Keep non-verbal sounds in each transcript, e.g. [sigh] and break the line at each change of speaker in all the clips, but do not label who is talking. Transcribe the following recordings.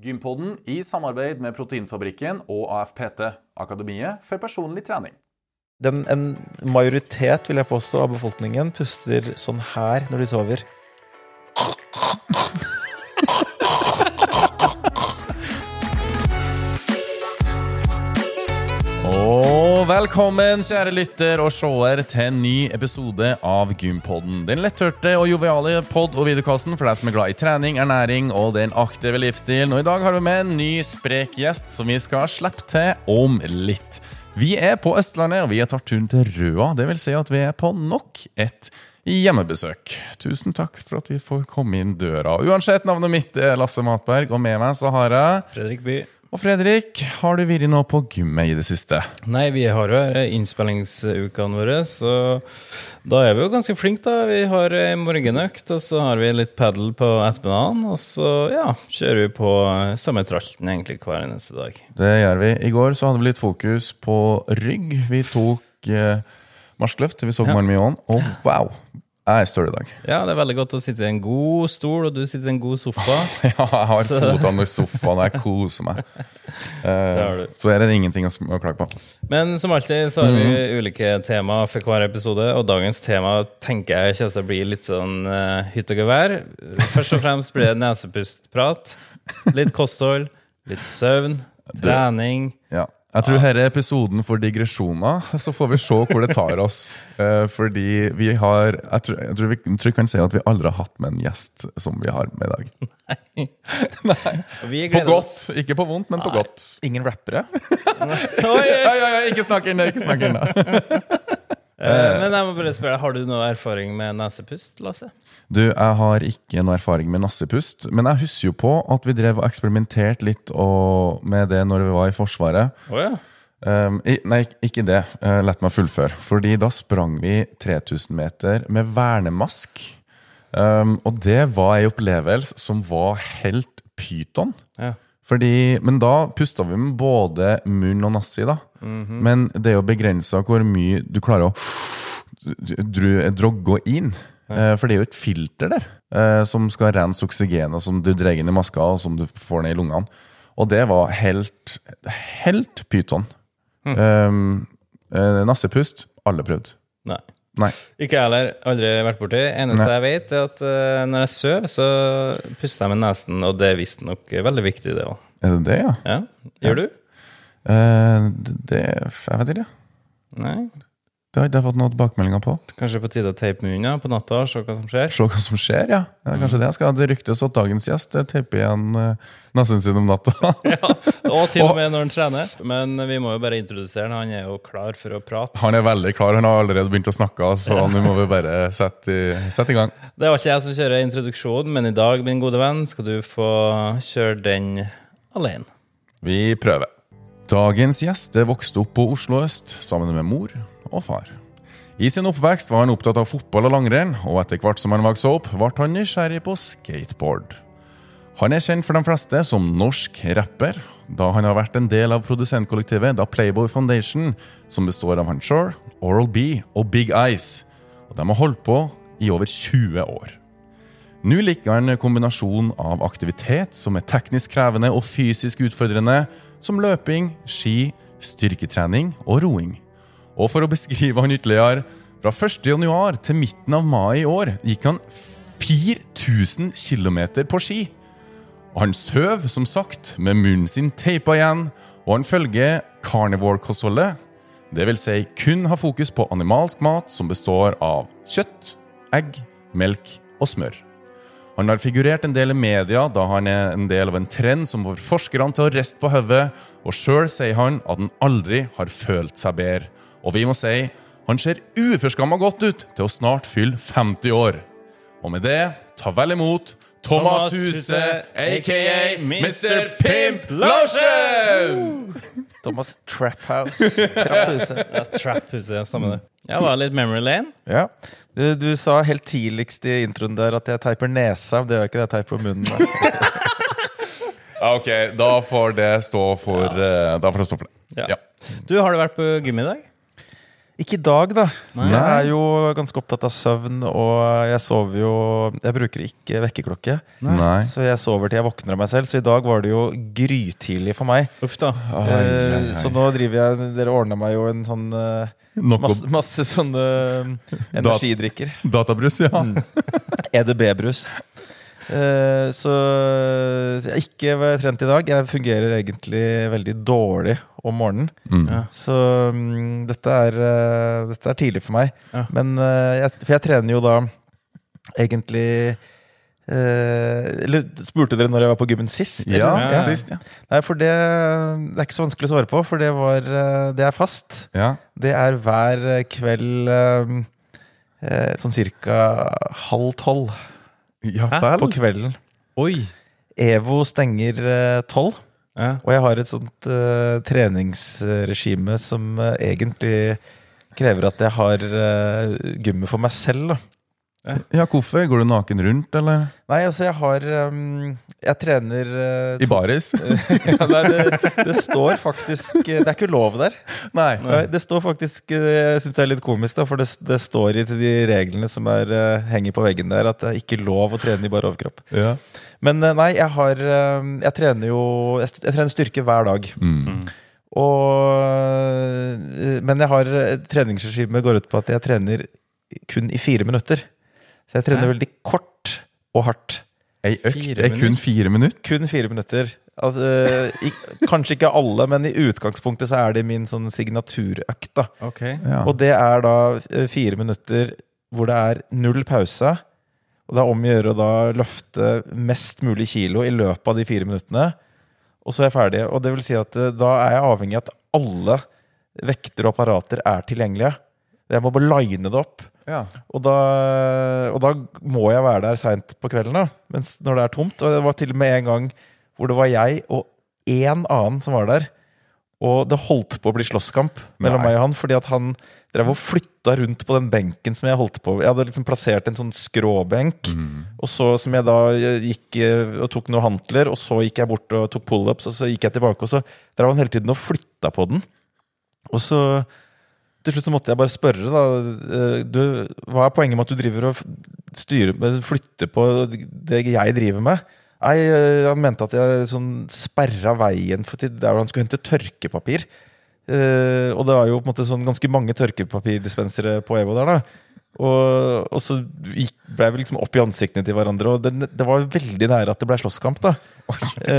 Gympodden i samarbeid med Proteinfabrikken og AFPT, Akademiet for personlig trening.
Den, en majoritet vil jeg påstå, av befolkningen puster sånn her når de sover.
Velkommen, kjære lytter og seer, til en ny episode av Gympodden. Den letthørte og joviale pod- og videokasten for deg som er glad i trening, ernæring og den aktive livsstilen. Og i dag har vi med en ny sprek gjest som vi skal slippe til om litt. Vi er på Østlandet, og vi har tatt turen til Røa. Det vil si at vi er på nok et hjemmebesøk. Tusen takk for at vi får komme inn døra. Uansett, navnet mitt er Lasse Matberg, og med meg så har jeg
Fredrik By.
Og Fredrik, har du vært nå på gymmet i det siste?
Nei, vi har jo innspillingsukene våre, så da er vi jo ganske flinke, da. Vi har ei morgenøkt, og så har vi litt padel på ettermiddagen, og så ja, kjører vi på samme tralten egentlig hver eneste dag.
Det gjør vi. I går så hadde vi litt fokus på rygg. Vi tok eh, marskløft. Vi så
Ja.
Marmion, og wow! Jeg støl i dag.
Ja, det er veldig godt å sitte i en god stol, og du sitter i en god sofa. [laughs]
Ja, jeg har fotene i sofaen, og jeg koser meg. [laughs]
Uh, du.
så er det ingenting å, å klage på.
Men som alltid så har vi ulike tema for hver episode, og dagens tema tenker jeg kommer til å bli litt sånn uh, hytt og gevær. Først og fremst blir det nesepustprat. Litt kosthold, litt søvn, trening.
Ja. Jeg tror dette er episoden for digresjoner, så får vi se hvor det tar oss. [laughs] Eh, fordi vi har Jeg tror, jeg tror vi jeg kan si at vi aldri har hatt med en gjest som vi har med i dag.
Nei. Nei. [laughs]
På
godt. oss.
Ikke på vondt, men på godt.
Ingen rappere? [laughs]
Oi,
oi, ja, ja, ikke snakk inn det! Ikke snakk inn det.
Eh, Men jeg må bare spørre, har du noe erfaring med nesepust, Lasse?
Du, jeg har ikke noe erfaring med nassepust, men jeg husker jo på at vi drev og eksperimenterte litt og, med det når vi var i Forsvaret.
Oh, ja.
Um, i, nei, ikke det. Uh, Lett meg fullføre. Fordi da sprang vi 3000 meter med vernemask. Um, og det var ei opplevelse som var helt pyton.
ja.
Fordi, men da pusta vi med både munn og nasse i, da. Men det er jo begrensa hvor mye du klarer å drogge inn. Ja. For det er jo et filter der eh, som skal rense oksygenet som du drar inn i maska, og som du får ned i lungene. Og det var helt, helt pyton. Um, eh, nassepust alle prøvd.
Nei.
Nei.
Ikke jeg heller. Aldri vært borti. Eneste
Nei.
jeg vet, er at uh, når jeg sover, så puster jeg med nesen, og det er visstnok veldig viktig, det òg.
Er det det, ja?
Ja. Gjør du?
Eh, det, det Jeg vet ikke.
Nei?
Det har ikke jeg fått noen tilbakemeldinger på.
Kanskje på tide å teipe munnen ja, på natta og se hva som skjer?
Se hva som skjer, ja. ja kanskje det jeg skal. Det ryktes at dagens gjest eh, teiper igjen uh, nesen sin om natta. [laughs]
Og til og [laughs] med når han trener. Men vi må jo bare introdusere han. Han er jo klar for å prate.
Han er veldig klar. Han har allerede begynt å snakke, så [laughs] nå må vi bare sette i, sette i gang.
Det var ikke jeg som kjører introduksjonen, men i dag, min gode venn, skal du få kjøre den alene.
Vi prøver. Dagens gjest vokste opp på Oslo øst sammen med mor og far. I sin oppvekst var han opptatt av fotball og langrenn, og etter hvert som han vokste opp, ble han nysgjerrig på skateboard. Han er kjent for de fleste som norsk rapper, da han har vært en del av produsentkollektivet da Playboy Foundation, som består av han Oral B og Big Ice. Og de har holdt på i over 20 år. Nå liker han kombinasjon av aktivitet som er teknisk krevende og fysisk utfordrende, som løping, ski, styrketrening og roing. Og for å beskrive han ytterligere, fra 1. januar til midten av mai i år gikk han 4000 km på ski. Og han søv, som sagt, med munnen sin teipa igjen, og han følger carnivore-kostholdet. Det vil si kun ha fokus på animalsk mat som består av kjøtt, egg, melk og smør. Han har figurert en del i media da han er en del av en trend som får forskerne til å riste på hodet, og sjøl sier han at han aldri har følt seg bedre. Og vi må si han ser uforskamma godt ut til å snart fylle 50 år. Og med det, ta vel imot Thomas Huse, aka Mr. Pimp Lotion! [laughs]
Thomas Traphouse. Trapphuset. [laughs]
Ja, Trap-huset, stemmer det. Ja, var litt Memory Lane?
Ja. Du, du sa helt tidligst i introen der at jeg teiper nesa. Det gjør jeg ikke, jeg teiper munnen. [laughs]
Ja, ok, da får det stå for, da får det, stå for det.
Ja.
Ja.
Du, har du vært på gym i dag?
Ikke i dag, da.
Nei.
Jeg er jo ganske opptatt av søvn, og jeg sover jo Jeg bruker ikke vekkerklokke.
Nei.
Så jeg sover til jeg våkner av meg selv. Så i dag var det jo grytidlig for meg.
Uff da.
oi,
oi,
ai.
Så nå driver jeg Dere ordna meg jo en sånn eh, masse, masse sånne eh, energidrikker.
databrus, ja. [laughs]
EDB-brus. Eh, så jeg har ikke vært trent i dag. Jeg fungerer egentlig veldig dårlig om morgenen.
Mm.
Ja.
Så um, dette, er, uh, dette er tidlig for meg.
Ja.
Men uh, jeg, For jeg trener jo da egentlig eh, Eller spurte dere når jeg var på gymmen sist?
Ja,
ja.
sist, ja.
Nei, for det, det er ikke så vanskelig å svare på, for det, var, det er fast.
ja.
Det er hver kveld sånn cirka halv tolv
Ja vel.
på kvelden.
Oi.
EVO stenger eh, tolv.
Ja.
Og jeg har et sånt uh, treningsregime som uh, egentlig krever at jeg har uh, gymmet for meg selv. Da.
Ja, hvorfor? Går du naken rundt, eller?
Nei, altså jeg har um, Jeg trener uh,
I baris? [laughs]
ja, nei, det, det står faktisk Det er ikke lov der.
Nei.
Nei, det står faktisk eh, Jeg syns det er litt komisk, da, for det, det står i til de reglene som er, uh, henger på veggen der, at det er ikke lov å trene i bare overkropp.
Ja.
Men eh, nei, jeg har eh, Jeg trener jo Jeg, jeg trener styrke hver dag.
Mm.
Og, eh, men jeg har treningsregimet treningsregime går ut på at jeg trener kun i fire minutter. Så jeg trener veldig kort og hardt.
Ei økt
Fire
er kun fire minutter?
Kun fire minutter. Altså, i, kanskje ikke alle, men i utgangspunktet så er det min sånn signaturøkt. da.
Okay.
Ja.
Og det er da eh, fire minutter hvor det er null pause. Og det er om å gjøre å da løfte mest mulig kilo i løpet av de fire minuttene. Og så er jeg ferdig. Og det vil si at eh, da er jeg avhengig av at alle vekter og apparater er tilgjengelige. Jeg må bare line det opp.
Ja.
Og da, og da må jeg være der seint på kvelden, da, mens når det er tomt. Og det var til og med en gang hvor det var jeg og én annen som var der. Og det holdt på å bli slåsskamp mellom
Nei.
meg og han, fordi at han drev og flytta rundt på den benken som jeg holdt på Jeg hadde liksom plassert en sånn skråbenk, og så som jeg da gikk eh, og tok noen hantler, og så gikk jeg bort og tok pullups, og så gikk jeg tilbake, og så drev han hele tiden og flytta på den. Og så til slutt så måtte jeg bare spørre, da. eh, Du, hva er poenget med at du driver og styrer flytter på det jeg driver med? Nei, eh, Han mente at jeg sånn sperra veien for til der han skulle hente tørkepapir. Eh, og det var jo på en måte sånn ganske mange tørkepapirdispensere på EVO der, da. Og, og så gikk, ble vi liksom opp i ansiktene til hverandre, og det, det var veldig nære at det ble slåsskamp. da [laughs]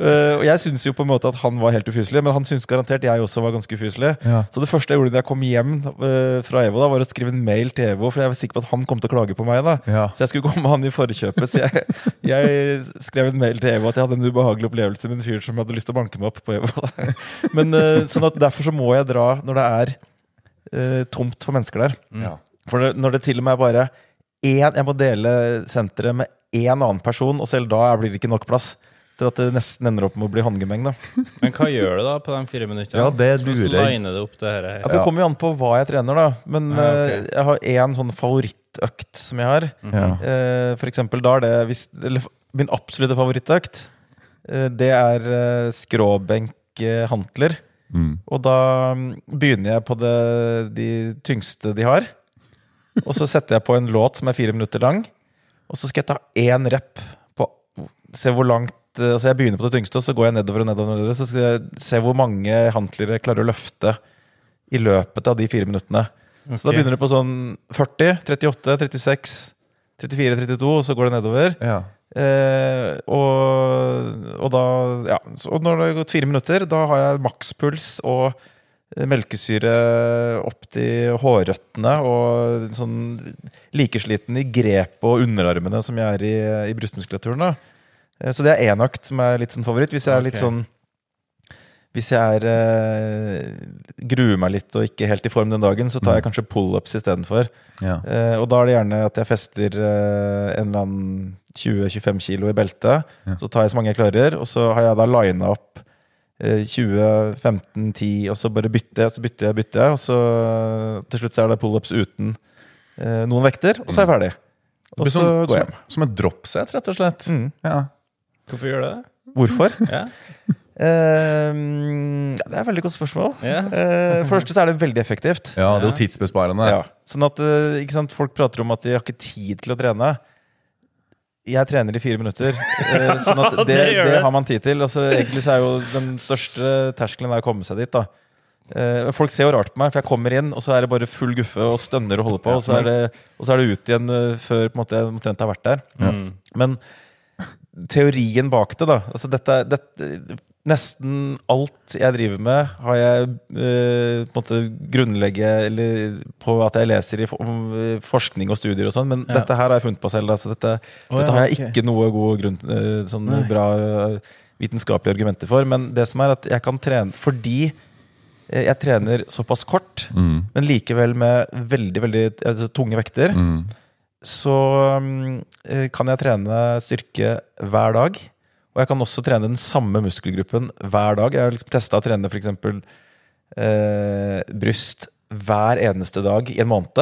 Eh, Og jeg syns jo på en måte at han var helt ufyselig, men han syns garantert jeg også var ganske ufyselig.
Ja.
Så det første jeg gjorde da jeg kom hjem eh, fra EVO, da var å skrive en mail til EVO, for jeg var sikker på at han kom til å klage på meg. da
Ja.
Så jeg skulle gå med han i forkjøpet. Så jeg, jeg skrev en mail til EVO at jeg hadde en ubehagelig opplevelse med en fyr som hadde lyst til å banke meg opp på EVO. [laughs] Men eh, sånn at Derfor så må jeg dra når det er tomt for mennesker der.
Ja.
For når det til og med er bare én Jeg må dele senteret med én annen person, og selv da blir det ikke nok plass. Til at det nesten ender opp med å bli håndgemeng. da [laughs]
Men hva gjør du da på de fire minuttene?
Ja, det lurer jeg.
du opp det her?
Ja, det kommer jo an på hva jeg trener, da. Men
Ja, ok.
eh, jeg har én sånn favorittøkt som jeg har.
Ja.
Eh, for eksempel da er det hvis, eller, Min absolutte favorittøkt, eh, det er skråbenk-hantler.
Mm.
Og da mm, begynner jeg på det, de tyngste de har. Og så setter jeg på en låt som er fire minutter lang. Og så skal jeg ta én rep på Se hvor langt eh, Altså jeg begynner på det tyngste, og så går jeg nedover og nedover. så skal jeg se hvor mange hantler jeg klarer å løfte i løpet av de fire minuttene. Så da begynner du på sånn 40, 38, 36, 34, 32, og så går det nedover.
Ja.
Eh, og, og da Ja, så når det har gått fire minutter, da har jeg makspuls og melkesyre opp til hårrøttene og sånn likesliten i grepet og underarmene som jeg er i, i brystmuskulaturen. da. Eh, Så det er én økt som er litt sånn favoritt. Hvis jeg er litt sånn hvis jeg er, eh, gruer meg litt og ikke helt i form den dagen, så tar jeg kanskje pullups istedenfor.
Ja.
Eh, og da er det gjerne at jeg fester eh, en eller annen 20-25 kilo i beltet.
Ja.
Så tar jeg så mange jeg klarer, og så har jeg da lina opp eh, 20, 15, 10, og så bare bytter jeg, så bytter jeg, bytter jeg. Og så til slutt så er det pullups uten eh, noen vekter, og så er jeg ferdig. Og så
sånn,
går jeg hjem.
som et dropset, rett og slett.
Mm.
Ja.
Hvorfor gjør du det?
Hvorfor? [laughs]
Ja.
Eh, det er et veldig godt spørsmål.
Yeah.
Eh, for det første så er det veldig effektivt.
Ja, det er jo tidsbesparende.
Ja. Sånn at eh, ikke sant, Folk prater om at de har ikke tid til å trene. Jeg trener i fire minutter. [laughs] eh, sånn at det,
Det
har man tid til. Altså, egentlig så er jo den største terskelen er å komme seg dit. da Eh, Folk ser jo rart på meg, for jeg kommer inn, og så er det bare full guffe og stønner og holder på. Og så er det, så er det ut igjen eh, før på en måte, jeg omtrent har vært der.
Mm.
Men teorien bak det, da altså dette, dette, Nesten alt jeg driver med, har jeg eh, på en måte grunnlegge eller på at jeg leser i for- eh, forskning og studier og sånn, men
Ja.
dette her har jeg funnet på selv. Da, så dette, dette
ja,
har jeg
okay.
ikke noe god grunn, eh, sånn
Nei.
bra eh, vitenskapelige argumenter for. Men det som er at jeg kan trene fordi jeg trener såpass kort,
Mm.
men likevel med veldig veldig altså, tunge vekter,
Mm.
så mm, kan jeg trene styrke hver dag. Og jeg kan også trene den samme muskelgruppen hver dag. Jeg har liksom testa å trene f.eks. Eh, bryst hver eneste dag i en måned.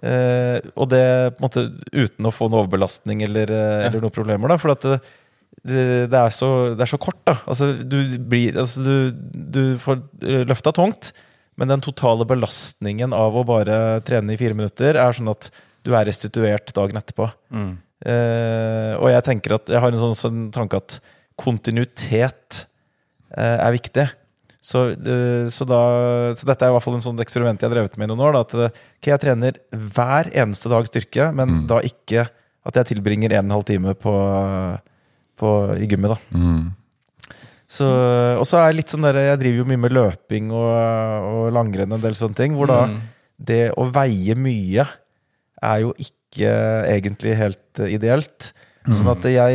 Eh, og det på en måte uten å få noe overbelastning eller, ja. eller noen problemer. da, For at det, det, det, er så, det er så kort. da altså, du, blir, altså, du, du får løfta tungt, men den totale belastningen av å bare trene i fire minutter er sånn at du er restituert dagen etterpå.
Mm.
Eh, og jeg tenker at jeg har en sånn, sånn tanke at kontinuitet eh, er viktig. Så, eh, så, da, så dette er i hvert fall en sånn eksperiment jeg har drevet med i noen år. Da, at okay, jeg trener hver eneste dag styrke, men
Mm.
da ikke at jeg tilbringer en og en halv time på, på, i gymmet. da
Mm.
så, Og så er jeg litt sånn der, jeg driver jo mye med løping og, og langrenn og en del sånne ting. Hvor da
Mm.
det å veie mye er jo ikke egentlig helt eh, ideelt. Sånn at jeg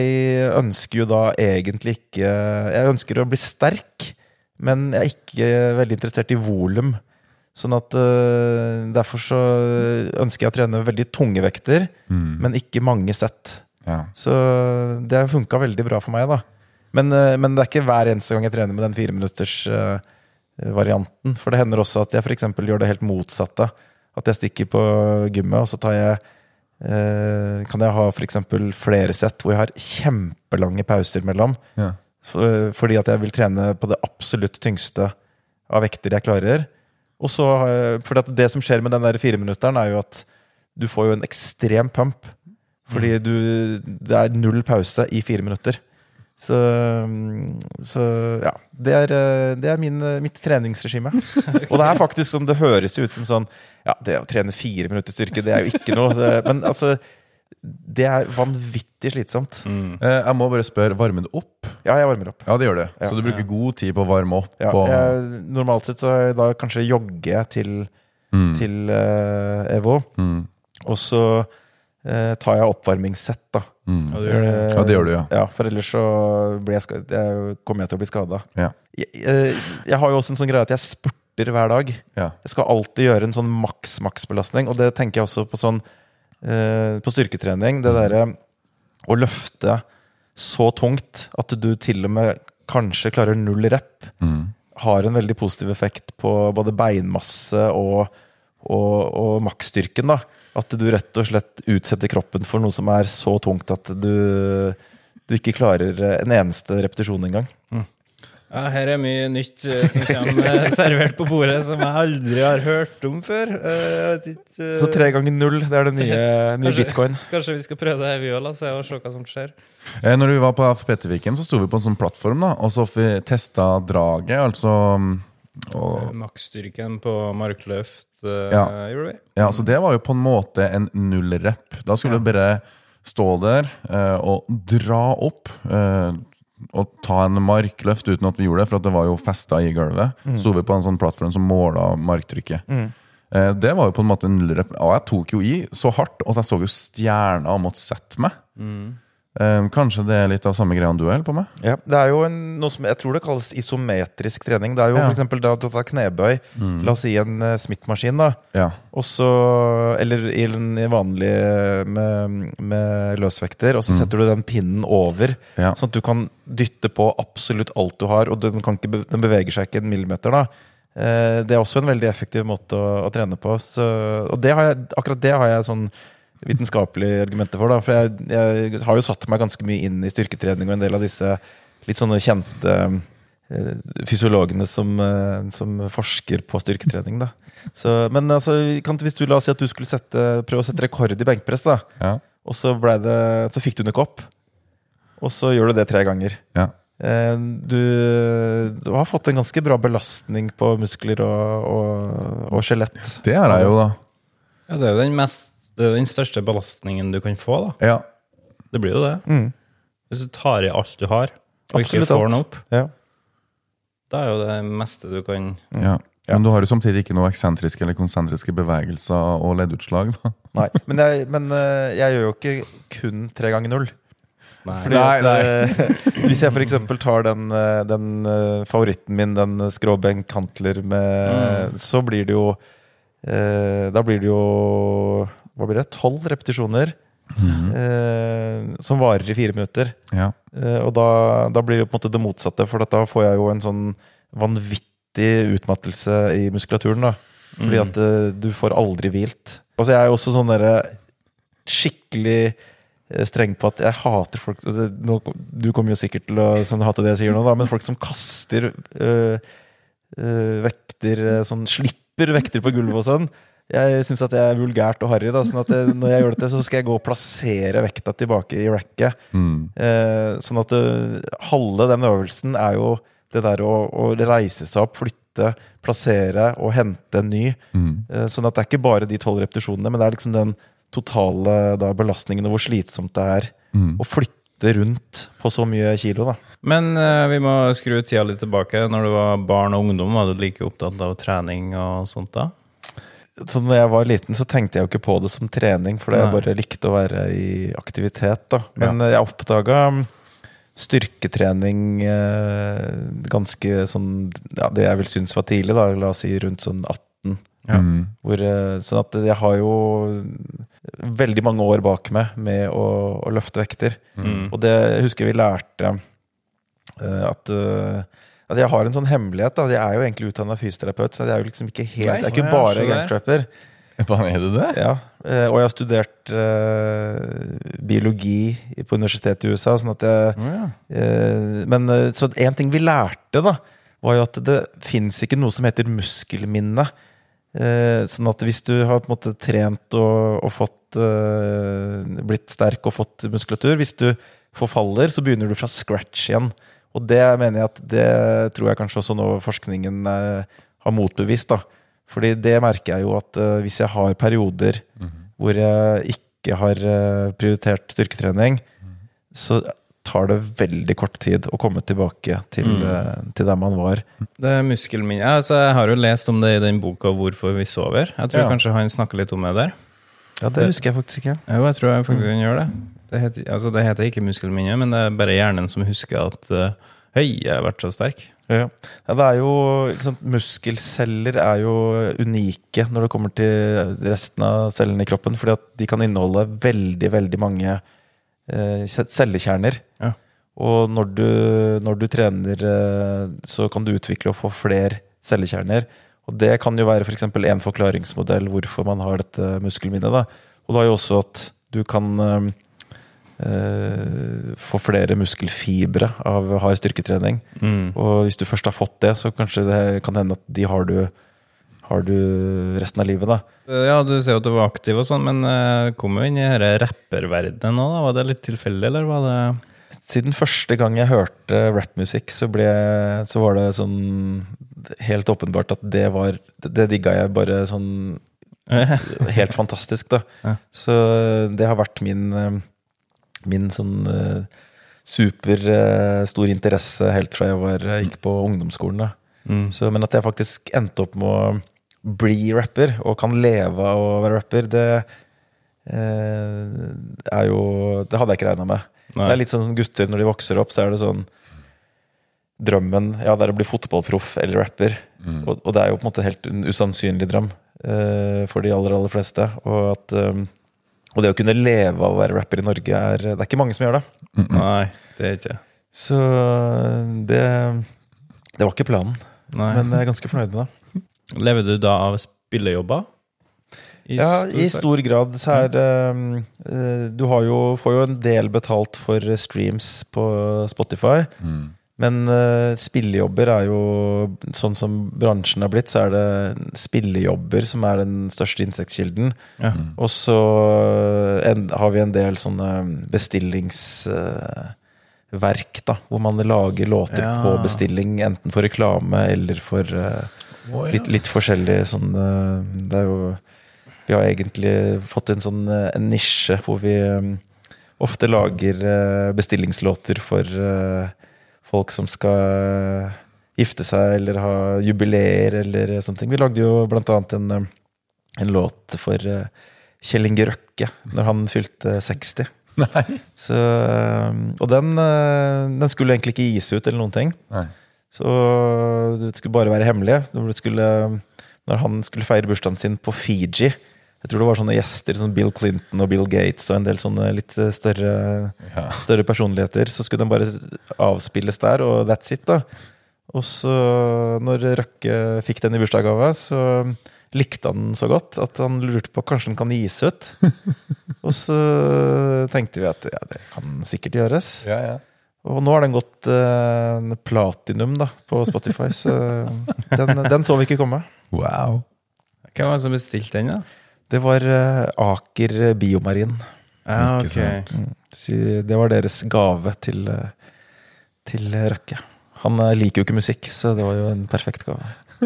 ønsker jo da egentlig ikke Jeg ønsker å bli sterk, men jeg er ikke veldig interessert i volum. Sånn at uh, derfor så ønsker jeg å trene veldig tunge vekter,
Mm.
men ikke mange sett.
Ja.
Så det har funka veldig bra for meg, da. Men, uh, men det er ikke hver eneste gang jeg trener med den fireminutters-varianten. For det hender også at jeg f.eks. gjør det helt motsatte. At jeg stikker på gymmet, og så tar jeg Kan jeg ha f.eks. flere sett hvor jeg har kjempelange pauser mellom.
Ja.
For, fordi at jeg vil trene på det absolutt tyngste av vekter jeg klarer. Og så, at det som skjer med den der fireminutteren, er jo at du får jo en ekstrem pump. Fordi du, det er null pause i fire minutter. Så, mm, så ja. Det er, eh, det er min, eh, mitt treningsregime. [laughs] Og det er faktisk som det høres ut som sånn Ja, det å trene fire minutter styrke, det er jo ikke noe. Det, men altså, det er vanvittig slitsomt.
Mm.
Eh, Jeg må bare spørre, varmer du opp?
Ja, jeg varmer opp.
Ja, det gjør det.
Ja.
Så du bruker god tid på å varme opp?
Ja, jeg, normalt sett så er jeg da kanskje jogger jeg til,
Mm.
til uh, EVO.
Mm.
Og så uh, tar jeg oppvarmingssett, da.
Mm.
Gjør det.
Eh,
Ja, det gjør du, ja.
Ja, For ellers så blir jeg skadet, jeg, kommer jeg til å bli skada.
Ja.
Jeg, eh, jeg har jo også en sånn greie at jeg spurter hver dag.
Ja.
Jeg skal alltid gjøre en sånn maks-maks-belastning, og det tenker jeg også på sånn eh, På styrketrening. Det derre å løfte så tungt at du til og med kanskje klarer null rep,
Mm.
har en veldig positiv effekt på både beinmasse og, og, og maksstyrken. da. At du rett og slett utsetter kroppen for noe som er så tungt at du, du ikke klarer en eneste repetisjon engang.
Ja, her er mye nytt uh, som kommer eh, servert på bordet, som jeg aldri har hørt om før. Uh, vet ikke, uh,
Så tre ganger null, det er det nye, nye
Kanskje-
bitcoin.
Kanskje vi skal prøve det, vi òg, og se hva som skjer.
Eh, Når vi var på FPT-viken, så sto vi på en sånn plattform, da, og så vi testa draget, altså mm, og,
Maksstyrken på markløft eh,
Ja.
gjorde vi.
Ja, så det var jo på en måte en nullrep. Da skulle du bare stå der og dra opp eh, og ta en markløft uten at vi gjorde det, for at det var jo festa i gulvet. Sto vi på en sånn plattform som måla marktrykket. Eh, det var jo på en måte en. Og jeg tok jo i så hardt at jeg så jo stjerner og måtte sette meg. Eh, kanskje det er litt av samme greia du holder på med?
Ja, det er jo en, noe som jeg tror det kalles isometrisk trening. Det er jo
Ja.
eksempel da du tar knebøy, la oss si en uh, Smith-maskin, da.
Ja.
Også, eller i den vanlig eh, med, med løsvekter, og så setter du den pinnen over.
Ja.
Sånn at du kan dytte på absolutt alt du har, og den, kan ikke, den beveger seg ikke en millimeter. da Eh, Det er også en veldig effektiv måte å, å trene på. Så, og det har jeg, akkurat det har jeg sånn vitenskapelige argumenter for. da For jeg, jeg har jo satt meg ganske mye inn i styrketrening og en del av disse litt sånne kjente eh, fysiologene som, eh, som forsker på styrketrening. Da. Så, men altså, kan, hvis du la oss si at du skulle sette, prøve å sette rekord i benkpress, da,
Ja.
og så, det, så fikk du den ikke opp, og så gjør du det tre ganger.
ja.
Eh, Du, du har fått en ganske bra belastning på muskler og, og, og skjelett.
Det er jeg jo, da.
Ja, det er jo den, mest, det er jo den største belastningen du kan få, da.
Ja.
Det blir jo det.
Mm.
Hvis du tar i alt du har, og ikke
Absolutt
får
alt.
den opp,
Ja.
da er jo det meste du kan
ja. Men du har jo samtidig ikke noe eksentriske eller konsentriske bevegelser og leddutslag. da. [laughs]
Nei, men, jeg, men eh, jeg gjør jo ikke kun tre ganger null.
Nei.
Fordi
Nei,
at, eh, [laughs] hvis jeg f.eks. tar den, eh, den favoritten min, den skråbenk kantler med Så blir det jo eh, Da blir det jo Hva blir det? Tolv repetisjoner. eh, som varer i fire minutter.
Ja.
Eh, og da, da blir det på en måte det motsatte, for da får jeg jo en sånn vanvittig utmattelse i muskulaturen. da Fordi at eh, du får aldri hvilt. Altså, jeg er jo også sånn derre skikkelig eh, streng på at jeg hater folk Du kommer jo sikkert til å sånn, hate det jeg sier nå, da, men folk som kaster øh, øh, vekter Sånn slipper vekter på gulvet og sånn. Jeg syns at jeg er vulgært og harry. da, sånn at det, Når jeg gjør dette, så skal jeg gå og plassere vekta tilbake i racket.
Mm.
Eh, sånn at det, halve den øvelsen er jo det der å, å reise seg opp, flytte, plassere og hente en ny.
Mm.
Eh, Sånn at det er ikke bare de tolv repetisjonene, men det er liksom den totale da, belastningen og hvor slitsomt det er
Mm.
å flytte rundt på så mye kilo. da.
Men eh, vi må skru tida litt tilbake. Når du var barn og ungdom, var du like opptatt av trening og sånt da?
Så når jeg var liten, så tenkte jeg jo ikke på det som trening, fordi jeg bare likte å være i aktivitet. da. Men ja. jeg oppdaga styrketrening eh, ganske sånn ja, Det jeg vil synes var tidlig, da, la oss si rundt sånn 18.
Ja.
Mm.
Hvor, eh, sånn at jeg har jo veldig mange år bak meg med å, å løfte vekter.
Mm.
Og det jeg husker vi lærte eh, at eh, Altså jeg har en sånn hemmelighet. da Jeg er jo egentlig utdanna fysioterapeut, så jeg er jo liksom ikke helt
Nei,
Jeg er ikke bare gangstrapper.
Hva er du det?
Ja, eh, og jeg har studert eh, biologi på universitetet i USA. Sånn at jeg, eh, men eh, så en ting vi lærte, da, var jo at det fins ikke noe som heter muskelminne. Eh, sånn at hvis du har på en måte trent og, og fått eh, blitt sterk og fått muskulatur Hvis du forfaller, så begynner du fra scratch igjen. Og det mener jeg at det tror jeg kanskje også nå forskningen eh, har motbevist. da Fordi det merker jeg jo at eh, hvis jeg har perioder hvor jeg ikke har eh, prioritert styrketrening, så tar det veldig kort tid å komme tilbake til, mm. til der man var.
Det er muskelminne. Altså, jeg har jo lest om det i den boka 'Hvorfor vi sover'. Jeg tror
Ja.
kanskje han snakker litt om det der.
Ja, Det husker jeg faktisk ikke.
Jo, jeg tror jeg faktisk han gjør det. Det heter, altså, det heter ikke muskelminne, men det er bare hjernen som husker at uh, Hei, jeg har vært så sterk.
Ja. Ja, det er jo, sant, muskelceller er jo unike når det kommer til resten av cellene i kroppen, fordi at de kan inneholde veldig, veldig mange eh, cellekjerner.
Ja.
Og når du, når du trener, eh, så kan du utvikle og få flere cellekjerner. Og det kan jo være f.eks. For en forklaringsmodell hvorfor man har dette muskelminnet. Da. Og da er jo også at du kan få flere muskelfibre av hard styrketrening.
Mm.
Og hvis du først har fått det, så kanskje det kan hende at de har du, har du resten av livet. da.
Ja, du ser jo at du var aktiv og sånn, men uh, kom jo inn i denne rapperverdenen nå, da. Var det litt tilfeldig, eller var det
Siden første gang jeg hørte rappmusikk, så, ble, så var det sånn helt åpenbart at det var Det digga jeg bare sånn [laughs] helt fantastisk, da. Så det har vært min Min sånn eh, super eh, interesse helt fra jeg var, eh, gikk på ungdomsskolen.
mm.
Så, men at jeg faktisk endte opp med å bli rapper, og kan leve av å være rapper, det er jo Det hadde jeg ikke regna med.
Nei.
Det er litt sånn gutter når de vokser opp, så er det sånn Drømmen ja, det er å bli fotballproff eller rapper. Og, og det er jo på en måte helt en usannsynlig drøm uh, for de aller, aller fleste. Og, at, eh, og det å kunne leve av å være rapper i Norge, er, det er ikke mange som gjør det.
Nei, det er ikke.
Så det, det var ikke planen.
Nei.
Men jeg er ganske fornøyd med det.
Lever du da av spillejobber? I
Ja,
stor
i stor grad så er mm. uh, Du har jo, får jo en del betalt for streams på Spotify.
Mm.
Men uh, spillejobber er jo Sånn som bransjen har blitt, så er det spillejobber som er den største inntektskilden.
Ja.
Og så en, har vi en del sånne bestillingsverk, da. Hvor man lager låter
Ja.
på bestilling, enten for reklame eller for eh, litt, litt forskjellig sånn eh, Det er jo Vi har egentlig fått en sånn eh, en nisje hvor vi um, ofte lager eh, bestillingslåter for eh, folk som skal gifte seg eller ha jubileer eller sånne ting. Vi lagde jo blant annet en, eh, en låt for eh, Kjell Inge Røkke når han fylte 60. [laughs]
Nei.
Så, eh, og den, den skulle egentlig ikke gis ut eller noen ting.
Nei.
Så det skulle bare være hemmelig. Det skulle, når han skulle feire bursdagen sin på Fiji Jeg tror det var sånne gjester som Bill Clinton og Bill Gates og en del sånne litt større,
Ja.
større personligheter. Så skulle den bare avspilles der, og that's it, da. Og så, når Røkke fikk den i bursdagsgave, så likte han den så godt at han lurte på kanskje den kan gis ut. [laughs] og så tenkte vi at ja, det kan sikkert gjøres.
Ja, ja.
Og nå har den gått eh, platinum da, på Spotify, så den, den så vi ikke komme.
Wow.
Hvem var det som bestilte den, da?
Det var eh, Aker Biomarin.
Ja, ok.
Mm. Det var deres gave til, eh, til Røkke. Han eh, liker jo ikke musikk, så det var jo en perfekt gave. [laughs]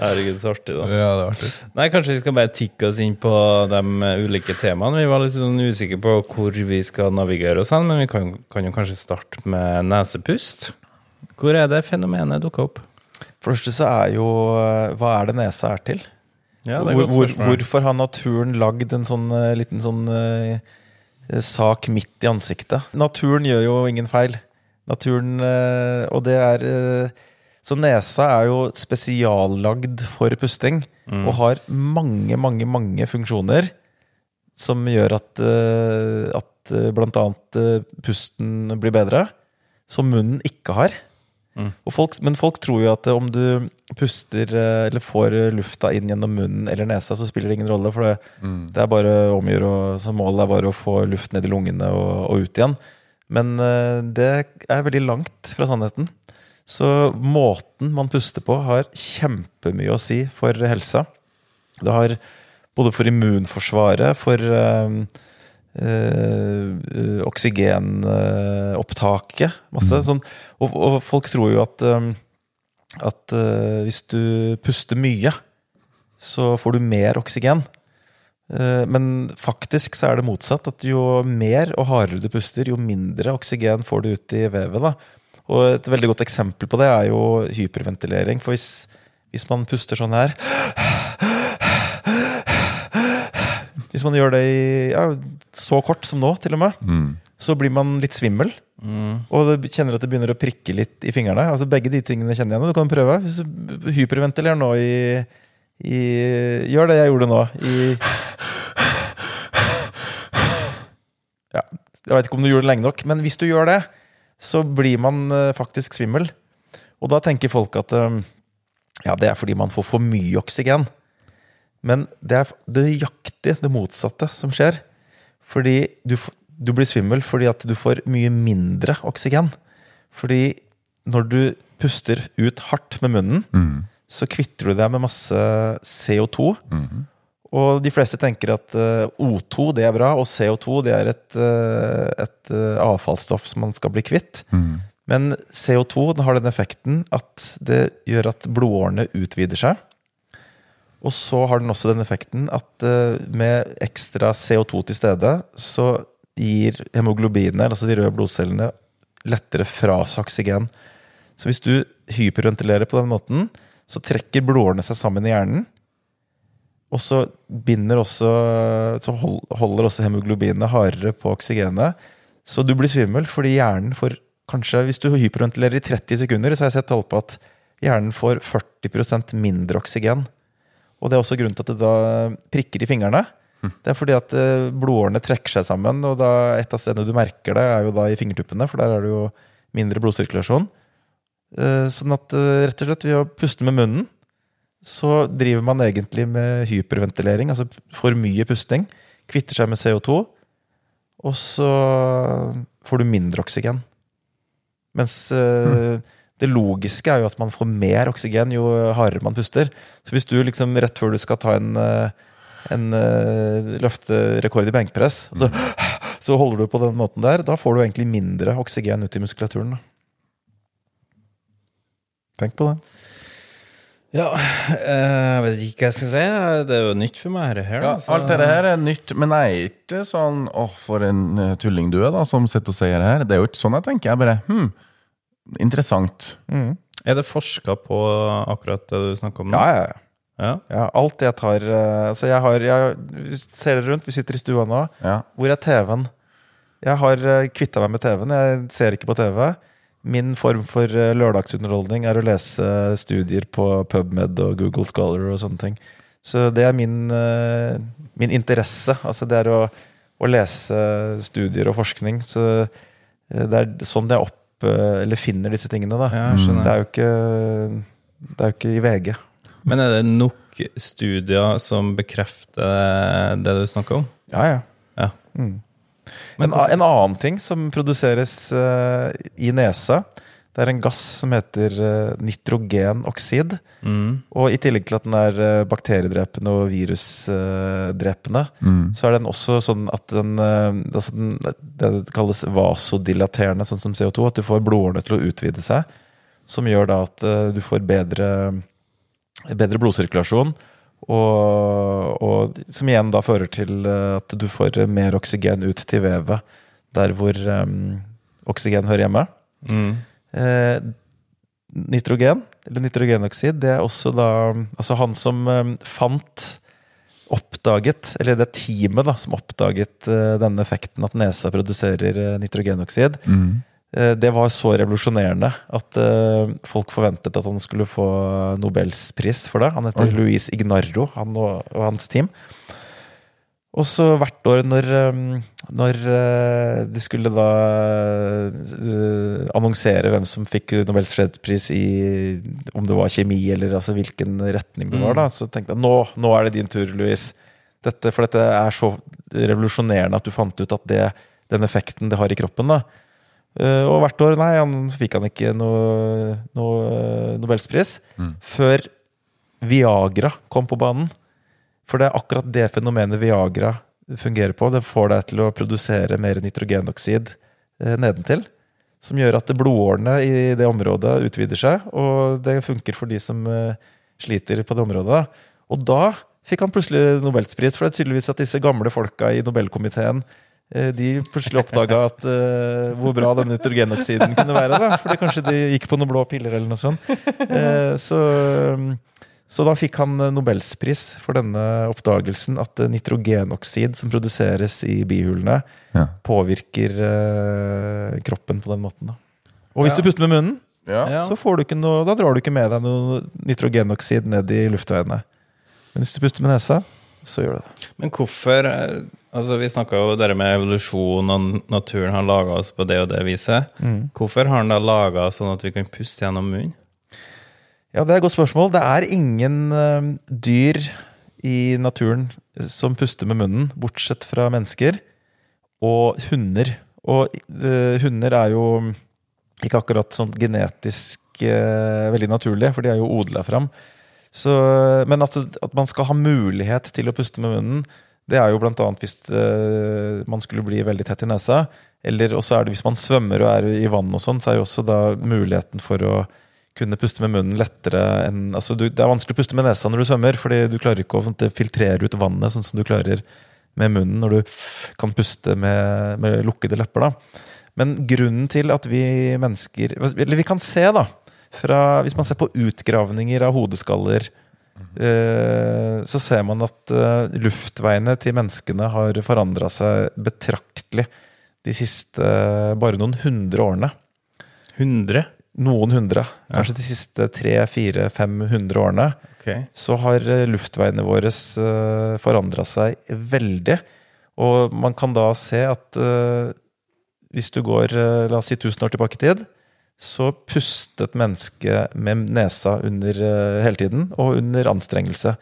Herregud, så artig, da.
Ja, det er artig.
Nei, kanskje vi skal bare tikke oss inn på de ulike temaene. Vi var litt sånn usikre på hvor vi skal navigere oss hen, men vi kan, kan jo kanskje starte med nesepust. Hvor er det fenomenet dukka opp?
For det første så er jo eh, Hva er det nesa er til?
Ja,
hvor, hvor, hvorfor har naturen lagd en sånn eh, liten sånn uh, sak midt i ansiktet? Naturen gjør jo ingen feil. Naturen uh, Og det er uh, Så nesa er jo spesiallagd for pusting og har mange, mange, mange funksjoner som gjør at, at eh, pusten blir bedre, som munnen ikke har. Og folk, men folk tror jo at eh, om du puster eh, eller får eh, lufta inn gjennom munnen eller nesa, så spiller det ingen rolle. For det, det er bare omgjør, og så målet er bare å få luft ned i lungene og, og ut igjen. Men det er veldig langt fra sannheten. Så måten man puster på, har kjempemye å si for helsa. Det har både for immunforsvaret, for eh, oksygenopptaket. Masse sånn. Og, og folk tror jo at, eh, at øh, hvis du puster mye, så får du mer oksygen. Men faktisk så er det motsatt. At jo mer og hardere du puster, jo mindre oksygen får du ut i vevet. da. Og et veldig godt eksempel på det er jo hyperventilering. For hvis, hvis man puster sånn her Hvis man gjør det i ja, så kort som nå, til og med, så blir man litt svimmel. Og du kjenner at det begynner å prikke litt i fingrene. Altså Begge de tingene kjenner jeg nå. Du kan prøve. Hyperventilerer nå i, i Gjør det jeg gjorde nå. I ja, Jeg vet ikke om du gjorde det lenge nok, men hvis du gjør det, så blir man eh, faktisk svimmel. Og da tenker folk at eh, ja, det er fordi man får for mye oksygen. Men det er nøyaktig det motsatte som skjer. Fordi du, du blir svimmel fordi at du får mye mindre oksygen. Fordi når du puster ut hardt med munnen, så kvitter du deg med masse CO2. Og de fleste tenker at eh, O2 det er bra, og CO2 det er et, eh, et eh, avfallsstoff som man skal bli kvitt. Men CO2 den har den effekten at det gjør at blodårene utvider seg. Og så har den også den effekten at eh, med ekstra CO2 til stede, så gir hemoglobinet, altså de røde blodcellene, lettere fra seg oksygen. Så hvis du hyperventilerer på den måten, så trekker blodårene seg sammen i hjernen. Og så binder også Så holder også hemoglobinet hardere på oksygenet. Så du blir svimmel fordi hjernen får kanskje Hvis du hyperventilerer i 30 sekunder, så har jeg sett tall på at hjernen får 40% mindre oksygen. Og det er også grunnen til at det da prikker i fingrene. Det er fordi at eh, blodårene trekker seg sammen, og da et av stedene du merker det, er jo da i fingertuppene, for der er det jo mindre blodsirkulasjon. Eh, Sånn at eh, rett og slett ved å puste med munnen, så driver man egentlig med hyperventilering, altså for mye pusting. Kvitter seg med CO2, og så får du mindre oksygen. Mens eh, det logiske er jo at man får mer oksygen jo hardere man puster. Så hvis du liksom rett før du skal ta en, eh, en eh, løfterekord i benkpress, så, [gasps] så holder du på den måten der, da får du egentlig mindre oksygen ut i muskulaturen. Tenk på det.
Ja, eh, jeg vet ikke hva jeg skal si. Det er jo nytt for meg, Her, her.
Ja,
så-
alt dette her er nytt, men jeg er ikke sånn åh, for en tulling du er, da, som sitter og sier det her. Det er jo ikke sånn jeg tenker. Jeg bare hm, interessant.
Er det forska på akkurat det du snakker om nå?
Ja, ja, ja.
Ja.
ja alt jeg tar eh, Altså, jeg har jeg, Ser dere rundt? Vi sitter i stua nå.
Ja.
Hvor er TV-en? Jeg har kvitta meg med TV-en. Jeg ser ikke på TV. Min form for eh, lørdagsunderholdning er å lese studier på PubMed og Google Scholar og sånne ting. Så det er min, eh, min interesse. Altså det er å, å lese studier og forskning. Så eh, det er sånn jeg opp, eh, eller finner disse tingene, da.
Ja.
Det er jo ikke, det er jo ikke i VG.
Men er det nok studier som bekrefter det du snakker om?
Ja, ja.
Ja.
Mm.
Men
En, en annen ting som produseres uh, i nesa, det er en gass som heter uh, nitrogenoksid.
Mm.
Og i tillegg til at den er eh, bakteriedrepende og virusdrepende, så er den også sånn at den, eh, altså den Det kalles vasodilaterende, sånn som CO2. At du får blodårene til å utvide seg. Som gjør da at eh, du får bedre, bedre blodsirkulasjon. Og, og som igjen da fører til eh, at du får mer oksygen ut til vevet der hvor um, oksygen hører hjemme.
Mm.
Eh, nitrogen, eller nitrogenoksid, det er også da Altså han som eh, fant Oppdaget, eller det teamet da som oppdaget eh, denne effekten at nesa produserer eh, nitrogenoksid, eh, det var så revolusjonerende at folk forventet at han skulle få Nobelspris for det. Han heter
Oi.
Luis Ignarro, han og, og hans team. Og så hvert år når, når eh, de skulle da eh, annonsere hvem som fikk Nobels fredspris i om det var kjemi eller altså hvilken retning det var, da, så tenkte jeg nå, nå er det din tur, Louis. Dette, for dette er så revolusjonerende at du fant ut at det, den effekten det har i kroppen. da. Eh, og hvert år nei, han, så fikk han ikke noe, noe eh, mm. før Viagra kom på banen. For det er akkurat det fenomenet Viagra fungerer på. Det får deg til å produsere mer nitrogenoksid eh, nedentil. Som gjør at blodårene i det området utvider seg, og det funker for de som eh, sliter på det området. Og da fikk han plutselig Nobelspris, for det er tydeligvis at disse gamle folka i Nobelkomiteen eh, de plutselig oppdaga eh, hvor bra den nitrogenoksiden kunne være. Da. Fordi kanskje de gikk på noen blå piller eller noe sånt. Uh, så, så da fikk han eh, Nobelspris for denne oppdagelsen at eh, nitrogenoksid som produseres i bihulene,
Ja.
påvirker eh, kroppen på den måten. Da. Og hvis du puster med munnen,
Ja.
Ja.
så får du ikke noe, da drar du ikke med deg noe nitrogenoksid ned i luftveiene. Men hvis du puster med nesa, så gjør du det.
Men hvorfor eh, Altså, Vi snakka jo det med evolusjon, og naturen har laga oss på det og det viset. Hvorfor har den da laga sånn at vi kan puste gjennom munnen?
Ja, det er et godt spørsmål. Det er ingen eh, dyr i naturen som puster med munnen, bortsett fra mennesker og hunder. Og uh, hunder er jo ikke akkurat sånn genetisk uh, veldig naturlige, for de er jo odla fram. Så, men at, at man skal ha mulighet til å puste med munnen, det er jo annet hvis uh, man skulle bli veldig tett i nesa. Eller også er det hvis man svømmer og er i vann og sånn, så er jo også da muligheten for å kunne puste med munnen lettere enn altså du, Det er vanskelig å puste med nesa når du svømmer, fordi du klarer ikke å filtrere ut vannet sånn som du klarer med munnen når du kan puste med, med lukkede lepper. da. Men grunnen til at vi mennesker Eller vi kan se, da, fra, hvis man ser på utgravninger av hodeskaller, eh, så ser man at eh, luftveiene til menneskene har forandra seg betraktelig de siste eh, bare noen hundre årene.
100?
Noen hundre. Kanskje de siste tre, fire, fem hundre årene.
okay.
Så har eh, luftveiene våre uh, forandra seg veldig. Og man kan da se at eh, hvis du går eh, la oss si 1000 år tilbake i tid, så pustet mennesket med nesa under eh, hele tiden, og under anstrengelse.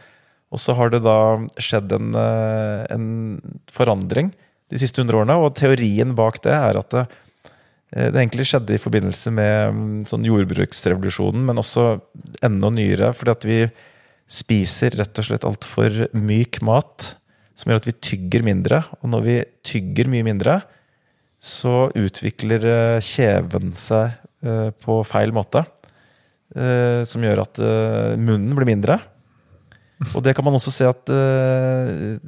Og så har det da skjedd en, eh, en forandring de siste 100 årene, og teorien bak det er at det, Eh, Det egentlig skjedde i forbindelse med mm, sånn jordbruksrevolusjonen, men også enda nyere, fordi at vi spiser rett og slett altfor myk mat, som gjør at vi tygger mindre. Og når vi tygger mye mindre, så utvikler eh, kjeven seg eh, på feil måte. eh, Som gjør at eh, munnen blir mindre. Og det kan man også se at uh,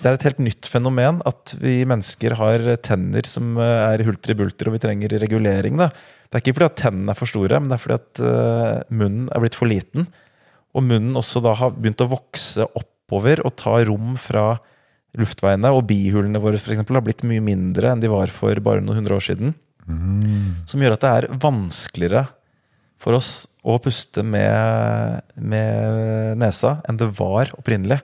det er et helt nytt fenomen at vi mennesker har tenner som eh, er hulter i bulter, og vi trenger regulering. Da. Det er ikke fordi at tennene er for store, men det er fordi at uh, munnen er blitt for liten. Og munnen også da har begynt å vokse oppover og ta rom fra luftveiene. Og bihulene våre for eksempel, har blitt mye mindre enn de var for bare noen hundre år siden. Som gjør at det er vanskeligere for oss å puste med, med nesa enn det var opprinnelig.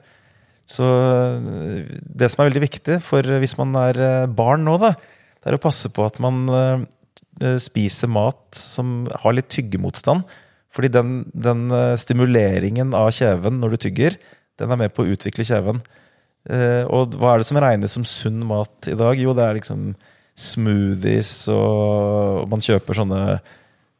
Så øh, det som er veldig viktig for hvis man er øh, barn nå, da, det er å passe på at man spiser mat som har litt tyggemotstand. Fordi den, den stimuleringen av kjeven når du tygger, den er med på å utvikle kjeven. Eh, og hva er det som regnes som sunn mat i dag? Jo, det er liksom smoothies, og, man kjøper sånne eh,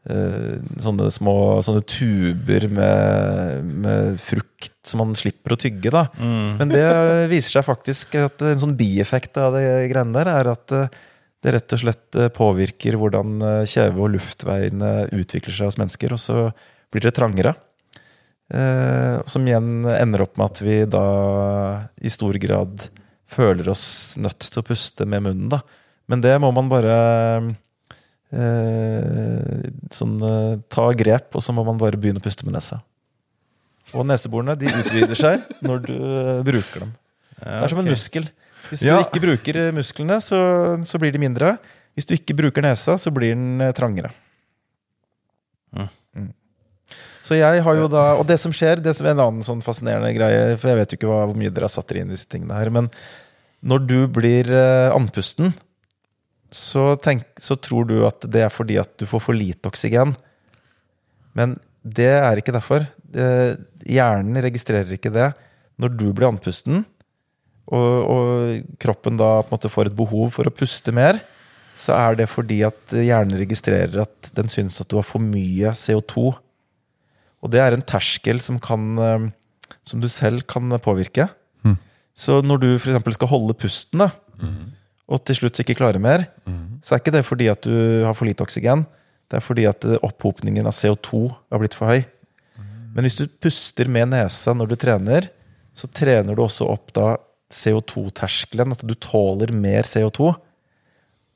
Sånne små sånne tuber med, med frukt som man slipper å tygge. da Men det viser seg faktisk at en sånn bieffekt av det greiene der er at eh, det rett og slett eh, påvirker hvordan eh, kjeve- og luftveiene utvikler seg hos mennesker, og så blir det trangere. Eh, som igjen ender opp med at vi da i stor grad føler oss nødt til å puste med munnen. da. Men det må man bare eh, sånn, eh, ta grep, og så må man bare begynne å puste med nesa. Og neseborene de utvider seg når du eh, bruker dem. Det er som en muskel. Hvis du
Ja.
ikke bruker eh, musklene, så, så blir de mindre. Hvis du ikke bruker nesa, så blir den eh, trangere.
Mm.
Mm. Så jeg har jo da Og det som skjer, det som er en annen sånn fascinerende greie For jeg vet jo ikke hva, hvor mye dere har satt dere inn i disse tingene her, men når du blir eh, andpusten, så, tenk, så tror du at det er fordi at du får for lite oksygen. Men det er ikke derfor. Det, Hjernen registrerer ikke det. Når du blir andpusten, og, og kroppen da på en måte får et behov for å puste mer, så er det fordi at hjernen registrerer at den syns at du har for mye CO2. Og det er en terskel som, kan, eh, som du selv kan påvirke. Så når du f.eks. skal holde pusten, da, og til slutt ikke klarer mer, så er ikke det fordi at du har for lite oksygen. Det er fordi at eh, opphopningen av CO2 har blitt for høy. Men hvis du puster med nesa når du trener, så trener du også opp da CO2-terskelen. Altså du tåler mer CO2.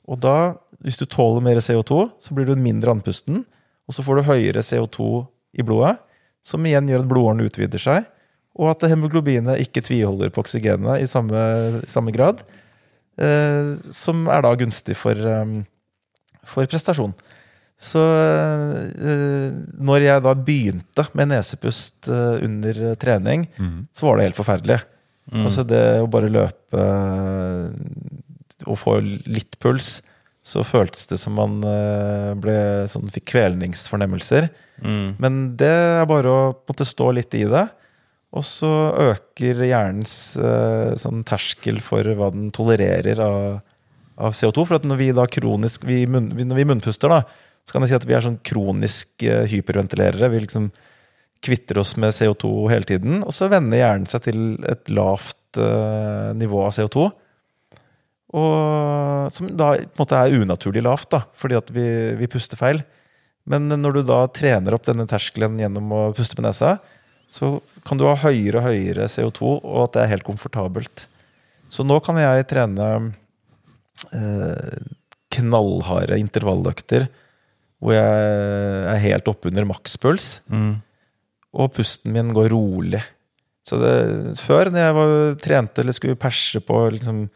Og da, hvis du tåler mer CO2, så blir du mindre andpusten. Og så får du høyere CO2 i blodet, som igjen gjør at blodårene utvider seg. Og at hemoglobinet ikke tviholder på oksygenet i samme, samme grad. Eh, som er da gunstig for, eh, for prestasjon. Så eh, når jeg da begynte med nesepust under trening, så var det helt forferdelig. Altså det å bare løpe og få litt puls, så føltes det som man ble, sånn, fikk kvelningsfornemmelser.
Mm.
Men det er bare å måtte stå litt i det. Og så øker hjernens eh, sånn terskel for hva den tolererer av, av CO2. For når vi da kronisk vi munn, Når vi munnpuster, da, så kan jeg si at vi er sånn kronisk eh, hyperventilerere. Vi liksom kvitter oss med CO2 hele tiden. Og så vender hjernen seg til et lavt eh, nivå av CO2. Og som da på en måte er unaturlig lavt, da, fordi at vi, vi puster feil. Men når du da trener opp denne terskelen gjennom å puste med nesa, så kan du ha høyere og høyere CO2, og at det er helt komfortabelt. Så nå kan jeg trene eh, knallharde intervalløkter hvor jeg er helt oppunder makspuls,
Mm.
og pusten min går rolig. Så det, før, når jeg var, trente eller skulle perse på liksom,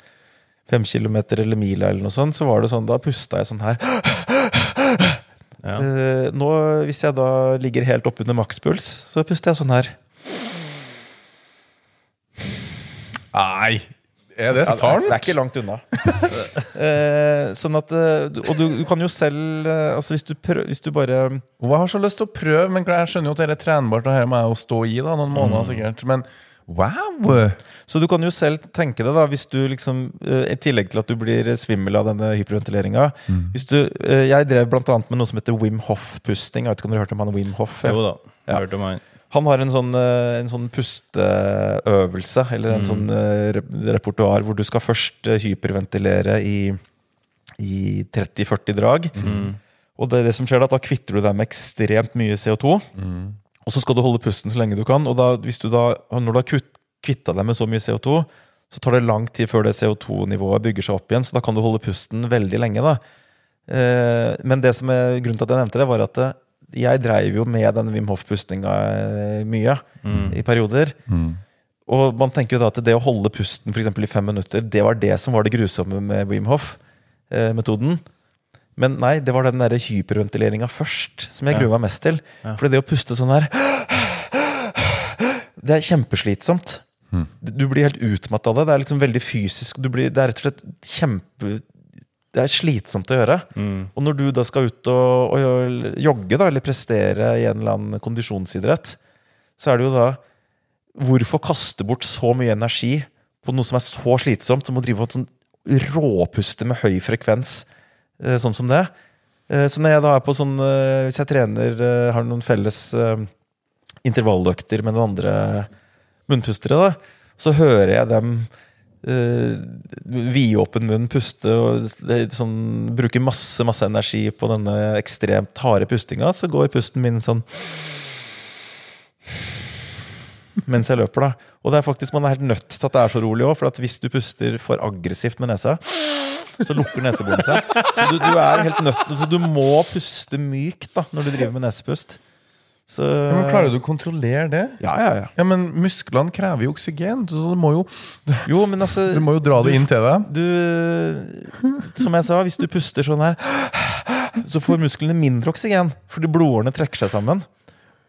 fem kilometer eller mila, eller noe sånt, så var det sånn, da pusta jeg sånn her.
Ja.
Eh, nå, hvis jeg da ligger helt oppunder makspuls, så puster jeg sånn her.
Nei, er det
Ja,
sant?
Det er ikke langt unna. [laughs] eh, sånn at, eh, og du, du kan jo selv altså hvis, du prøv, hvis du bare
jeg har så lyst til å prøve, men jeg skjønner jo at det er trenbart, og her må jeg jo stå i da, noen måneder sikkert. Men Wow!
Så du kan jo selv tenke deg, da, hvis du liksom eh, I tillegg til at du blir svimmel av denne hyperventileringa Hvis du eh, Jeg drev annet med noe som heter Wim Hof-pusting. Jeg vet ikke om dere har hørt om han Wim Hof?
Jo da, jeg
Ja.
hørte om han.
Han har en sånn, eh, en sånn pusteøvelse, eller en sånn eh, repertoar, hvor du skal først hyperventilere i, i 30-40 drag. Og det, det som skjer da, da kvitter du deg med ekstremt mye CO2. Og så skal du holde pusten så lenge du kan. Og da, hvis du da, når du har kvitta deg med så mye CO2, så tar det lang tid før det CO2-nivået bygger seg opp igjen. Så da kan du holde pusten veldig lenge. da. Eh, men det som er grunnen til at jeg nevnte det, var at det, jeg dreiv jo med den Wim Hof-pustinga mye mye i perioder. Og man tenker jo da at det å holde pusten for i fem minutter, det var det som var det grusomme med Wim Hof-metoden. Men nei, det var den der hyperventileringa først som jeg gruer meg mest til. For det å puste sånn her Det er kjempeslitsomt. Du blir helt utmatt av det. Det er liksom veldig fysisk. Du blir, det er rett og slett kjempe Det er slitsomt å gjøre. Og når du da skal ut og, og jogge, da, eller prestere i en eller annen kondisjonsidrett, så er det jo da Hvorfor kaste bort så mye energi på noe som er så slitsomt, som å drive og sånn råpuste med høy frekvens, sånn som det? Eh, Så når jeg da er på sånn eh, Hvis jeg trener, eh, har noen felles eh, intervalløkter med noen andre munnpustere, da, så hører jeg dem uh, vidåpen munn puste og sånn, bruke masse masse energi på denne ekstremt harde pustinga, så går pusten min sånn mens jeg løper, da. Og det er faktisk, man er helt nødt til at det er så rolig òg, for hvis du puster for aggressivt med nesa, så lukker neseboren seg. Så du, du er helt nødt Så du må puste mykt da når du driver med nesepust. Så
Ja, men Klarer du å kontrollere det?
Ja, ja, ja.
Ja, men Musklene krever jo oksygen, så du må jo,
Jo, men altså [laughs]
du må jo dra det inn til deg.
Du Som jeg sa, hvis du puster sånn her, så får musklene mindre oksygen. Fordi blodårene trekker seg sammen.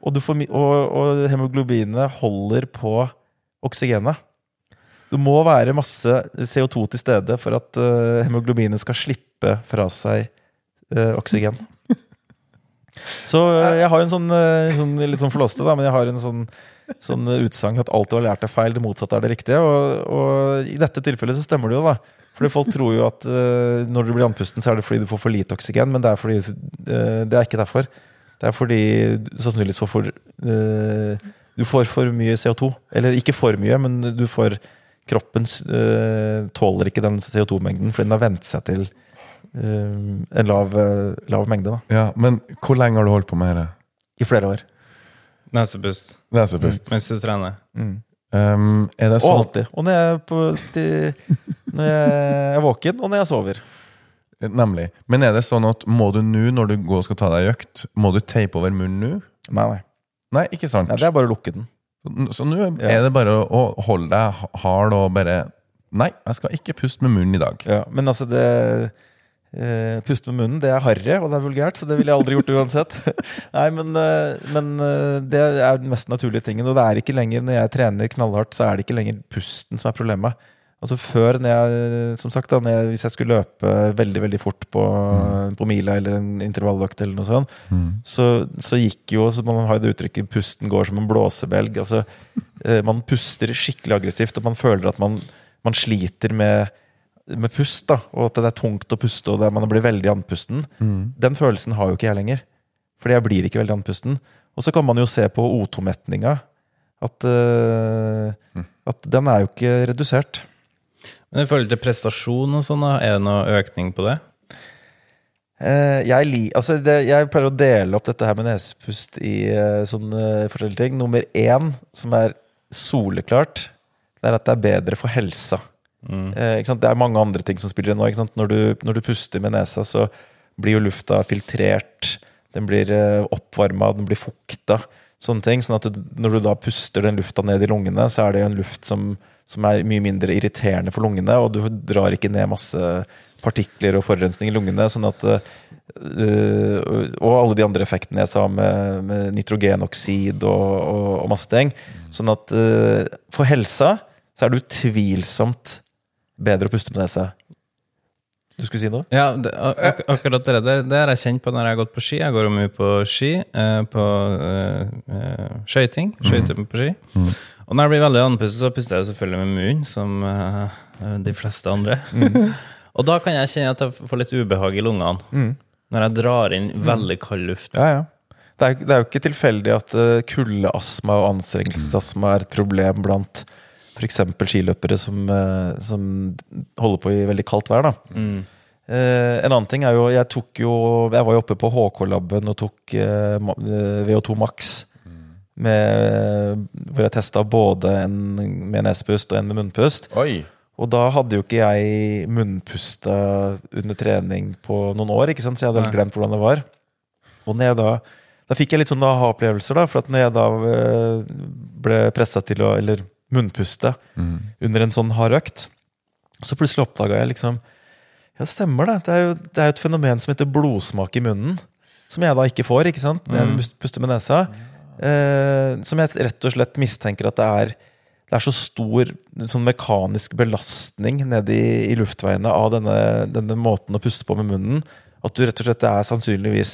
Og, du får, og, og hemoglobinet holder på oksygenet. Det må være masse CO2 til stede for at uh, hemoglobinet skal slippe fra seg uh, oksygen. [laughs] Så uh, jeg har en sånn, eh, sånn litt sånn flåste, da, men jeg har en sånn, sånn utsagn at alt du har lært er feil, det motsatte er det riktige. Og, og i dette tilfellet så stemmer det jo, da. Fordi folk tror jo at eh, når du blir andpusten, så er det fordi du får for lite oksygen, men det er, fordi, eh, det er ikke derfor. Det er fordi du sannsynligvis får for eh, Du får for mye CO2. Eller ikke for mye, men du får Kroppen uh, tåler ikke den CO2-mengden, fordi den har vent seg til uh, en lav, uh, lav mengde da,
Ja, Men hvor lenge har du holdt på med det?
i flere år.
Nesepust
Nesepust.
mens du trener.
Um, er det
Og
sånn
alltid. Og når jeg, på, til, når jeg er våken, og når jeg sover.
Nemlig. Men er det sånn at må du nå, når du går og skal ta deg ei økt, må du teipe over munnen nå?
Nei, nei.
Nei, ikke sant?
nei det er bare å lukke den.
Så nå er det bare å holde deg hard og bare Nei, jeg skal ikke puste med munnen i dag.
Ja, men altså det eh, Puste med munnen, det er harry og det er vulgært, så det ville jeg aldri gjort uansett. [laughs] Nei, men, eh, men eh, det er den mest naturlige tingen. Og det er ikke lenger, når jeg trener knallhardt, så er det ikke lenger pusten som er problemet. Altså Før, jeg, som sagt, da, jeg, hvis jeg skulle løpe veldig veldig fort på, på mila eller en intervalløkt, eller noe sånt, så, så gikk jo så Man har jo det uttrykket 'pusten går som en blåsebelg'. Altså, eh, man puster skikkelig aggressivt, og man føler at man, man sliter med, med pust. da, Og at det er tungt å puste, og det, man blir veldig andpusten. Den følelsen har jo ikke jeg lenger. Fordi jeg blir ikke veldig andpusten. Og så kan man jo se på O2-metninga. At, eh, at den er jo ikke redusert.
Men i forhold til prestasjon og sånn, er det noe økning på det?
Eh, jeg, li, altså det, jeg pleier å dele opp dette her med nesepust i eh, sånne forskjellige ting. Nummer én, som er soleklart, det er at det er bedre for helsa. Eh, sant? Det er mange andre ting som spiller inn nå. Når, du, når du puster med nesa, så blir jo lufta filtrert. Den blir eh, oppvarma, den blir fukta. Sånne ting. Sånn at du, når du da puster den lufta ned i lungene, så er det jo en luft som, som er mye mindre irriterende for lungene, og du drar ikke ned masse partikler og forurensning i lungene. sånn at eh, Og alle de andre effektene jeg sa med, med nitrogenoksid og, og, og masse ting. Sånn at eh, for helsa så er det utvilsomt bedre å puste med nesa. Du skulle si noe?
Ja, det, ak akkurat det der det har jeg kjent på når jeg har gått på ski. Jeg går mye på ski, eh, på eh, eh, skøyting. Skøyter på ski. Og når jeg blir veldig andpustet, så puster jeg selvfølgelig med munnen, som eh, de fleste andre. [laughs] og da kan jeg kjenne at jeg får litt ubehag i lungene. Når jeg drar inn veldig kald luft.
Ja, ja. Det er, det er jo ikke tilfeldig at uh, kuldeastma og anstrengelsesastma er et problem blant f.eks. skiløpere som, eh, som holder på i veldig kaldt vær. da. Eh, en annen ting er jo Jeg tok jo Jeg var jo oppe på HK-laben og tok uh, eh, VO2 Max. Med, hvor jeg testa både en med nesepust og en med munnpust.
Oi!
Og da hadde jo ikke jeg munnpusta under trening på noen år, ikke sant? så jeg hadde helt glemt hvordan det var. Og når jeg da Da fikk jeg litt sånne aha-opplevelser, da. For at når jeg da eh, ble pressa til å Eller munnpuste under en sånn hard økt, så plutselig oppdaga jeg liksom Ja, stemmer det. Det er jo det er jo et fenomen som heter blodsmak i munnen. Som jeg da ikke får, ikke sant? Når jeg puster med nesa. Eh, som jeg rett og slett mistenker at det er det er så stor sånn mekanisk belastning nede i, i luftveiene av denne, denne måten å puste på med munnen, at du rett og slett det er sannsynligvis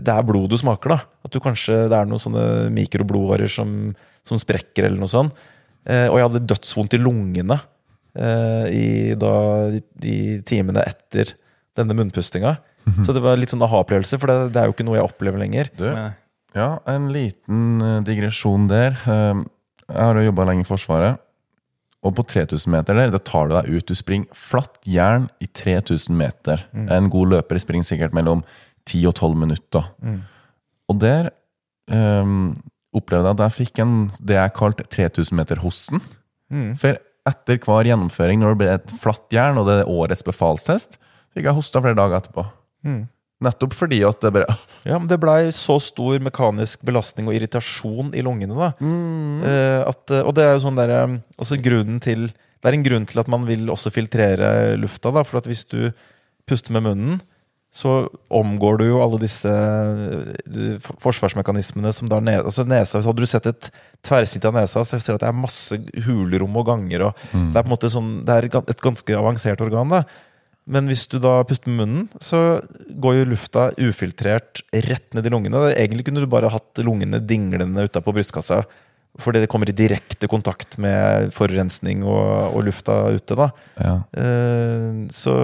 Det er blod du smaker, da. At du kanskje det er noen sånne mikroblodårer som, som sprekker, eller noe sånt. Eh, og jeg hadde dødsvondt i lungene i, da, i, i timene etter denne munnpustinga. Så det var litt sånn aha-opplevelse, for det, det er jo ikke noe jeg opplever lenger.
Du, ja, en liten eh, digresjon der. Um, Jeg har jo jobba lenge i Forsvaret. Og på 3000 meter der, da tar du deg ut. Du springer flatt jern i 3000 meter. En god løper springer sikkert mellom 10 og 12 minutter. Og der um, opplevde jeg at jeg fikk en, det jeg kalte 3000-meter-hosten. For etter hver gjennomføring, når det ble et flatt jern, og det er årets befalstest, fikk jeg hosta flere dager etterpå. Nettopp fordi at det bare [laughs]
Ja, men det blei så stor mekanisk belastning og irritasjon i lungene, da. Eh, at, eh, og det er jo sånn derre Altså grunnen til Det er en grunn til at man vil også filtrere lufta, da. For at hvis du puster med munnen, så omgår du jo alle disse eh, forsvarsmekanismene som da ned, altså nesa, så Hadde du sett et tverrsnitt av nesa, så ser du at det er masse hulerom og ganger. Og Det er på en måte sånn, det er et ganske avansert organ. da men hvis du da puster med munnen, så går jo lufta ufiltrert rett ned i lungene. Egentlig kunne du bare hatt lungene dinglende utapå brystkassa, fordi det kommer i direkte kontakt med forurensning og, og lufta ute. da.
Ja.
Eh, så,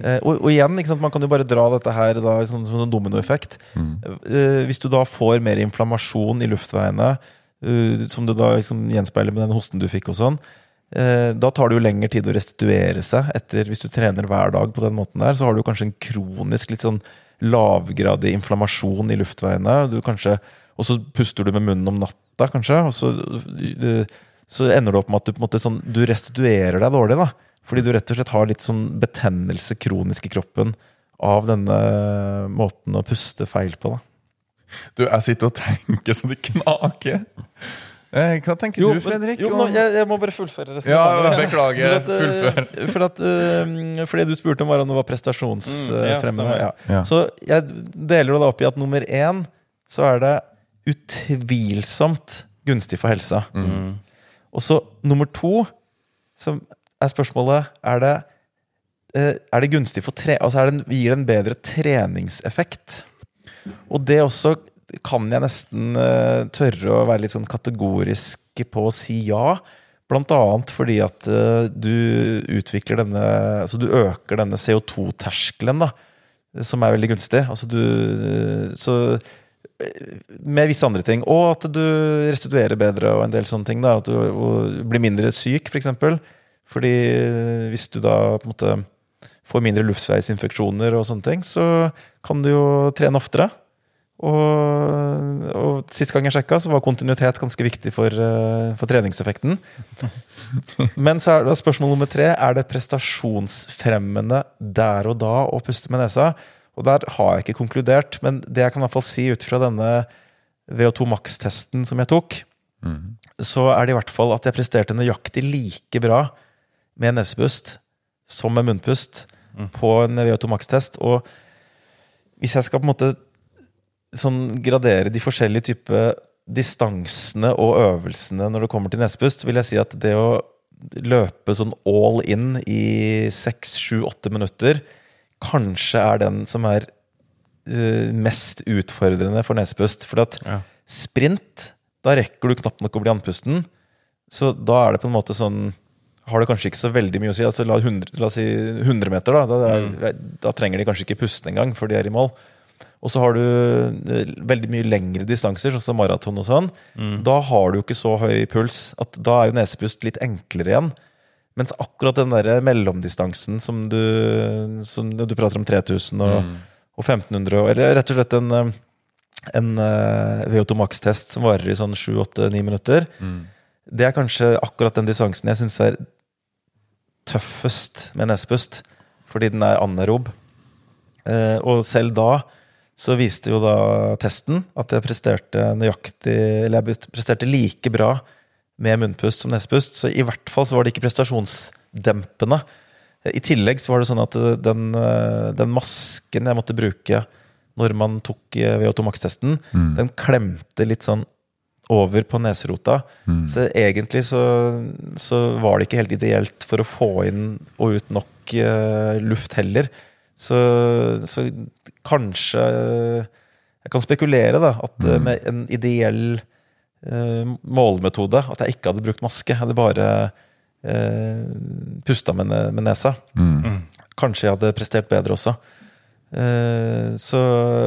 eh, og, og igjen, man kan jo bare dra dette her da, som, som en dominoeffekt. Eh, hvis du da får mer inflammasjon i luftveiene, eh, som du da liksom gjenspeiler med den hosten du fikk og sånn, eh, da tar det jo lengre tid å restituere seg etter Hvis du trener hver dag på den måten der, så har du kanskje en kronisk litt sånn lavgradig inflammasjon i luftveiene. Du kanskje, og så puster du med munnen om natta, kanskje, og så, så ender det opp med at du, på en måte sånn, du restituerer deg dårlig. da Fordi du rett og slett har litt sånn betennelse kronisk i kroppen av denne måten å puste feil på. da
Du, jeg sitter og tenker så det knaker. Eh, hva tenker du, Fredrik?
Jo, nå, jeg, jeg må bare fullføre resten.
Ja, beklager.
At, eh,
Fullfør.
For at, eh, for det du spurte om, var om det var prestasjonsfremmende.
Mm, ja,
ja.
Ja.
Så jeg deler det opp i at nummer én så er det utvilsomt gunstig for helsa. Og så nummer to, som er spørsmålet Er det, eh, er det gunstig for tre... Altså det, gir det en bedre treningseffekt? Og det også kan jeg nesten eh, tørre å være litt sånn kategorisk på å si ja. Blant annet fordi at eh, du utvikler denne Altså du øker denne CO2-terskelen, da. Som er veldig gunstig. Altså du Så med visse andre ting. Og at du restituerer bedre og en del sånne ting. Da. At du blir mindre syk, f.eks. For eksempel. Fordi hvis du da på en måte får mindre luftveisinfeksjoner og sånne ting, så kan du jo trene oftere. Og, og sist gang jeg sjekka, så var kontinuitet ganske viktig for, eh, for treningseffekten. Men så er det spørsmål nummer tre er det prestasjonsfremmende der og da å puste med nesa. Og der har jeg ikke konkludert, men det jeg kan i hvert fall si ut fra denne VO2 Max-testen som jeg tok, så er det i hvert fall at jeg presterte nøyaktig like bra med nesepust som med munnpust på en VO2 Max-test. Og hvis jeg skal på en måte sånn gradere de forskjellige typer distansene og øvelsene når det kommer til nesepust, vil jeg si at det å løpe sånn all in i seks, sju, åtte minutter, kanskje er den som er uh, mest utfordrende for nesepust. For at
Ja.
sprint, da rekker du knapt nok å bli andpusten. Så da er det på en måte sånn Har det kanskje ikke så veldig mye å si. Altså, la, 100, la oss si 100 meter, da. Da, er, da trenger de kanskje ikke puste engang før de er i mål. Og så har du eh, veldig mye lengre distanser, sånn som maraton og sånn. Da har du jo ikke så høy puls. at Da er jo nesepust litt enklere igjen. Mens akkurat den der mellomdistansen som du, som du prater om 3000 og, og 1500, eller rett og slett en, eh, en eh, VO2 Max-test som varer i sånn 7-8-9 minutter, det er kanskje akkurat den distansen jeg syns er tøffest med nesepust. Fordi den er anaerob. Eh, og selv da så viste jo da testen at jeg presterte nøyaktig Eller jeg presterte like bra med munnpust som nesepust. Så i hvert fall så var det ikke prestasjonsdempende. I tillegg så var det sånn at den, eh, den masken jeg måtte bruke når man tok eh, VO2 Max-testen, den klemte litt sånn over på neserota. Så egentlig så, så var det ikke helt ideelt for å få inn og ut nok uh, luft heller. Så, så kanskje Jeg kan spekulere, da, at mm. med en ideell eh, målemetode At jeg ikke hadde brukt maske. Jeg hadde bare eh, pusta med, med nesa. Kanskje jeg hadde prestert bedre også. Eh, så,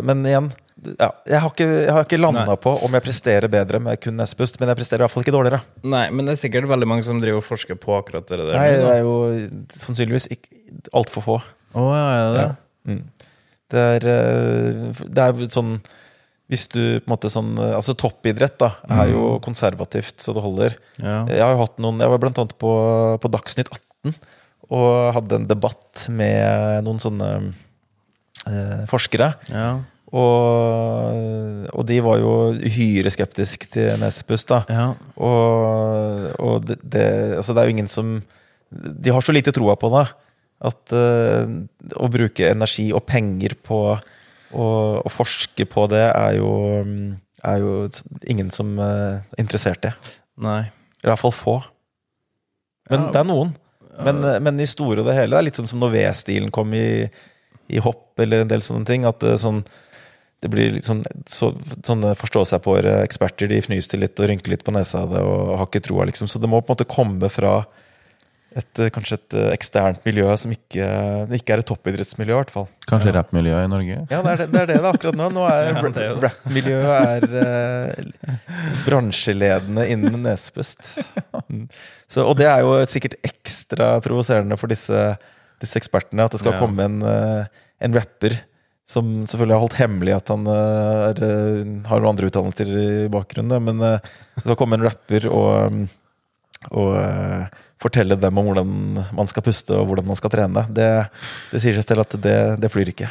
men igjen ja, jeg har ikke, jeg har ikke landa på om jeg presterer bedre med kun nesepust, men jeg presterer i hvert fall ikke dårligere.
Nei, men det er sikkert veldig mange som driver og forsker på akkurat det der.
Nei, det er jo sannsynligvis altfor få.
Å, ja, er det Ja.
Mm. Det er, eh, det er sånn Hvis du på en måte sånn eh, Altså toppidrett da er jo konservativt så det holder.
Ja.
Jeg har jo hatt noen Jeg var blant annet på, på Dagsnytt 18 og hadde en debatt med noen sånne eh, forskere.
Ja.
Og, og de var jo uhyre skeptiske til Nesepus da
ja.
og, og det, det, altså det er jo ingen som De har så lite troa på det at eh, å bruke energi og penger på å, forske på det er jo, er jo ingen som eh, er interessert i.
Nei.
I hvert fall få. Men
Ja.
det er noen. Men, eh, men i store og det hele, det er litt sånn som når V-stilen kom i, i hopp eller en del sånne ting. At det, sånn, det blir sånn så, Sånne forstå-seg-på-eksperter de fnyser litt og rynker litt på nesa av det og har ikke troa, liksom. Så det må på en måte komme fra et, eh, kanskje et eh, eksternt miljø som ikke, ikke er et toppidrettsmiljø, i hvert fall.
Kanskje rappmiljøet i Norge?
Ja, det er det det er det, da, akkurat nå. Nå er [laughs]
Ja, Rappmiljøet er
eh, bransjeledende innen nesepust. Mm. Så, og det er jo sikkert ekstra provoserende for disse, disse ekspertene at det skal
Ja.
komme en, eh, en rapper som selvfølgelig har holdt hemmelig at han eh, er, eh, har noen andre utdannelser i bakgrunnen, men eh, det skal komme en rapper og, mm, og eh, fortelle dem om hvordan man skal puste og hvordan man skal trene. Det, det sier seg selv at det, det flyr ikke.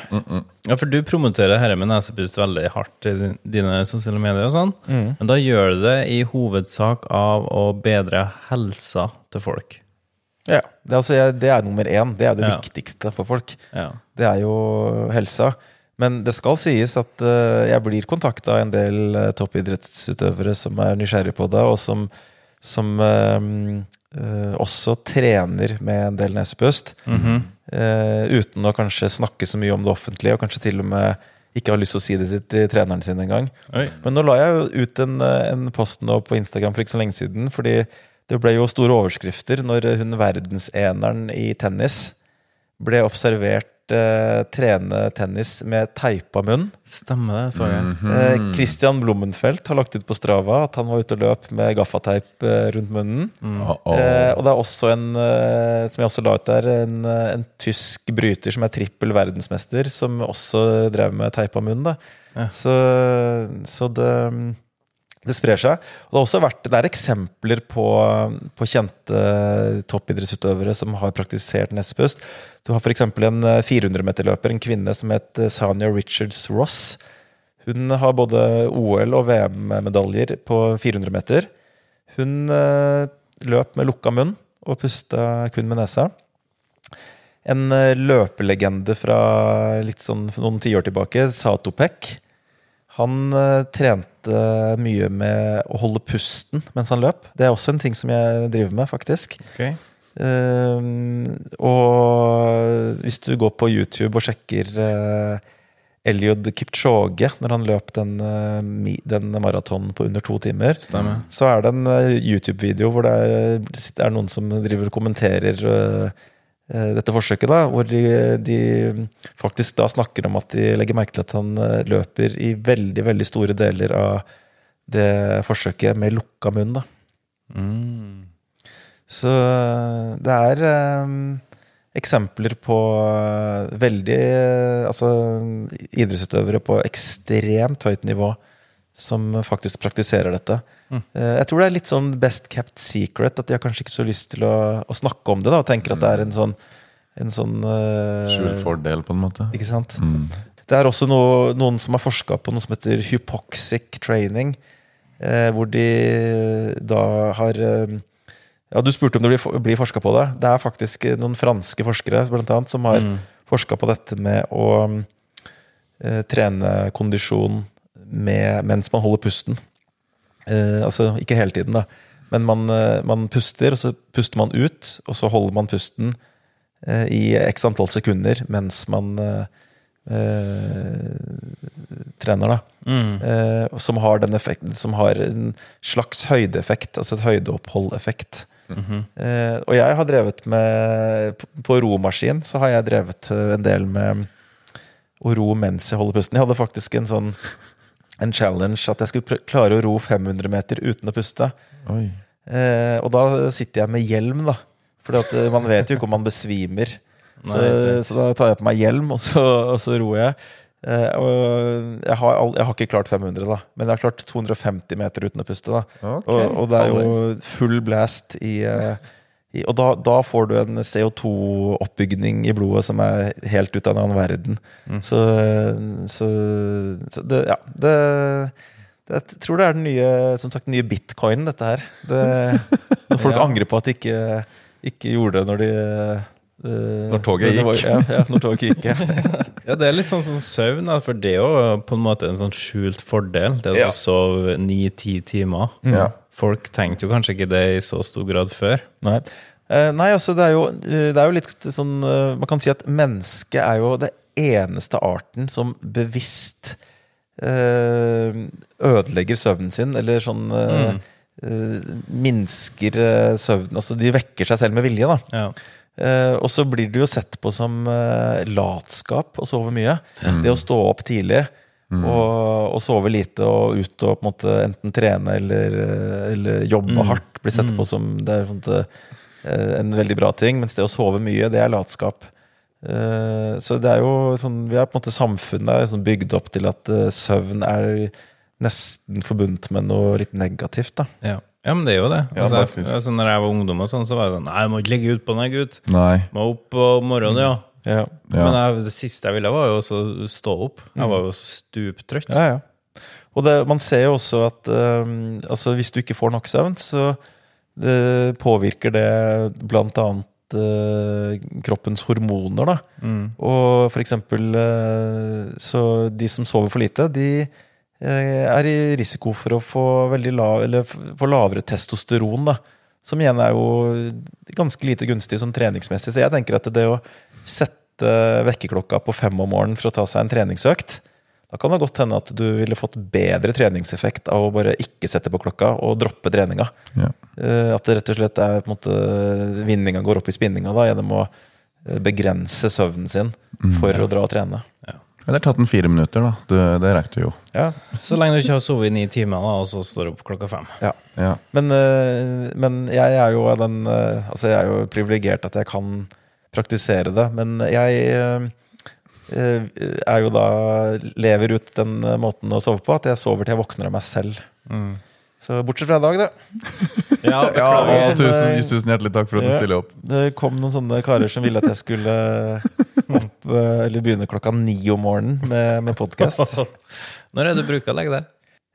Ja, for du promoterer dette med nesepust veldig hardt i dine sosiale medier og sånn.
Mm.
Men da gjør du det i hovedsak av å bedre helsa til folk.
Ja, det, altså, det er nummer én. Det er det
Ja.
viktigste for folk.
Ja.
Det er jo helsa. Men det skal sies at eh, jeg blir kontakta av en del eh, toppidrettsutøvere som er nysgjerrige på det, og som, som eh, også trener med en del nesepust. eh, uten å kanskje snakke så mye om det offentlige, og kanskje til og med ikke har lyst til å si det til- treneren sin engang. Men nå la jeg jo ut en, eh, en post nå på Instagram for ikke så lenge siden, fordi det ble jo store overskrifter når hun verdenseneren i tennis ble observert eh, trene tennis med teipa munn.
Stemmer det, så jeg.
Eh, Christian Blummenfelt har lagt ut på Strava at han var ute og løp med gaffateip uh, rundt munnen.
Uh -oh.
Eh, og det er også en, som jeg også la ut der, en, en tysk bryter som er trippel verdensmester, som også drev med teipa munn. Da.
Ja.
Så, så det, det sprer seg. Og det har også vært, det er eksempler på, på kjente toppidrettsutøvere som har praktisert nesepust. Du har f.eks. en 400-meterløper, en kvinne som het Sanya Sanja Richards Ross. Hun har både OL- og VM-medaljer på 400 meter. Hun eh, løp med lukka munn og pusta kun med nesa. En eh, løpelegende fra sånn noen tiår tilbake, Satopek, Han eh, trente mye med å holde pusten mens han løp. Det er også en ting som jeg driver med, faktisk.
Okay.
Uh, og hvis du går på YouTube og sjekker uh, Eliud Kipchoge når han løp den, uh, den maratonen på under to timer,
Stemmer.
så er det en eh, YouTube-video hvor det er, det er noen som driver og kommenterer eh, eh, dette forsøket, da, hvor de, de faktisk da snakker om at de legger merke til at han eh, løper i veldig, veldig store deler av det forsøket med lukka munn. da.
Mm.
Så eh, det er um, eksempler på eh, veldig eh, Altså idrettsutøvere på ekstremt høyt nivå som faktisk praktiserer dette. Eh, Jeg tror det er litt sånn best kept secret, at de har kanskje ikke så lyst til å, å snakke om det. da, Og tenker at det er en sånn, en sånn uh,
Skjult fordel, på en måte.
Ikke sant?
Mm.
Det er også noe, noen som har forska på noe som heter hypoxic training. Eh, hvor de da har eh, Ja, du spurte om det blir, blir forska på det. Det er faktisk noen franske forskere blant annet, som har
Mm.
forska på dette med å eh, trene kondisjon med, mens man holder pusten. Eh, altså ikke hele tiden, da. Men man, eh, man puster, og så puster man ut, og så holder man pusten eh, i x antall sekunder mens man trener, da.
Mm.
Som har den effekten Som har en slags høydeeffekt, altså et høydeoppholdeffekt. eh, og jeg har drevet med På, romaskin så har jeg drevet en del med å ro mens jeg holder pusten. Jeg hadde faktisk en sånn en challenge at jeg skulle klare å ro 500 meter uten å puste. Eh, og da sitter jeg med hjelm, da. For man vet jo ikke om man besvimer. Så,
Nei,
så da tar jeg på meg hjelm, og så, og så roer jeg. Eh, jeg har, jeg har ikke klart 500, da, men jeg har klart 250 meter uten å puste. da
okay.
og, og det er jo full blast i, eh, i Og da, da får du en CO2-oppbygning i blodet som er helt ut av en annen verden.
Mm.
Så, så, så det Ja. Det, det, jeg tror det er den nye, som sagt, nye bitcoin, dette her. Det, [laughs] når folk
Ja.
angrer på at de ikke, ikke gjorde det når de Uh,
Når toget gikk.
Ja, ja, når toget gikk. Ja. [laughs]
Ja, det er litt sånn som søvn, for det er jo på en måte en sånn skjult fordel. Det å
Ja.
sove ni-ti timer.
Ja.
Folk tenkte jo kanskje ikke det i så stor grad før.
Nei. Eh, nei, altså det er, jo, eh, det er jo litt sånn eh, Man kan si at mennesket er jo det eneste arten som bevisst eh, ødelegger søvnen sin, eller sånn eh, minsker søvnen Altså de vekker seg selv med vilje, da.
Ja.
Og så blir det jo sett på som latskap å sove mye. Det å stå opp tidlig og, og sove lite og ut og på en måte enten trene eller, eller jobbe hardt blir sett på som det er på en, måte, eh, en veldig bra ting. Mens det å sove mye, det er latskap. Eh, så det er jo sånn Vi er på en måte samfunnet er sånn bygd opp til at eh, søvn er nesten forbundet med noe litt negativt. da
Ja. ja, men det er jo det. Altså,
ja,
jeg, altså, når jeg var ungdom, og sånn, så var jeg sånn Nei, jeg må ikke ligge utpå den, gutt.
Nei.
Må opp på morgenen, ja.
Ja,
Ja.
Men jeg, det siste jeg ville, var jo også å stå opp. Jeg var jo stuptrøtt.
Ja, ja. Og det, man ser jo også at um, altså hvis du ikke får nok søvn, så det påvirker det blant annet eh, kroppens hormoner. Da.
Mm.
Og for eksempel eh, Så de som sover for lite, de eh, er i risiko for å få veldig lav, eller få lavere testosteron. Da. Som igjen er jo ganske lite gunstig sånn treningsmessig. Så jeg tenker at det å sette vekkerklokka på fem om morgenen for å ta seg en treningsøkt, da kan det godt hende at du ville fått bedre treningseffekt av å bare ikke sette på klokka og droppe treninga.
Ja.
Eh, At det rett og slett er på en måte vinninga går opp i spinninga da, gjennom å eh, begrense søvnen sin for å dra og trene.
Eller tatt den fire minutter, da. Det, det rekker du jo.
Ja,
Så lenge du ikke har sovet i ni timer, da, og så står du opp klokka fem.
ja.
Ja.
Men, eh, men jeg er jo den Altså, jeg er jo privilegert at jeg kan praktisere det, men jeg eh, eh, er jo da Lever ut den eh, måten å sove på, at jeg sover til jeg våkner av meg selv. Så bortsett fra i dag, da. [laughs]
Ja,
Ja, og tusen, tusen hjertelig takk for at du
Ja.
stiller opp.
Det kom noen sånne karer som ville at jeg skulle opp Eller begynne klokka ni om morgenen med, med podkast. [laughs]
Når er det du bruker å legge deg?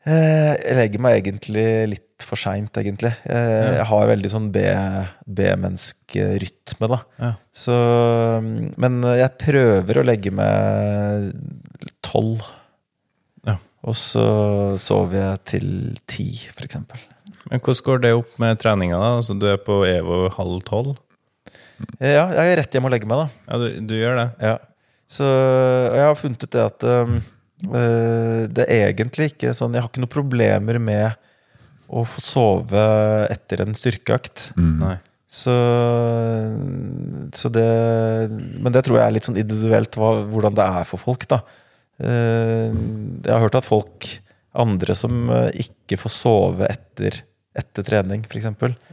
Eh, Jeg legger meg egentlig litt for seint, egentlig. Eh, Jeg har veldig sånn B-menneskerytme, da.
Ja.
Så, men jeg prøver å legge meg tolv.
Ja.
Og så sover jeg til ti, f.eks.
Men hvordan går det opp med treninga? da? Altså, du er på EVO halv tolv?
Ja, jeg er rett hjem og legger meg, da.
Ja, du, du gjør det?
Ja. Så jeg har funnet ut det at um, eh, det er egentlig ikke sånn Jeg har ikke noen problemer med å få sove etter en styrkeøkt.
Nei.
Så, så det Men det tror jeg er litt sånn individuelt hva, hvordan det er for folk, da. Eh, Jeg har hørt at folk andre som eh, ikke får sove etter, etter trening, f.eks.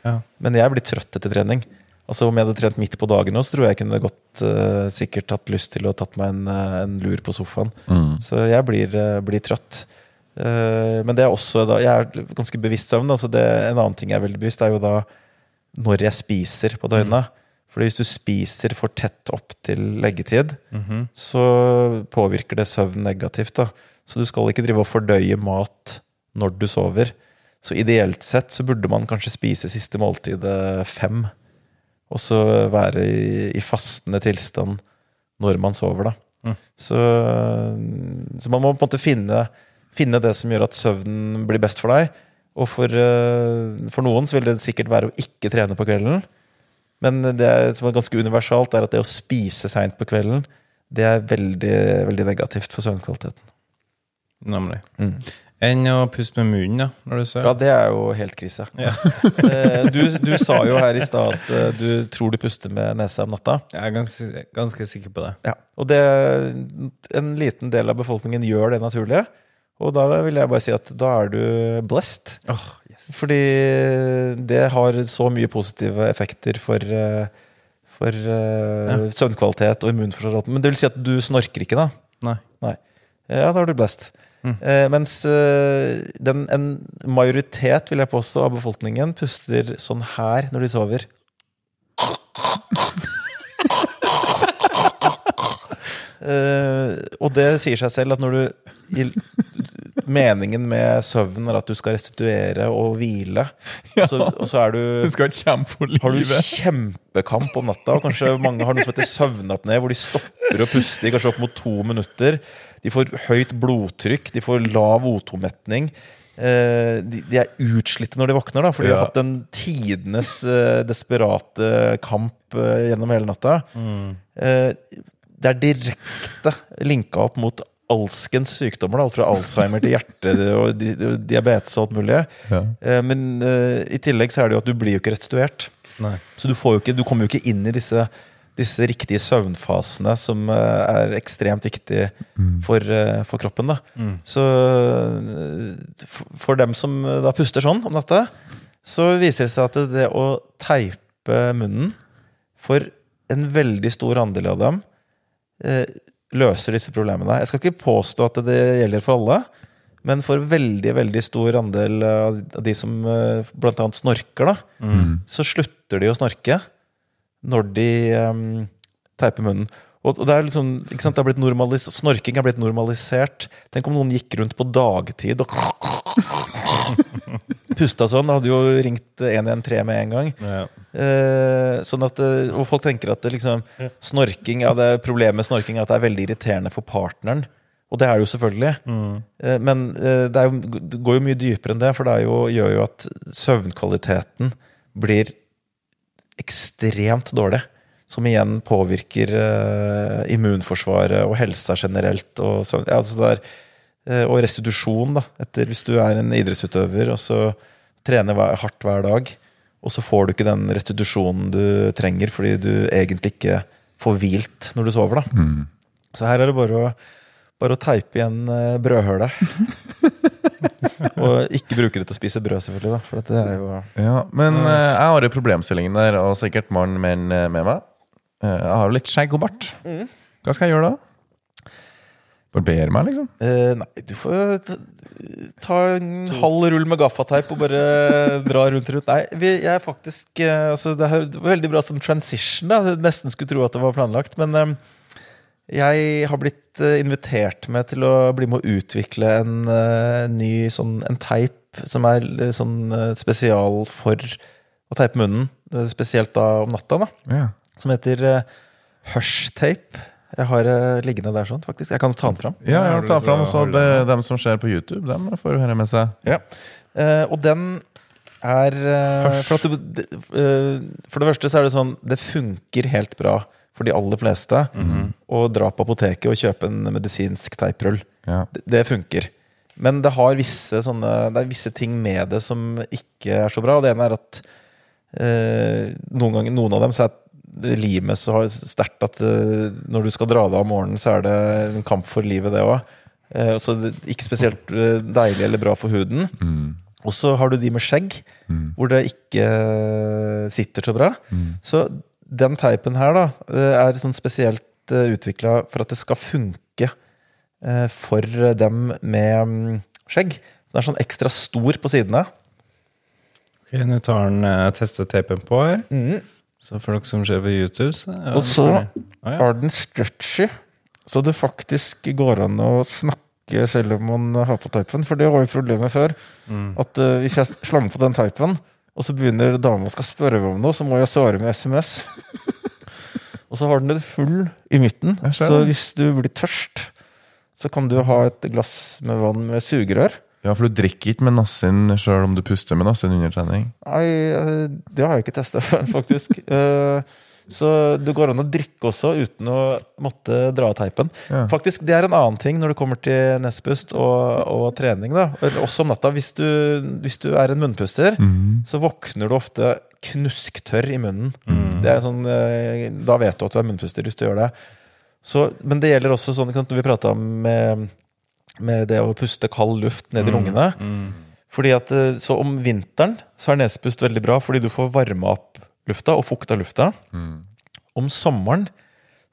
Ja.
Men jeg blir trøtt etter trening. Altså Om jeg hadde trent midt på dagen nå, så tror jeg jeg kunne godt uh, sikkert hatt lyst til å tatt meg en, eh, en lur på sofaen. Så jeg blir, uh, blir trøtt. Uh, men det er også da, Jeg er ganske bevisst søvn. Altså det, en annen ting jeg er veldig bevisst, er jo da når jeg spiser på døgnet. Fordi hvis du spiser for tett opp til leggetid, så påvirker det søvn negativt. da. Så du skal ikke drive og fordøye mat når du sover. Så ideelt sett så burde man kanskje spise siste måltidet fem. Og så være i, i fastende tilstand når man sover, da. Så, så man må på en måte finne, finne det som gjør at søvnen blir best for deg. Og for, eh, for noen så vil det sikkert være å ikke trene på kvelden. Men det som er ganske universalt, er at det å spise seint på kvelden, det er veldig, veldig negativt for søvnkvaliteten.
Nemlig.
Mm.
Enn å puste med munnen, da, når du
Ja, det er jo helt krise. Ja. [laughs] Du, du sa jo her i stad at eh, du tror du puster med nesa om natta.
Jeg er ganske, ganske sikker på det.
Ja. Og det, en liten del av befolkningen gjør det naturlige. Og da vil jeg bare si at da er du blessed. Fordi det har så mye positive effekter for, eh, for ja. søvnkvalitet og immunforsvar. Men det vil si at du snorker ikke, da.
Nei.
Nei. Ja, da er du blest. Eh, mens eh, den, en majoritet, vil jeg påstå, av befolkningen puster sånn her når de sover. [laughs] Eh, og det sier seg selv at når du i, Meningen med søvn er at du skal restituere og hvile. Så, og så er du
Du skal kjempe for
har du kjempekamp om natta. Og kanskje mange har noe som heter søvnapné, hvor de stopper å puste i kanskje opp mot to minutter. De får høyt blodtrykk, de får lav O2-metning. Eh, de, de er utslitte når de våkner, da, for de
Ja.
har hatt en tidenes eh, desperate kamp eh, gjennom hele natta. Mm. det er direkte linka opp mot alskens sykdommer. Da, alt fra Alzheimer til hjerte og di og diabetes og alt mulig.
Ja.
Men i tillegg så er det jo at du blir jo ikke restituert.
Nei.
Så du, får jo ikke, du kommer jo ikke inn i disse, disse riktige søvnfasene som eh, er ekstremt viktige for, eh, for kroppen. Da. Så eh, for dem som da puster sånn om natta, så viser det seg at det, å teipe munnen for en veldig stor andel av dem eh, løser disse problemene. Jeg skal ikke påstå at det gjelder for alle, men for veldig veldig stor andel av de som bl.a. snorker, da, så slutter de å snorke når de um, teiper munnen. Og, og det er liksom, det har blitt normalis Snorking er blitt normalisert. Tenk om noen gikk rundt på dagtid og [laughs] pusta sånn. Hadde jo ringt 113 med en gang.
Ja.
Eh, sånn at, eh, og folk tenker at det liksom, snorking ja, det er Problemet med snorking er at det er veldig irriterende for partneren. Og det er det jo selvfølgelig. Eh, men det, er jo, det går jo mye dypere enn det, for det er jo, gjør jo at søvnkvaliteten blir ekstremt dårlig. Som igjen påvirker eh, immunforsvaret og helsa generelt. Og, så, ja, altså der, er, eh, og restitusjon, da. Etter, hvis du er en idrettsutøver og så trener hardt hver dag, og så får du ikke den restitusjonen du trenger fordi du egentlig ikke får hvilt når du sover. da. Så her er det bare å, bare å teipe igjen eh, brødhølet. [laughs] og ikke bruke det til å spise brød, selvfølgelig. da, For det er jo
Ja, men uh, jeg har jo problemstillingen der, og sikkert mannen menn eh, med meg. Uh, jeg har jo litt skjegg og bart. Hva skal jeg gjøre da? Barbere meg, liksom?
Uh, nei, du får ta, en halv rull med gaffateip og bare [laughs] dra rundt rundt. Nei, vi, jeg er faktisk altså, det, er, var veldig bra sånn transition. da Jeg Nesten skulle tro at det var planlagt. Men eh, jeg har blitt eh, invitert med til å bli med å utvikle en uh, ny sånn en teip som er sånn eh, spesial for å teipe munnen. Spesielt da om natta, da.
Yeah.
Som heter uh, Hush Tape. Jeg har det liggende der sånn, faktisk. Jeg kan ta den fram.
Ja, ja,
har
ta
den
fram
så
også
den
Dem som ser på YouTube, dem får du høre med seg.
Ja. Uh, og den er for, at det, for det første så er det sånn Det funker helt bra for de aller fleste å dra på apoteket og kjøpe en medisinsk teiprull.
Ja.
Det, det funker. Men det har visse sånne Det er visse ting med det som ikke er så bra. Og det ene er at eh, noen ganger Noen av dem så er limet så sterkt at eh, når du skal dra deg av om morgenen, så er det en kamp for livet, det òg. Eh, så det ikke spesielt eh, deilig eller bra for huden. Og så har du de med skjegg, hvor det ikke eh, sitter så bra. Så den teipen her da, eh, er sånn spesielt utvikla for at det skal funke eh, for dem med mm, skjegg. Den er sånn ekstra stor på sidene.
Ok, Nå tar han testeteipen teipen på her. Så for dere som ser på YouTube, så
Og så
får ja.
er den stretchy, så det faktisk går an å snakke selv om man har på teipen. For det var jo problemet før. At eh, hvis jeg slang på den teipen, og så begynner dama skal spørre meg om noe, så må jeg svare med SMS. [laughs] og så har den et hull i midten, så hvis du blir tørst, så kan du ha et glass med vann med sugerør.
Ja, for du drikker ikke med nassen sjøl om du puster med nassen under trening.
Nei, eh, det har jeg ikke testa faktisk. [laughs] Så det går an å drikke også uten å måtte dra av teipen.
Ja.
Faktisk, Det er en annen ting når det kommer til nespust og, og trening. da Også om natta. Hvis du, hvis du er en munnpuster, så våkner du ofte knusktørr i munnen. Det er sånn, eh, Da vet du at du er munnpuster hvis du gjør det. Så, men det gjelder også sånn når vi prata med, med det å puste kald luft ned i lungene. Fordi at, eh, så Om vinteren så er nesepust veldig bra fordi du får varma opp lufta og fukta lufta. Om sommeren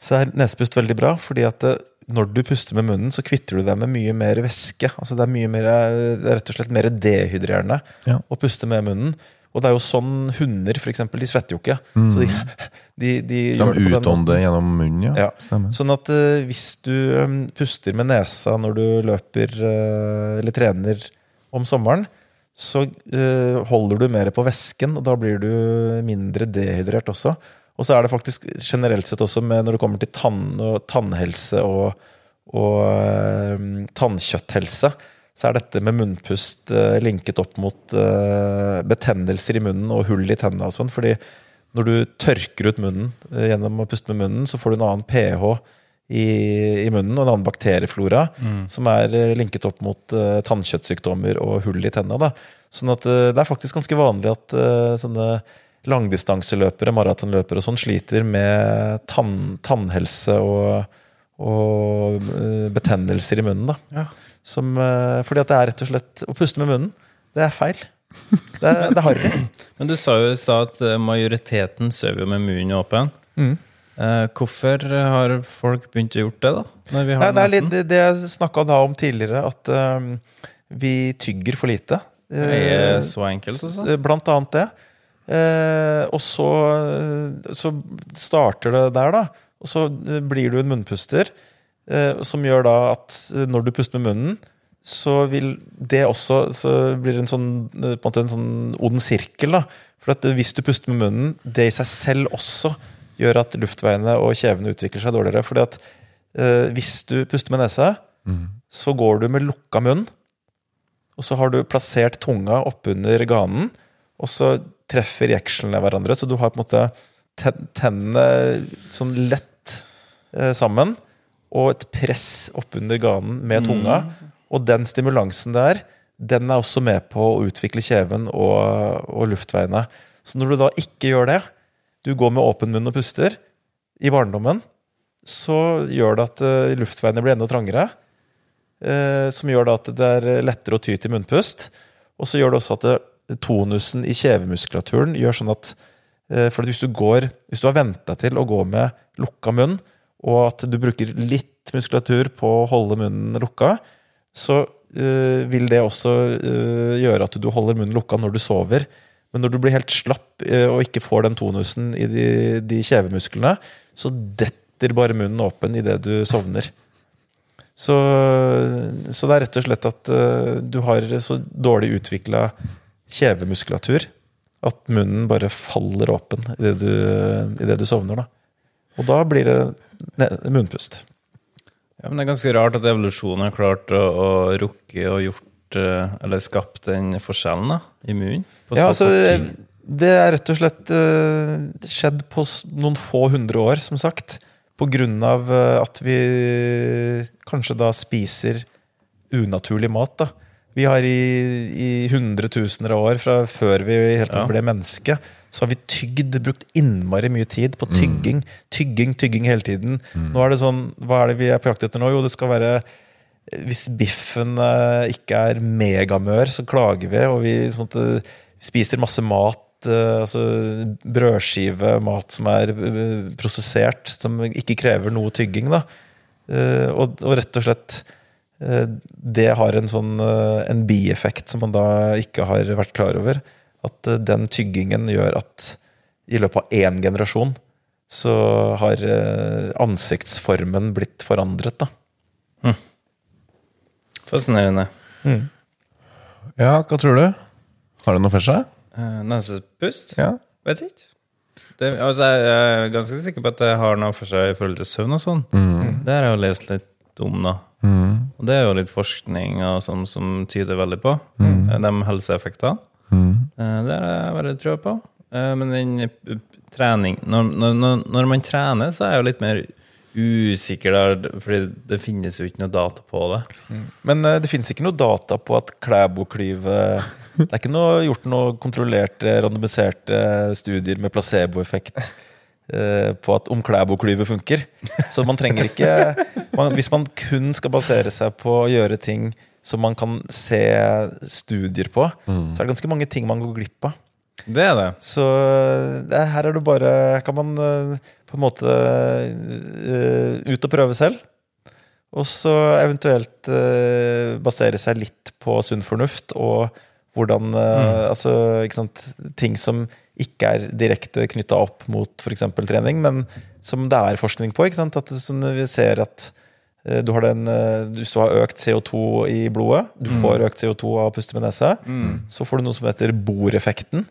så er nesepust veldig bra fordi at det, når du puster med munnen, så kvitter du deg med mye mer væske. Altså det er mye mer, eh, det er rett og slett mer dehydrerende
Ja.
å puste med munnen. Og det er jo sånn hunder, for eksempel, de svetter jo ikke. Så de, [laughs] de, de,
De utånder gjennom munnen, ja.
Ja. Sånn at uh, hvis du um, puster med nesa når du løper uh, eller trener om sommeren, så eh, holder du mer på væsken, og da blir du mindre dehydrert også. Og så er det faktisk generelt sett også med når det kommer til tann og tannhelse og, og eh, tannkjøtthelse, så er dette med munnpust eh, linket opp mot betennelser i munnen og hull i tennene og sånn. fordi når du tørker ut munnen gjennom å puste med munnen, så får du en annen pH i, i munnen og en annen bakterieflora som er eh, linket opp mot uh, tannkjøttsykdommer og hull i tenna. Da. Sånn at uh, det er faktisk ganske vanlig at uh, sånne langdistanseløpere, maratonløpere og sånn, sliter med tann, tannhelse og, og uh, betennelser i munnen. Da.
Ja.
Som, fordi at det er rett og slett Å puste med munnen, det er feil. Det er, det er harry.
Men du sa jo i stad at majoriteten sover jo med munnen åpen.
Mm.
Eh, hvorfor har folk begynt å gjøre det, da? Når vi
Nei, det er litt det, jeg snakka da om tidligere, at um, vi tygger for lite.
Det er så enkelt, altså.
Blant annet det. Eh, og så, så starter det der, da. Og så eh, blir du en munnpuster, eh, som gjør da at eh, når du puster med munnen, så vil det også Så blir det en sånn, eh, på en måte en sånn ond sirkel. da For at eh, hvis du puster med munnen, det i seg selv også gjør at luftveiene og kjevene utvikler seg dårligere. Fordi at eh, hvis du puster med nesa, så går du med lukka munn. Og så har du plassert tunga oppunder ganen, og så treffer jekslene hverandre. Så du har på en måte ten- tennene sånn lett eh, sammen, og et press oppunder ganen med tunga. Og den stimulansen der, den er også med på å utvikle kjeven og, og luftveiene. Så når du da ikke gjør det, du går med åpen munn og puster i barndommen, så gjør det at eh, luftveiene blir enda trangere eh, som gjør det at det er lettere å ty til munnpust. Og så gjør det også at det, tonusen i kjevemuskulaturen gjør sånn at eh, For hvis du går Hvis du har vent til å gå med lukka munn, og at du bruker litt muskulatur på å holde munnen lukka, så eh, vil det også eh, gjøre at du holder munnen lukka når du sover. Men når du blir helt slapp eh, og ikke får den tonusen i de, de kjevemusklene, så detter bare munnen åpen idet du sovner. Så, så det er rett og slett at eh, du har så dårlig utvikla kjevemuskulatur at munnen bare faller åpen idet du, i det du sovner. Da. Og da blir det munnpust.
Ja, men det er ganske rart at evolusjonen har klart å, å rukke og gjort eh, Eller skapt den forskjellen da, i munnen.
Ja, altså, det er rett og slett uh, skjedd på noen få hundre år, som sagt. På grunn av eh, at vi kanskje da spiser unaturlig mat. da. Vi har i, i hundretusener av år, fra før vi helt
Ja.
ble menneske, så har vi tygd, brukt innmari mye tid på tygging. Tygging, tygging hele tiden. Nå er det sånn, Hva er det vi er på jakt etter nå? Jo, det skal være hvis biffen eh, ikke er megamør, så klager vi, og vi sånn måte, spiser masse mat. eh, altså brødskive, mat som er eh, prosessert, som ikke krever noe tygging. da. Eh, og, og rett og slett Det har en sånn en bieffekt som man da ikke har vært klar over. At den tyggingen gjør at i løpet av én generasjon så har ansiktsformen blitt forandret. da.
Fascinerende.
Ja, hva tror du? Har det noe for seg?
Uh, Nesepust?
Ja.
Vet ikke. Det, altså, jeg er ganske sikker på at det har noe for seg i forhold til søvn og sånn. Det har jeg jo lest litt om, da. Og det er jo litt forskning og sånn som tyder veldig på mm. de helseeffektene. Eh, Det har jeg veldig trua på. Eh, Men den eh, trening når, når, når- man trener, så er jeg jo litt mer usikker der, fordi det finnes jo ikke noe data på det.
Men eh, det finnes ikke noe data på at Klæbo-klyve [laughs] Det er ikke noe, gjort noe kontrollerte, randomiserte studier med placeboeffekt eh, på at om Klæbo-klyve funker. Så man trenger ikke man, Hvis man kun skal basere seg på å gjøre ting som man kan se studier på, så er det ganske mange ting man går glipp av.
Det er det.
Så det, er- her er det bare Kan man eh, på en måte uh, ut og prøve selv. Og så eventuelt uh, basere seg litt på sunn fornuft og hvordan eh, Altså, ikke sant Ting som ikke er direkte knytta opp mot f.eks. trening, men som det er forskning på. ikke sant? At som vi ser at eh, du har den, eh, Hvis du har økt CO2 i blodet, du får økt CO2 av å puste med nesa, så får du noe som heter Bohr-effekten.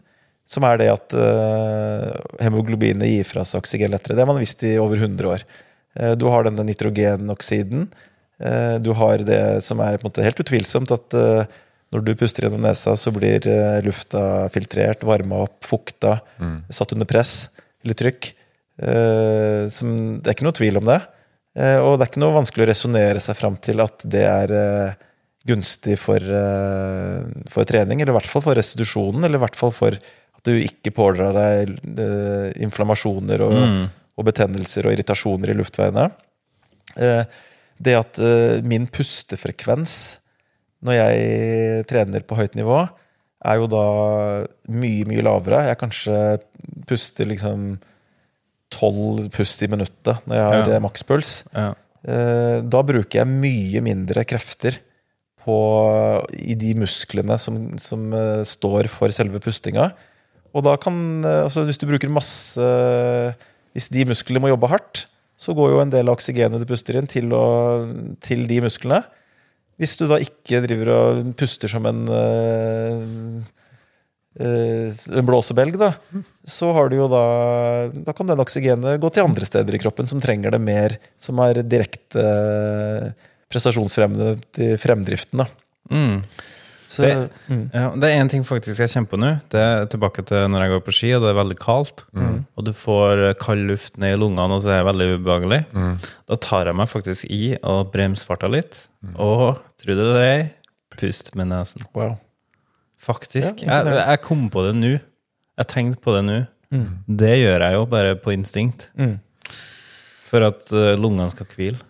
Som er det at uh, hemoglobinet gir fra seg oksygen lettere. Det har man visst i over 100 år. Uh, du har denne nitrogenoksiden. Uh, du har det som er på en måte helt utvilsomt, at eh, når du puster gjennom nesa, så blir eh, lufta filtrert, varma opp, fukta, satt under press eller trykk. Eh, som, det er ikke noe tvil om det. Eh, og det er ikke noe vanskelig å resonnere seg fram til at det er eh, gunstig for, eh, for trening, eller i hvert fall for restitusjonen, eller i hvert fall for at du ikke pådrar deg eh, inflammasjoner og, og betennelser og irritasjoner i luftveiene. Eh, det at min pustefrekvens når jeg trener på høyt nivå, er jo da mye, mye lavere. Jeg kanskje puster liksom tolv pust i minuttet når jeg har
Ja.
eh, makspuls.
Ja.
Eh, Da bruker jeg mye mindre krefter på, i de musklene som, som eh, står for selve pustinga. Og da kan, altså hvis du bruker masse Hvis de musklene må jobbe hardt, så går jo en del av oksygenet du puster inn, til, å, til de musklene. Hvis du da ikke driver og puster som en eh, eh, blåsebelg, da, så har du jo da Da kan den oksygenet gå til andre steder i kroppen som trenger det mer, som er direkte eh, prestasjonsfremmende til fremdriften, da.
Mm.
Så,
Det-
mm.
Ja, det er én ting faktisk jeg kjenner på nå. Det er tilbake til når jeg går på ski og det er veldig kaldt.
Mm.
Og du får eh, kald luft ned i lungene, og så er det veldig ubehagelig. Da tar jeg meg faktisk i og bremser farta litt. Og tro det eller ei, pust med nesen.
Wow.
Faktisk.
Ja,
jeg, jeg kom på det nå. Jeg tenkte på det nå. Det gjør jeg jo bare på instinkt.
Mm.
For at eh, lungene skal hvile.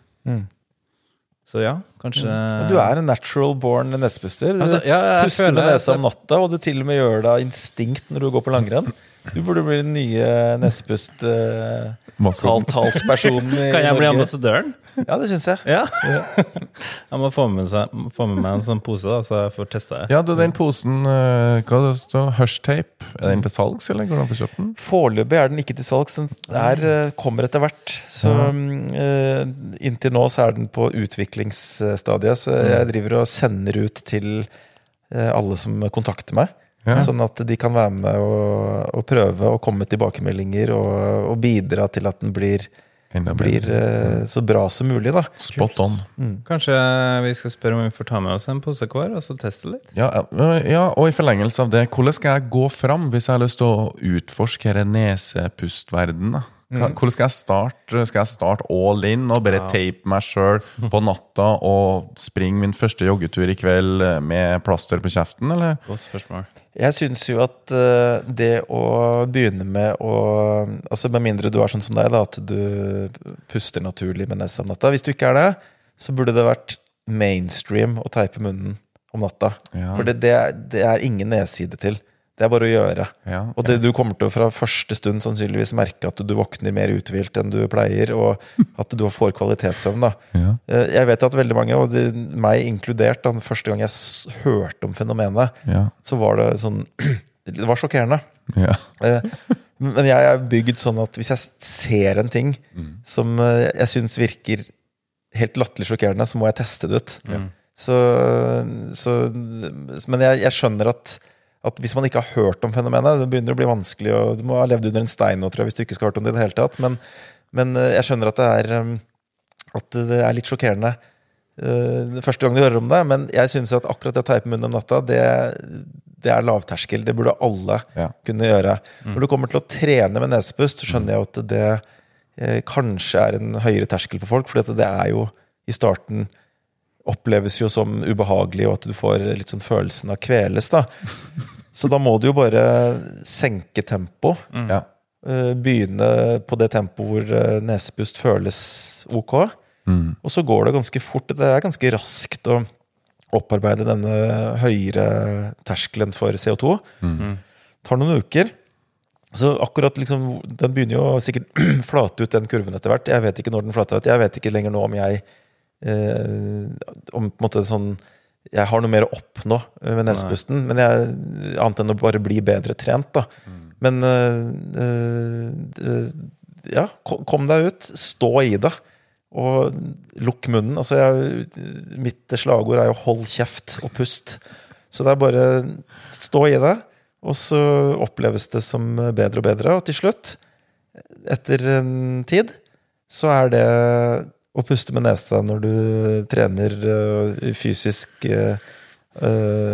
Så ja, kanskje
mm. Du er en natural born nesepuster. Du
Altså, ja,
puster med nesa om natta, og du til og med gjør det av instinkt når du går på langrenn. [laughs] Du burde bli den nye nesepust uh,
Maskoten.
talspersonen i
Kan jeg bli ambassadøren?
Ja, det syns jeg.
Ja. jeg må få med, seg, få med meg en sånn pose, da, så jeg får testa det.
Ja, du, den posen eh, Hva det står Hushtape, er den til salgs, eller går det an å få kjøpt den?
Foreløpig er den ikke til salgs. Den er, eh, kommer etter hvert. Så eh, Inntil nå så er den på utviklingsstadiet. Så jeg driver og sender ut til alle som kontakter meg.
Ja.
Sånn at de kan være med og, og prøve å komme med tilbakemeldinger og, og bidra til at den blir blir eh, så bra som mulig, da.
Spot on.
Kanskje vi skal spørre om vi får ta med oss en pose hver, og så teste litt?
Ja, ja, ja, og i forlengelse av det, hvordan skal jeg gå fram hvis jeg har lyst til å utforske denne nesepustverden? da?
Mm.
Hvordan skal jeg starte? Skal jeg starte all in og bare tape meg sjøl på natta og springe min første joggetur i kveld eh, med plaster på kjeften, eller?
Godt spørsmål.
Jeg syns jo at eh, det å begynne med å Altså Med mindre du er sånn som deg, da, at du puster naturlig med nesa om natta. Hvis du ikke er det, så burde det vært mainstream å teipe munnen om natta.
Ja.
For det, det, er, det er ingen nedside til. Det er bare å gjøre.
Ja,
Og det, du kommer til å fra første stund sannsynligvis merke at du våkner mer uthvilt enn du pleier, og at du får kvalitetssøvn.
Ja.
Eh, Jeg vet at veldig mange, og det, meg inkludert, den første gang jeg hørte om fenomenet,
Ja.
så var det sånn [clears throat] Det var sjokkerende.
Ja. [laughs]
Eh, Men jeg er bygd sånn at hvis jeg ser en ting som eh, jeg syns virker helt latterlig sjokkerende, så må jeg teste det ut. Så, så Men jeg, jeg skjønner at, at hvis man ikke har hørt om fenomenet Det begynner å bli vanskelig, og du må ha levd under en stein nå, tror jeg, hvis du ikke skal ha hørt om det i det hele tatt. Men, men eh, jeg skjønner at det er eh, At det er litt sjokkerende eh, første gang du hører om det. Men jeg syns at akkurat det å teipe munnen om natta, det, det er lavterskel. Det burde alle
Ja.
kunne gjøre. Når du kommer til å trene med nesepust, så skjønner jeg at det eh, kanskje er en høyere terskel for folk. For det er jo i starten oppleves jo som ubehagelig, og at du får litt sånn følelsen av kveles. da. Så da må du jo bare senke tempo.
Ja.
eh, Begynne på det tempoet hvor eh, nesepust føles ok.
Mm.
Og så går det ganske fort. Det er ganske raskt å opparbeide denne høyere terskelen for CO2. tar noen uker. Så akkurat liksom, Den begynner jo sikkert [clears throat] flate ut, den kurven, etter hvert. Jeg vet ikke når den flata ut. Jeg vet ikke lenger nå om jeg Om på en måte sånn Jeg har noe mer å oppnå eh, med nesepusten, men jeg, annet enn å bare bli bedre trent. da. Men eh, eh, ja, kom deg ut. Stå i det. Og lukk munnen. Altså, jeg, mitt slagord er jo 'hold kjeft og pust'. Så det er bare stå i det, og så oppleves det som bedre og bedre. Og til slutt, etter en tid, så er det å puste med nesa når du trener øh, fysisk uh,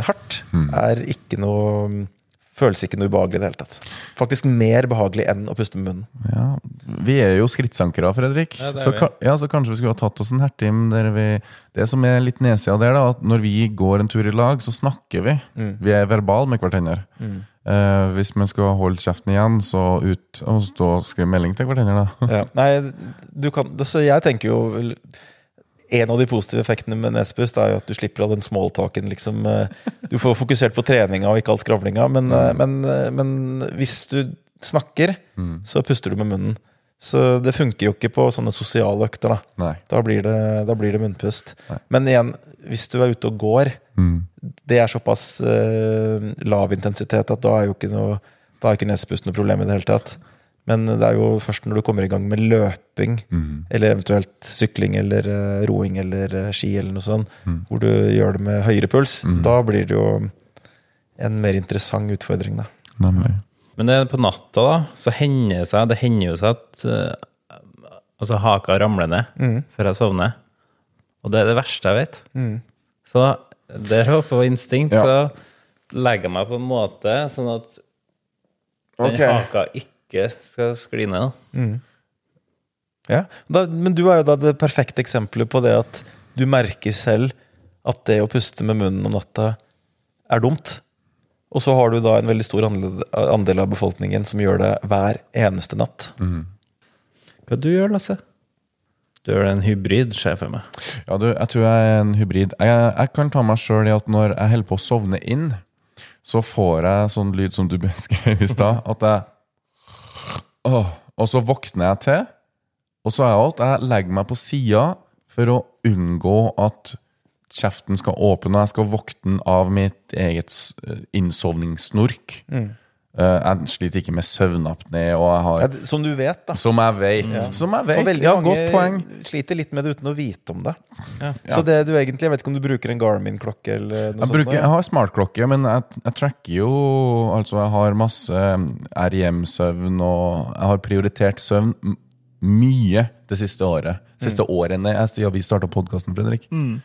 hardt, hardt, er ikke noe Føles ikke noe ubehagelig i det hele tatt. Faktisk mer behagelig enn å puste med munnen.
Ja, Vi er jo skrittsankere, Fredrik.
Ja,
så, ka ja, så kanskje vi skulle ha tatt oss en hertim der Det som er litt nedsida der, da, at når vi går en tur i lag, så snakker vi. Vi er verbale med hverandre. Eh, hvis man skal holde kjeften igjen, så ut og stå og skrive melding til hverandre, da. [laughs]
Ja. Nei, du kan, så jeg tenker jo En av de positive effektene med nesepust er jo at du slipper av den smalltalken. Liksom, eh, du får fokusert på treninga og ikke all skravlinga. Men, mm. men, eh, men hvis du snakker, så puster du med munnen. Så det funker jo ikke på sånne sosiale økter. Da,
Nei.
da, blir, det, da blir det munnpust. Men igjen, hvis du er ute og går, det er såpass eh, lav intensitet at da er jo ikke noe Da er ikke nesepust noe problem i det hele tatt. Men det er jo først når du kommer i gang med løping, eller eventuelt sykling eller uh, roing eller uh, ski, eller noe sånt, hvor du gjør det med høyere puls, da blir det jo en mer interessant utfordring, da.
Nemlig.
Men det på natta, da, så hender det seg, det hender jo seg at eh, altså haka ramler ned før jeg sovner. Og det er det verste jeg vet. Så der oppe på instinkt,
Ja.
så legger jeg meg på en måte sånn at den
okay.
haka ikke skal skli ned. da.
Ja, da, Men du er jo da det perfekte eksempelet på det at du merker selv at det å puste med munnen om natta er dumt. Og så har du da en veldig stor andel, andel av befolkningen som gjør det hver eneste natt.
Hva du gjør Lasse? Du gjør en hybrid, ser jeg for meg.
Ja, du, jeg tror jeg er en hybrid. Jeg, jeg kan ta meg sjøl i at når jeg holder på å sovne inn, så får jeg sånn lyd som du [laughs] beskrev i stad. At jeg Åh, Og så våkner jeg til, og så er jeg alt. jeg legger meg på sida for å unngå at kjeften skal åpne, og jeg skal vokte den av mitt eget innsovningssnork. Mm. Jeg sliter ikke med søvnapné, har
Ja, som du vet, da.
Som jeg vet. Som jeg
For
vet.
veldig
Ja,
mange
godt poeng.
sliter litt med det uten å vite om det.
Ja.
Så det du egentlig, Jeg vet ikke om du bruker en Garmin-klokke eller noe
Jeg,
sånt?
bruker,
nå,
jeg har smartklokke, men jeg, jeg tracker jo Altså, jeg har masse REM-søvn, og jeg har prioritert søvn mye det siste året. Siste årene jeg siden vi starta podkasten, Fredrik. Eh,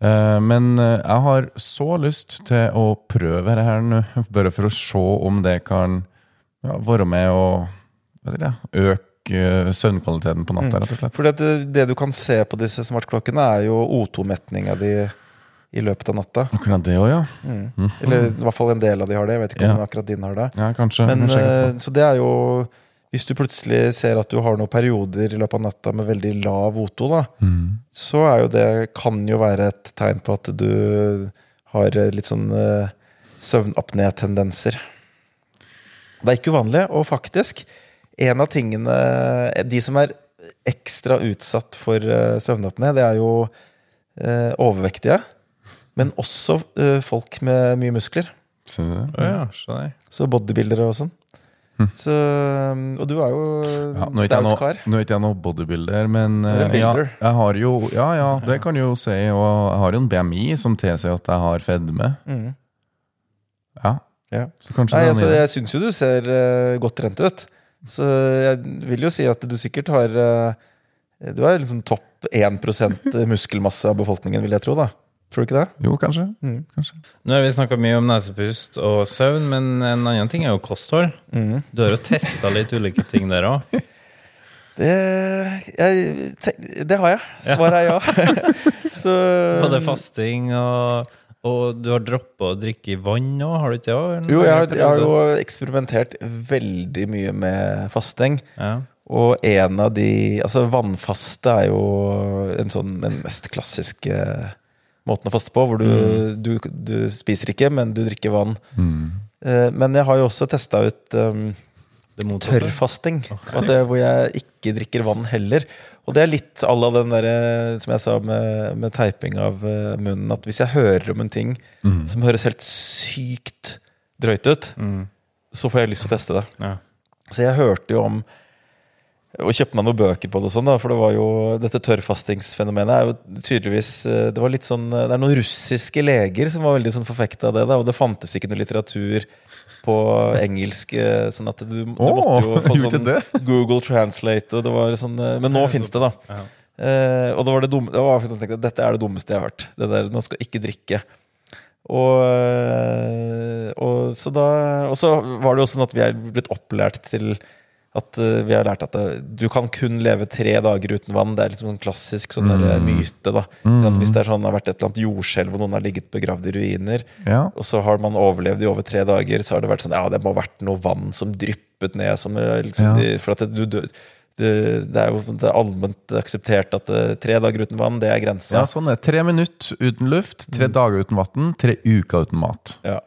men eh, jeg har så lyst til å prøve det her nå, [laughs] bare for å se om det kan ja, være med og det, øke eh, søvnkvaliteten på natta, rett og slett.
Fordi det, det du kan se på disse smartklokkene, er jo O2-metninga di i løpet av natta.
Akkurat det òg, ja.
Eller i hvert fall en del av de har det. Jeg vet ikke om
Ja.
akkurat din har det.
ja. Kanskje.
Men, eh, så det er jo Hvis du plutselig ser at du har noen perioder i løpet av natta med veldig lav O2, da, så er jo det kan jo være et tegn på at du har eh, litt sånn uh, søvnapné-tendenser. Det er ikke uvanlig, og faktisk en av tingene De som er ekstra utsatt for uh, søvnapné, det er jo uh, overvektige. Men også eh, folk med mye muskler.
Ser du det?
Å ja.
Så bodybuildere og sånn. Så, og du er jo.
Ja, noe-
kar.
nå er ikke jeg noe bodybuilder, men eh, ja, jeg har jo Ja, ja, det kan du jo si. Og jeg har jo en BMI som tilsier at jeg har fedme.
Mm.
Ja,
Ja. Nei, altså, jeg syns jo du ser uh, godt trent ut. Så jeg vil jo si at du sikkert har uh, Du er liksom topp 1% muskelmasse av befolkningen, vil jeg tro. da Tror du ikke det?
Jo, kanskje.
Mm.
kanskje.
Nå har vi snakka mye om nesepust og søvn, men en annen ting er jo kosthold.
Mm.
Du har jo testa litt ulike ting der òg. [laughs]
Det, jeg, det har jeg. Svaret er ja. [laughs] Så
Både fasting og Og du har droppa å drikke i vann nå, har du ikke det?
Jo, jeg har, jeg har jo eksperimentert veldig mye med fasting.
ja.
Og en av de Altså, vannfaste er jo en sånn den mest klassiske måten å faste på, hvor du, du, du spiser ikke, men du drikker vann. Eh, Men jeg har jo også testa ut um, tørrfasting, okay. det, hvor jeg ikke drikker vann heller. Og det er litt à la den derre som jeg sa med, med teiping av eh, munnen, at hvis jeg hører om en ting som høres helt sykt drøyt ut, så får jeg lyst til å teste det.
Ja.
Så jeg hørte jo om og kjøpte meg noen bøker på det, og sånn da, for det var jo, dette tørrfastingsfenomenet er jo tydeligvis eh, Det var litt sånn, det er noen russiske leger som var veldig sånn forfekta av det, da, og det fantes ikke noe litteratur på engelsk, eh, sånn at du, du
oh,
måtte jo få sånn
det? [laughs]
Google Translate, og det var sånn eh, Men nå fins det, da.
Ja.
Eh, og det var det dumme det var, jeg tenkte, Dette er det dummeste jeg har hørt. Det der, Nå skal ikke drikke. Og, eh, og, så da, og så var det jo sånn at vi er blitt opplært til at uh, vi har lært at det, du kan kun leve tre dager uten vann. Det er liksom sånn klassisk sånn der myte. da At Hvis det er sånn, det har vært et eller annet jordskjelv og noen har ligget begravd i ruiner,
Ja.
og så har man overlevd i over tre dager, så har det vært sånn Ja, det må ha vært noe vann som dryppet ned. Som, eh, liksom,
Ja.
de, for at det, du, du, det, det er jo det er allment akseptert at eh, tre dager uten vann, det er grensa.
ja, sånn er. Tre minutter uten luft, tre dager uten vann, tre uker uten mat.
Ja.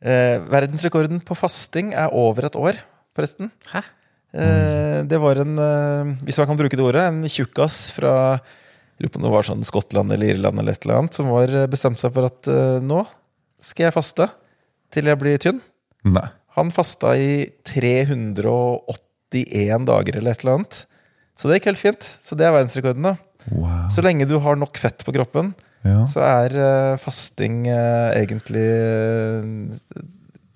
Eh, verdensrekorden på fasting er over et år, forresten.
Hæ?
Eh, det var en, eh, hvis man kan bruke det ordet, en tjukkas fra lurer på om det var sånn Skottland eller Irland eller et eller annet, som var eh, bestemt seg for at nå skal jeg faste til jeg blir tynn.
Nei.
Han fasta i 381 dager eller et eller annet. Så det gikk helt fint. Så det er verdensrekorden. da
Wow.
Så lenge du har nok fett på kroppen,
Ja.
så er fasting egentlig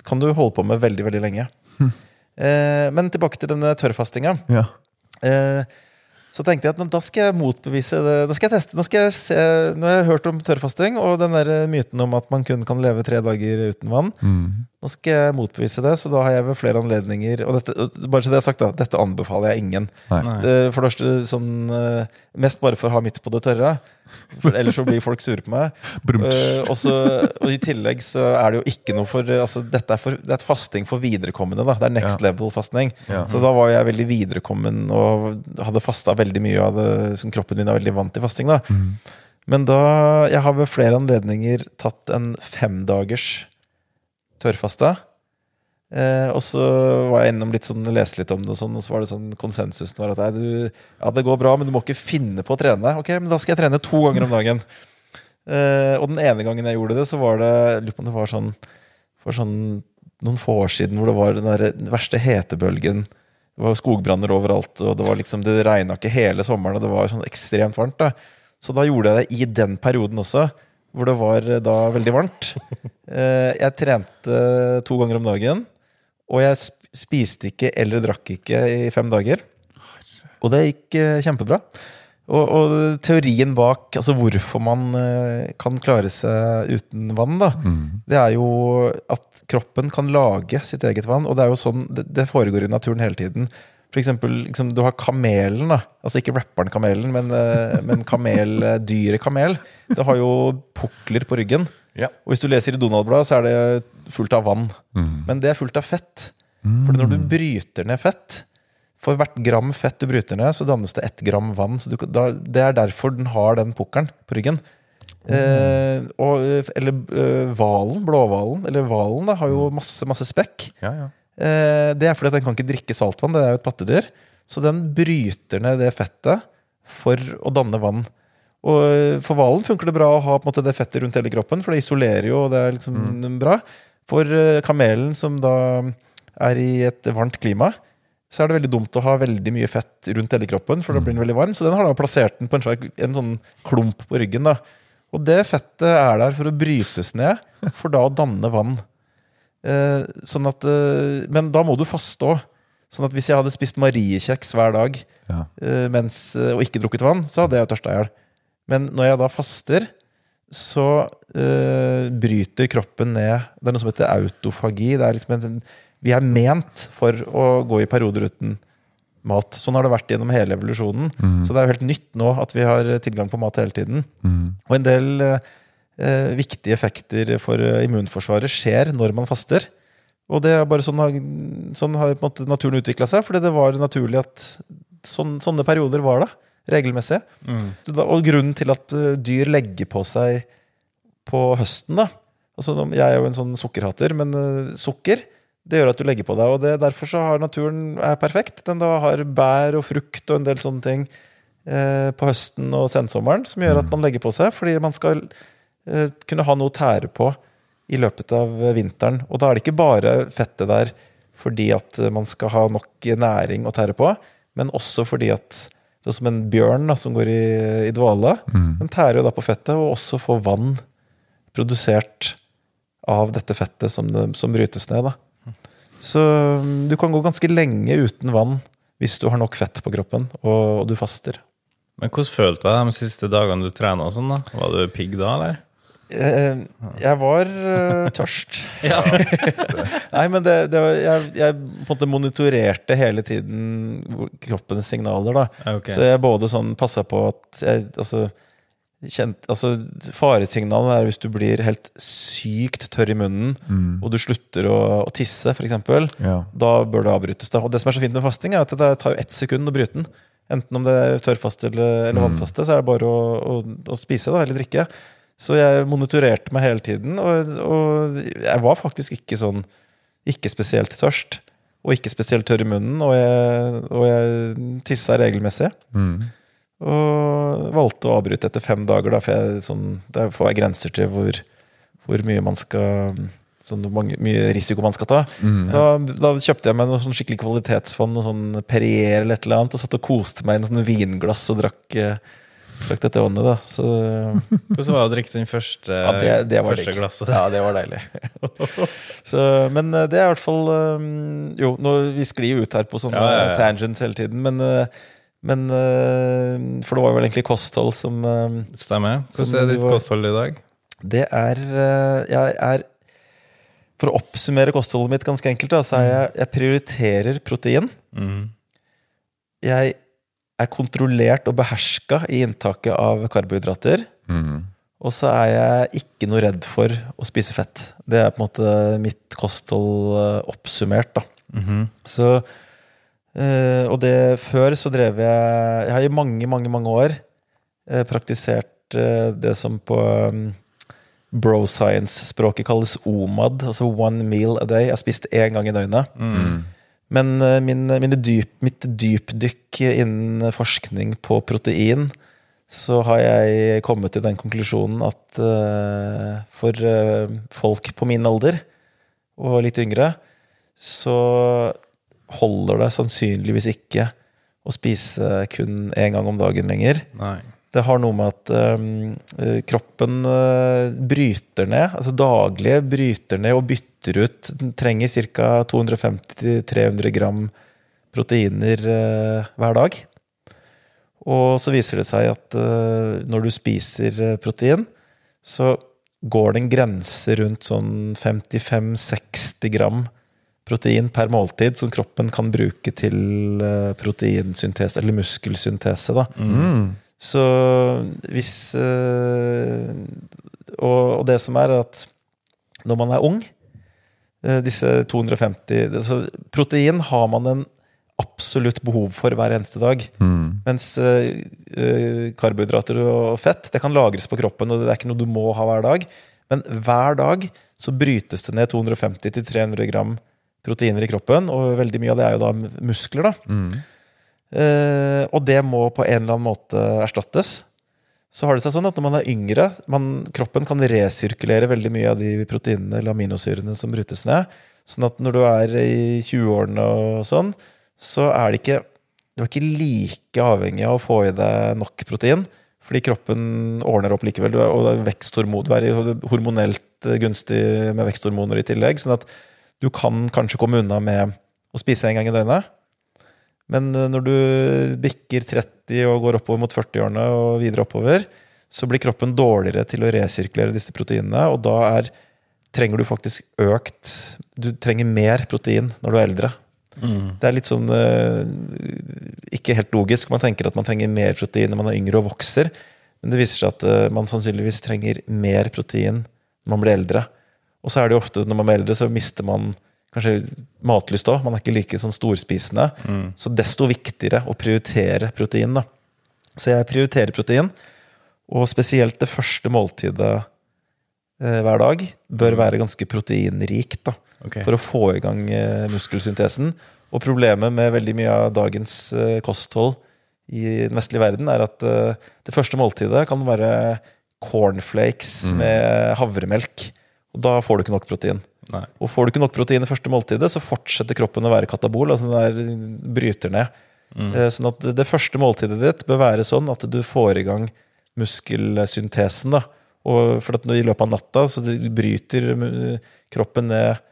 Kan du holde på med veldig, veldig lenge. [laughs] men tilbake til denne tørrfastinga.
ja.
Eh, så tenkte jeg at da skal jeg motbevise det. Da skal jeg teste. Nå, skal jeg se, nå har jeg hørt om tørrfasting og den der myten om at man kun kan leve tre dager uten vann.
Mm.
Nå skal jeg motbevise det, så da har jeg ved flere anledninger Og dette, bare så det er sagt, da. Dette anbefaler jeg ingen.
Nei.
Eh, For det første sånn eh, Mest bare for å ha midt på det tørre. For ellers så blir folk sure på meg.
Uh,
Eh, og, så, og i tillegg så er det jo ikke noe for Altså dette er, for, det er fasting for viderekommende. da Det er next
Ja.
level fasting.
Ja.
Så da var jeg veldig viderekommen og hadde fasta veldig mye av det som kroppen min er veldig vant til fasting. da
Mm.
Men da Jeg har ved flere anledninger tatt en femdagers tørrfaste. Eh, og så var jeg innom litt sånn, leste litt om det, og sånn, og så var det sånn konsensusen var at nei, du, ja, det går bra, men du må ikke finne på å trene. Ok, men da skal jeg trene to ganger om dagen. Eh, og den ene gangen jeg gjorde det, så var det lurer på om det var sånn for sånn noen få år siden hvor det var den der verste hetebølgen. Det var skogbranner overalt, og det var liksom, det regna ikke hele sommeren, og det var sånn ekstremt varmt. da Så da gjorde jeg det i den perioden også, hvor det var eh, da veldig varmt. Eh, Jeg trente to ganger om dagen, og jeg spiste ikke eller drakk ikke i fem dager. Og det gikk eh, kjempebra. Og, og teorien bak altså hvorfor man eh, kan klare seg uten vann, da, det er jo at kroppen kan lage sitt eget vann. Og det er jo sånn det, foregår i naturen hele tiden. For eksempel, liksom, du har kamelen, da. Altså ikke rapperen kamelen, men, eh, men kamel, dyret kamel. Det har jo pukler på ryggen.
Ja.
Og hvis du leser i Donald-bladet, så er det fullt av vann. Men det er fullt av fett. For når du bryter ned fett For hvert gram fett du bryter ned, så dannes det ett gram vann. Så du, da, det er derfor den har den pukkelen på ryggen. Eh, og, eller eh, hvalen, blåhvalen, eller hvalen, har jo masse, masse spekk.
Ja, ja.
Eh, det er fordi at den kan ikke drikke saltvann, det er jo et pattedyr. Så den bryter ned det fettet for å danne vann. Og eh, for hvalen funker det bra å ha måte, det fettet rundt hele kroppen, for det isolerer jo, og det er liksom bra. For eh, kamelen, som da er i et varmt klima, så er det veldig dumt å ha veldig mye fett rundt hele kroppen, for da blir den veldig varm. Så den har da plassert den på en, svær, en sånn klump på ryggen. da. Og det fettet er der for å brytes ned, for da å danne vann. Eh, sånn at, eh, men da må du faste òg. Sånn at hvis jeg hadde spist mariekjeks hver dag
Ja.
eh, mens, eh, og ikke drukket vann, så hadde jeg tørsta i hjel. Men når jeg da faster, så uh, bryter kroppen ned Det er noe som heter autofagi. Det er liksom en, vi er ment for å gå i perioder uten mat. Sånn har det vært gjennom hele evolusjonen. Så det er jo helt nytt nå at vi har tilgang på mat hele tiden. Og en del uh, viktige effekter for eh, immunforsvaret skjer når man faster. Og det er bare sånn, sånn har naturen utvikla seg, fordi det var naturlig at sånn, sånne perioder var det. Regelmessig. Mm. Og grunnen til at eh, dyr legger på seg på høsten, da altså, Jeg er jo en sånn sukkerhater, men eh, sukker det gjør at du legger på deg. Og det, derfor så har naturen er perfekt. Den da har bær og frukt og en del sånne ting eh, på høsten og sensommeren som gjør at man legger på seg, fordi man skal eh, kunne ha noe å tære på i løpet av eh, vinteren. Og da er det ikke bare fettet der fordi at man skal ha nok næring å tære på, men også fordi at Sånn som en bjørn da, som går i, i dvale. Den tærer jo da på fettet, og også får vann produsert av dette fettet som, det, som brytes ned. Da. Så mm, du kan gå ganske lenge uten vann hvis du har nok fett på kroppen og, og du faster.
Men hvordan følte du deg de siste dagene du trena og sånn? da? Var du pigg da, eller?
Jeg, jeg var uh, tørst. [laughs] Nei, men det, det var, jeg, jeg på en måte monitorerte hele tiden kroppens signaler. da.
okay.
Så jeg både sånn passa på at jeg altså, kjent, altså, Faresignalene er hvis du blir helt sykt tørr i munnen, og du slutter å, å tisse, f.eks.
Ja.
Da bør det avbrytes. da. Og det som er så fint med fasting, er at det tar ett sekund å bryte den. Enten om det er tørrfaste eller, eller vannfaste, så er det bare å, å, å spise da, eller drikke. Så jeg monitorerte meg hele tiden, og, og jeg var faktisk ikke sånn Ikke spesielt tørst. Og ikke spesielt tørr i munnen, og jeg, og jeg tissa regelmessig. Og valgte å avbryte etter fem dager, da, for jeg, sånn, der får jeg grenser til hvor, hvor mye man skal sånn mange, mye risiko man skal ta. da, da kjøpte jeg meg noe sånn skikkelig kvalitetsfond, noe sånn Perrier eller et eller annet, og satt og koste meg i noe sånn vinglass og drakk, eh, drakk etter vannet. da. Så [laughs]
Hvordan var det å drikke den første,
ja, det, det var
første glasset?
Ja, det var deilig. [laughs] så, men eh, det er i hvert fall eh, Jo, nå, vi sklir jo ut her på sånne
Ja, ja,
tangents hele tiden, men, eh, men eh, For det var jo vel egentlig kosthold som eh,
Stemmer. Hvordan er ditt kosthold i dag?
Det er Jeg er For å oppsummere kostholdet mitt ganske enkelt, da, så er jeg, jeg prioriterer protein.
Mm.
Jeg er kontrollert og beherska i inntaket av karbohydrater.
Mm.
Og så er jeg ikke noe redd for å spise fett. Det er på en måte mitt kosthold eh, oppsummert, da. Så øh, Og det før så drev jeg Jeg har i mange, mange, mange år eh, praktisert eh, det som på um, bro science-språket kalles OMAD, altså one meal a day. Jeg har spist én gang i døgnet. Men eh, min, mine dyp, mitt dypdykk innen forskning på protein, så har jeg kommet til den konklusjonen at eh, for eh, folk på min alder, og litt yngre, så holder det sannsynligvis ikke å spise kun én gang om dagen lenger.
Nei.
Det har noe med at øh, kroppen uh, bryter ned, altså daglig bryter ned og bytter ut Den trenger ca. 250-300 gram proteiner øh, hver dag. Og så viser det seg at eh, når du spiser eh, protein, så går det en grense rundt sånn 55-60 gram protein per måltid som kroppen kan bruke til eh, proteinsyntese, eller muskelsyntese. da. Så hvis eh, og, det som er at når man er ung eh, Disse 250 altså, Protein har man en absolutt behov for hver eneste dag. Mens eh, eh, karbohydrater og fett det kan lagres på kroppen, og det er ikke noe du må ha hver dag. Men hver dag så brytes det ned 250-300 gram proteiner i kroppen, og veldig mye av det er jo da muskler. da. Eh, og det må på en eller annen måte erstattes. Så har det seg sånn at når man er yngre, man, kroppen kan resirkulere veldig mye av de proteinene eller aminosyrene som brytes ned. Sånn at når du er i 20-årene og sånn, så er det ikke Du er ikke like avhengig av å få i deg nok protein. Fordi kroppen ordner opp likevel. Du er, og det er du er hormonelt eh, gunstig med veksthormoner i tillegg. Sånn at du kan kanskje komme unna med å spise en gang i døgnet. Men eh, når du bikker 30 og går oppover mot 40-årene og videre oppover, så blir kroppen dårligere til å resirkulere disse proteinene, og da er, trenger du faktisk økt Du trenger mer protein når du er eldre. Det er litt sånn eh, ikke helt logisk. Man tenker at man trenger mer protein når man er yngre og vokser, men det viser seg at eh, man sannsynligvis trenger mer protein når man blir eldre. Og så er det jo ofte når man blir eldre, så mister man kanskje matlyst òg. Man er ikke like sånn storspisende. Så desto viktigere å prioritere protein. da. Så jeg prioriterer protein, og spesielt det første måltidet eh, hver dag bør være ganske proteinrikt. da,
okay.
For å få i gang eh, muskelsyntesen. Og problemet med veldig mye av dagens eh, kosthold i den vestlige verden er at eh, det første måltidet kan være cornflakes med havremelk. Og da får du ikke nok protein.
Nei.
Og får du ikke nok protein i første måltidet, så fortsetter kroppen å være katabol. altså den der bryter ned. Mm. Sånn at det første måltidet ditt bør være sånn at du får i gang muskelsyntesen. da. Og for at I løpet av natta så bryter kroppen ned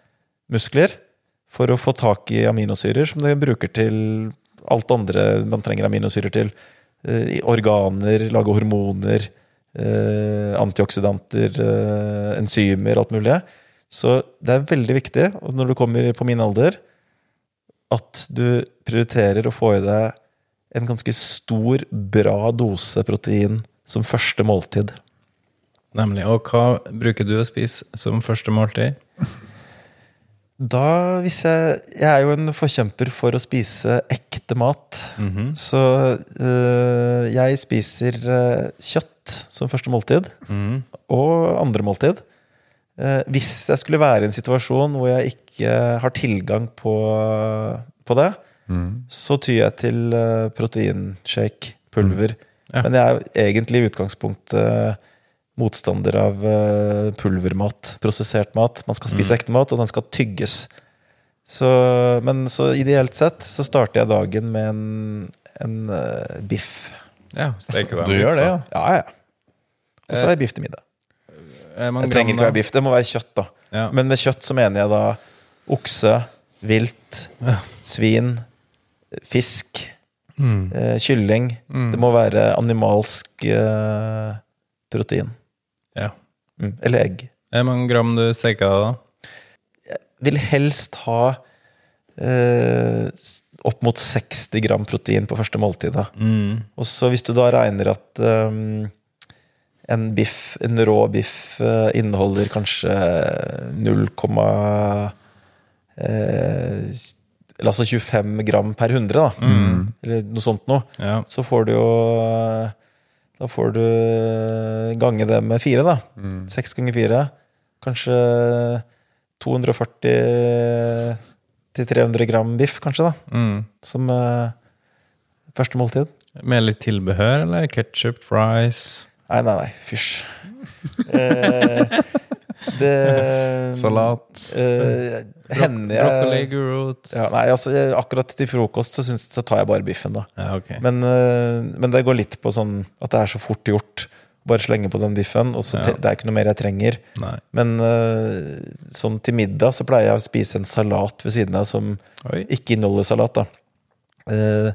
muskler for å få tak i aminosyrer som den bruker til alt andre man trenger aminosyrer til. Eh, I organer, lage hormoner, eh, antioksidanter, eh, enzymer, alt mulig. Så det er veldig viktig, når du kommer på min alder, at du prioriterer å få i deg en ganske stor, bra dose protein som første måltid.
Nemlig. Og hva bruker du å spise som første måltid?
Da, hvis jeg Jeg er jo en forkjemper for å spise ekte mat. Så øh, jeg spiser øh, kjøtt som første måltid, og andre måltid. Eh, hvis jeg skulle være i en situasjon hvor jeg ikke har tilgang på, på det, så tyr jeg til øh, proteinshake, pulver.
Ja.
Men jeg er egentlig i utgangspunktet motstander av eh, pulvermat, prosessert mat. Man skal spise ekte mat, og den skal tygges. Så, men så ideelt sett så starter jeg dagen med en, en uh, biff.
Ja, steker [laughs]
Du gjør det, ja?
Ja, ja. Og så har jeg biff til middag.
Jeg
Det trenger ikke være biff, det må være kjøtt, da.
Ja.
Men med kjøtt så mener jeg da okse, vilt, svin, fisk, eh, kylling. Det må være animalsk eh, protein.
Ja.
Mm. Eller egg.
Hvor mange gram du steker da?
Jeg Vil helst ha eh, opp mot 60 gram protein på første måltid. Da. Og så hvis du da regner at eh, en biff, en rå biff eh, inneholder kanskje 0, eh, altså 25 gram per 100, da. Eller noe sånt noe.
Ja.
Så får du jo Da får du gange det med fire, da. Seks ganger fire. Kanskje 240 til 300 gram biff, kanskje, da.
Mm.
Som eh, første måltid.
Med litt tilbehør, eller ketsjup, fries?
Nei, nei, nei. Fysj. Eh, det [laughs]
Salat.
Eh, hender
Broccoli, gulrot?
ja, Nei, altså jeg- akkurat til frokost så, syns, så tar jeg bare biffen, da.
Ja, ok.
Men, eh, men det går litt på sånn at det er så fort gjort. Bare slenge på den biffen, og så
Ja.
te- det er ikke noe mer jeg trenger.
Nei.
Men eh, sånn til middag så pleier jeg å spise en salat ved siden av som
Oi.
ikke inneholder salat. da. Eh,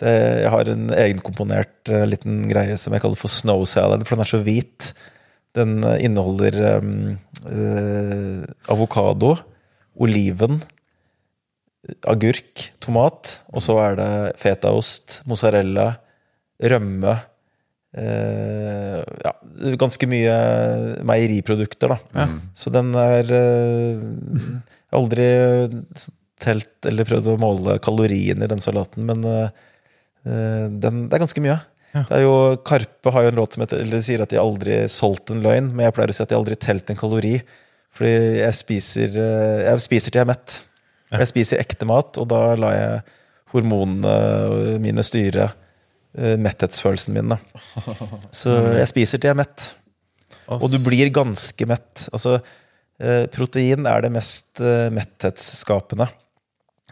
Det, jeg har en egenkomponert uh, liten greie som jeg kaller for snow salad, for den er så hvit. Den eh, inneholder um, uh, avokado, oliven, agurk, tomat, og så er det fetaost, mozzarella, rømme uh, Ja, ganske mye meieriprodukter, da. Så den er uh, aldri telt eller prøvd å måle kaloriene i den salaten, men eh, eh, den, det er ganske mye.
Ja.
Det er jo, Karpe har jo en låt som heter, eller sier at de aldri solgt en løgn, men jeg pleier å si at de aldri telt en kalori. Fordi jeg spiser, eh, jeg spiser til jeg er mett. Og Jeg spiser ekte mat, og da lar jeg hormonene mine styre eh, metthetsfølelsen min. Da. [laughs] Så jeg spiser til jeg er mett. Og du blir ganske mett. Altså, eh, protein er det mest eh, metthetsskapende.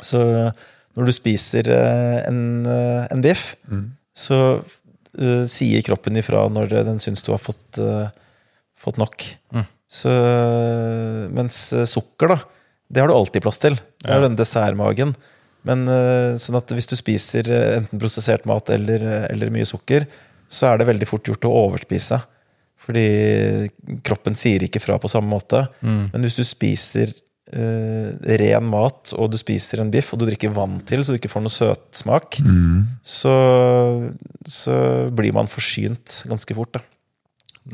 Så når du spiser eh, en, eh, en biff, så uh, sier kroppen ifra når den syns du har fått, uh, fått nok.
Mm.
Så, mens sukker, da, det har du alltid plass til. Det er
Ja.
den dessertmagen. Men uh, sånn at hvis du spiser enten prosessert mat eller, eller mye sukker, så er det veldig fort gjort å overspise. Fordi kroppen sier ikke fra på samme måte. Men hvis du spiser ren mat, og du spiser en biff, og du drikker vann til, så du ikke får noe søtsmak, så, så blir man forsynt ganske fort. Da.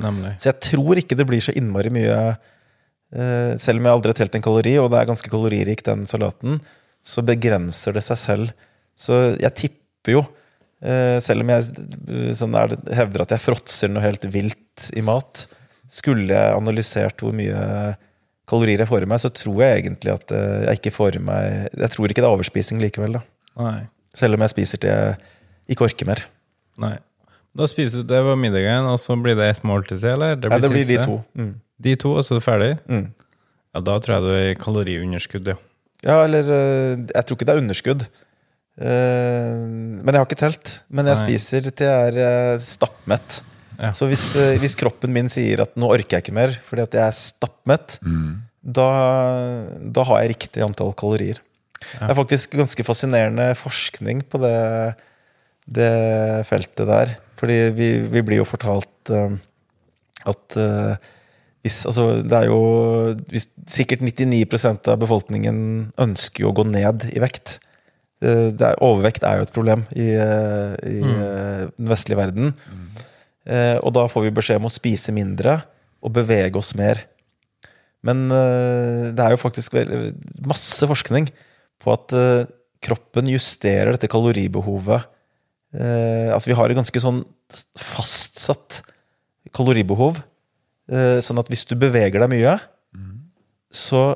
Nemlig.
Så jeg tror ikke det blir så innmari mye eh, Selv om jeg aldri har telt en kalori, og det er ganske kaloririk den salaten, så begrenser det seg selv. Så jeg tipper jo, eh, selv om jeg eh, sånn er det, hevder at jeg fråtser noe helt vilt i mat, skulle jeg analysert hvor mye kalorier jeg får i meg, så tror jeg egentlig at eh, jeg ikke får i meg Jeg tror ikke det er overspising likevel, da.
Nei.
Selv om jeg spiser til jeg ikke orker mer.
Nei. Da spiser du, Det var middagen, og så blir det ett måltid til, eller?
Nei, det blir de to. Mm.
De to, og så er du ferdig?
Mm.
Ja, Da tror jeg du er i kaloriunderskudd, ja.
Ja, eller eh, Jeg tror ikke det er underskudd. Eh, Men jeg har ikke telt. Men jeg
Nei.
spiser til jeg er stappmett.
Ja.
Så hvis, eh, hvis kroppen min sier at nå orker jeg ikke mer fordi at jeg er stappmett, da, da har jeg riktig antall kalorier. Det er faktisk ganske fascinerende forskning på det, det feltet der. Fordi vi, vi blir jo fortalt uh, at uh, hvis, altså, det er jo hvis, Sikkert 99% av befolkningen ønsker jo å gå ned i vekt. Er, overvekt er jo et problem i, i eh, den vestlige verden. Eh, og da får vi beskjed om å spise mindre og bevege oss mer. Men eh, det er jo faktisk masse forskning på at eh, kroppen justerer dette kaloribehovet. Eh, altså vi har et ganske sånn fastsatt kaloribehov. Eh, sånn at hvis du beveger deg mye, så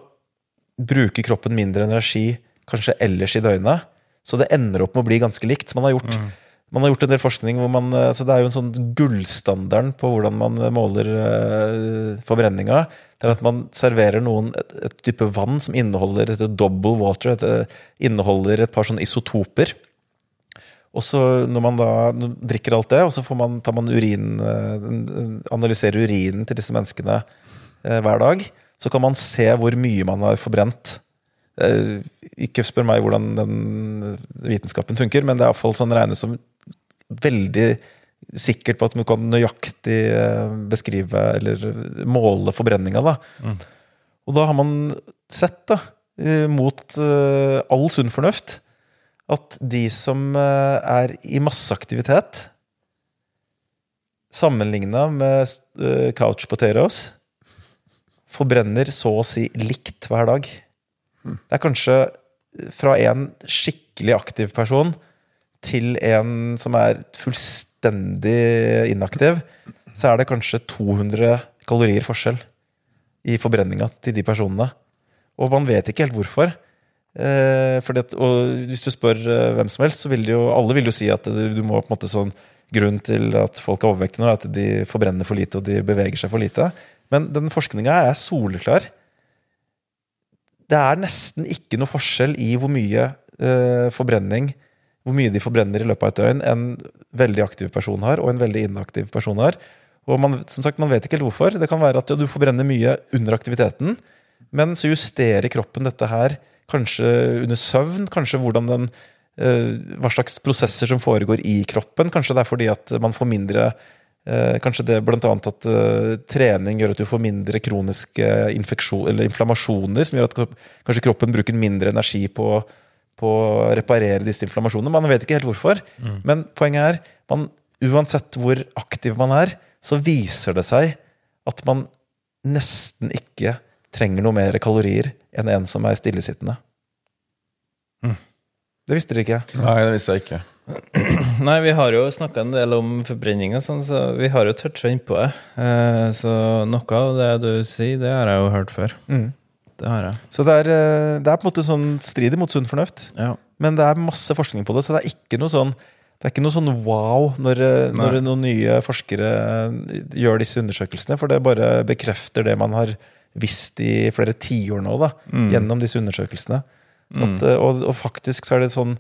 bruker kroppen mindre energi kanskje ellers i døgnet. Så det ender opp med å bli ganske likt. Man har gjort, man har gjort en del forskning hvor man eh, Så det er jo en sånn gullstandarden på hvordan man måler eh, forbrenninga. Det er at man serverer noen et, et type vann som inneholder et double water. Et, eh, inneholder et par sånne isotoper. Og så når man da drikker alt det, og så får man, tar man urin, eh, analyserer urinen til disse menneskene eh, hver dag, så kan man se hvor mye man har forbrent. Eh, Ikke spør meg hvordan den vitenskapen funker, men det er iallfall sånn regnes som veldig sikkert på at man kan nøyaktig eh, beskrive eller måle forbrenninga. Da. Og da har man sett, da, eh, mot eh, all sunn fornuft, at de som er i masseaktivitet, sammenligna med couch potatoes, forbrenner så å si likt hver dag. Det er kanskje fra en skikkelig aktiv person til en som er fullstendig inaktiv, så er det kanskje 200 kalorier forskjell i forbrenninga til de personene. Og man vet ikke helt hvorfor. Eh, fordi at, og hvis du spør eh, hvem som helst, så vil de jo alle vil jo si at du, må på en måte sånn Grunnen til at folk er overvektige nå, er at de forbrenner for lite og de beveger seg for lite. Men den forskninga er soleklar. Det er nesten ikke noe forskjell i hvor mye eh, forbrenning hvor mye de forbrenner i løpet av et døgn en veldig aktiv person har, og en veldig inaktiv person har. Og man, som sagt, man vet ikke helt hvorfor. Det kan være at ja, du forbrenner mye under aktiviteten, men så justerer kroppen dette her kanskje under søvn, kanskje hvordan den eh, hva slags prosesser som foregår i kroppen. Kanskje det er fordi at man får mindre eh, Kanskje det annet at eh, trening gjør at du får mindre kroniske infeksjon, eller inflammasjoner, som gjør at kanskje kroppen bruker mindre energi på, på å reparere disse inflammasjonene. Man vet ikke helt hvorfor. Men poenget er, man, uansett hvor aktiv man er, så viser det seg at man nesten ikke trenger noe mer kalorier enn en som er stillesittende. Det visste dere ikke.
Nei, det visste jeg ikke. [clears throat]
Nei, vi har jo snakka en del om forbrenning og sånn, så vi har jo toucha innpå det. Eh, så noe av det du sier, det har jeg jo hørt før.
Mm.
Det har jeg.
Så det er, eh, det er på en måte sånn strider mot sunn fornuft.
Ja.
Men det er masse forskning på det, så det er ikke noe sånn det er ikke noe sånn wow når, eh, når noen nye forskere eh, gjør disse undersøkelsene, for det bare bekrefter det man har visst i flere tiår nå, da, gjennom disse undersøkelsene. At, eh, og, og faktisk så er det sånn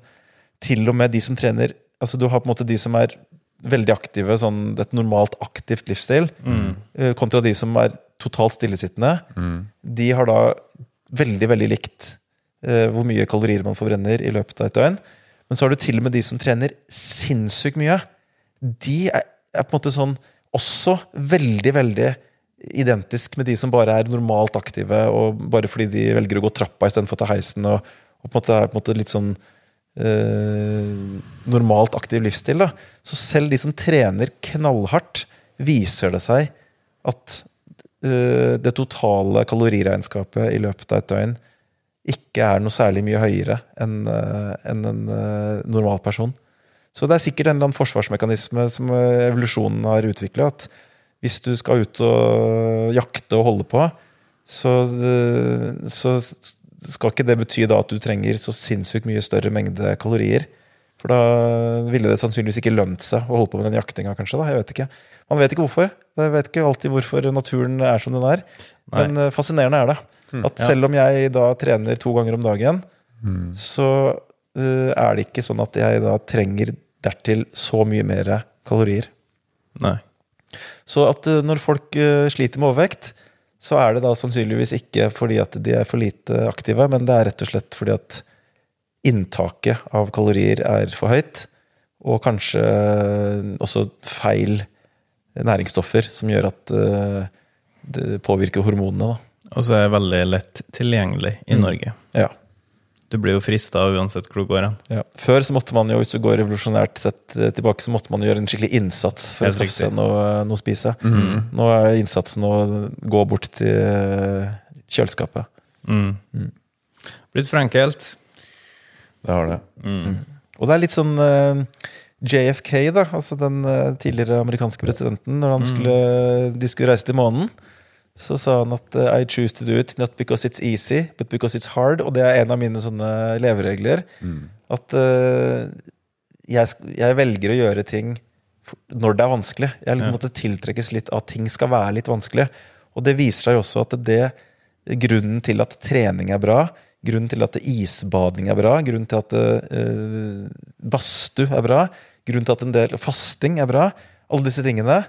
til og med de som trener Altså du har på en måte de som er veldig aktive, sånn et normalt aktivt livsstil, mm. kontra de som er totalt stillesittende. De har da veldig, veldig likt eh, hvor mye kalorier man forbrenner i løpet av et døgn. Men så har du til og med de som trener sinnssykt mye. De er, er på en måte sånn også veldig, veldig identisk med de som bare er normalt aktive, og bare fordi de velger å gå trappa istedenfor å ta heisen, og, og på en måte er på en måte litt sånn eh, normalt aktiv livsstil. Da. Så selv de som trener knallhardt, viser det seg at eh, det totale kaloriregnskapet i løpet av et døgn ikke er noe særlig mye høyere enn eh, en eh, normal person. Så det er sikkert en eller annen forsvarsmekanisme som eh, evolusjonen har utvikla. At hvis du skal ut og jakte og holde på, så, eh, så skal ikke det bety da at du trenger så sinnssykt mye større mengde kalorier. For da ville det sannsynligvis ikke lønt seg å holde på med den jaktinga, kanskje. da, jeg vet ikke. Man vet ikke hvorfor. Jeg vet ikke alltid hvorfor naturen er som den er. Men eh, fascinerende er det. At selv om jeg da trener to ganger om dagen, så uh, er det ikke sånn at jeg da trenger dertil så mye mer kalorier.
Nei.
Så at uh, når folk uh, sliter med overvekt, så er det da sannsynligvis ikke fordi at de er for lite aktive, men det er rett og slett fordi at inntaket av kalorier er for høyt, og kanskje eh, også feil næringsstoffer som gjør at eh, det påvirker hormonene. Da.
Og så er det veldig lett tilgjengelig i Norge.
Ja.
Du blir jo frista uansett hvor du går hen.
Ja. Før så måtte man jo, hvis du går revolusjonært sett eh, tilbake, så måtte man gjøre en skikkelig innsats for
Helt
å skaffe seg noe, noe å spise. Nå er innsatsen å gå bort til eh, kjøleskapet.
Mm. Blitt for enkelt.
Det har det.
Og det er litt sånn uh, JFK, da, altså den uh, tidligere amerikanske presidenten, når han skulle, de skulle reise til månen, så sa han at eh, I choose to do it not because it's easy, but because it's hard. Og det er en av mine sånne leveregler. At uh, jeg, jeg velger å gjøre ting når det er vanskelig. Jeg liksom
Ja.
måtte tiltrekkes litt av at ting skal være litt vanskelig. Og det viser seg jo også at det grunnen til at trening er bra, grunnen til at isbading er bra, grunnen til at uh, badstue er bra, grunnen til at en del fasting er bra, alle disse tingene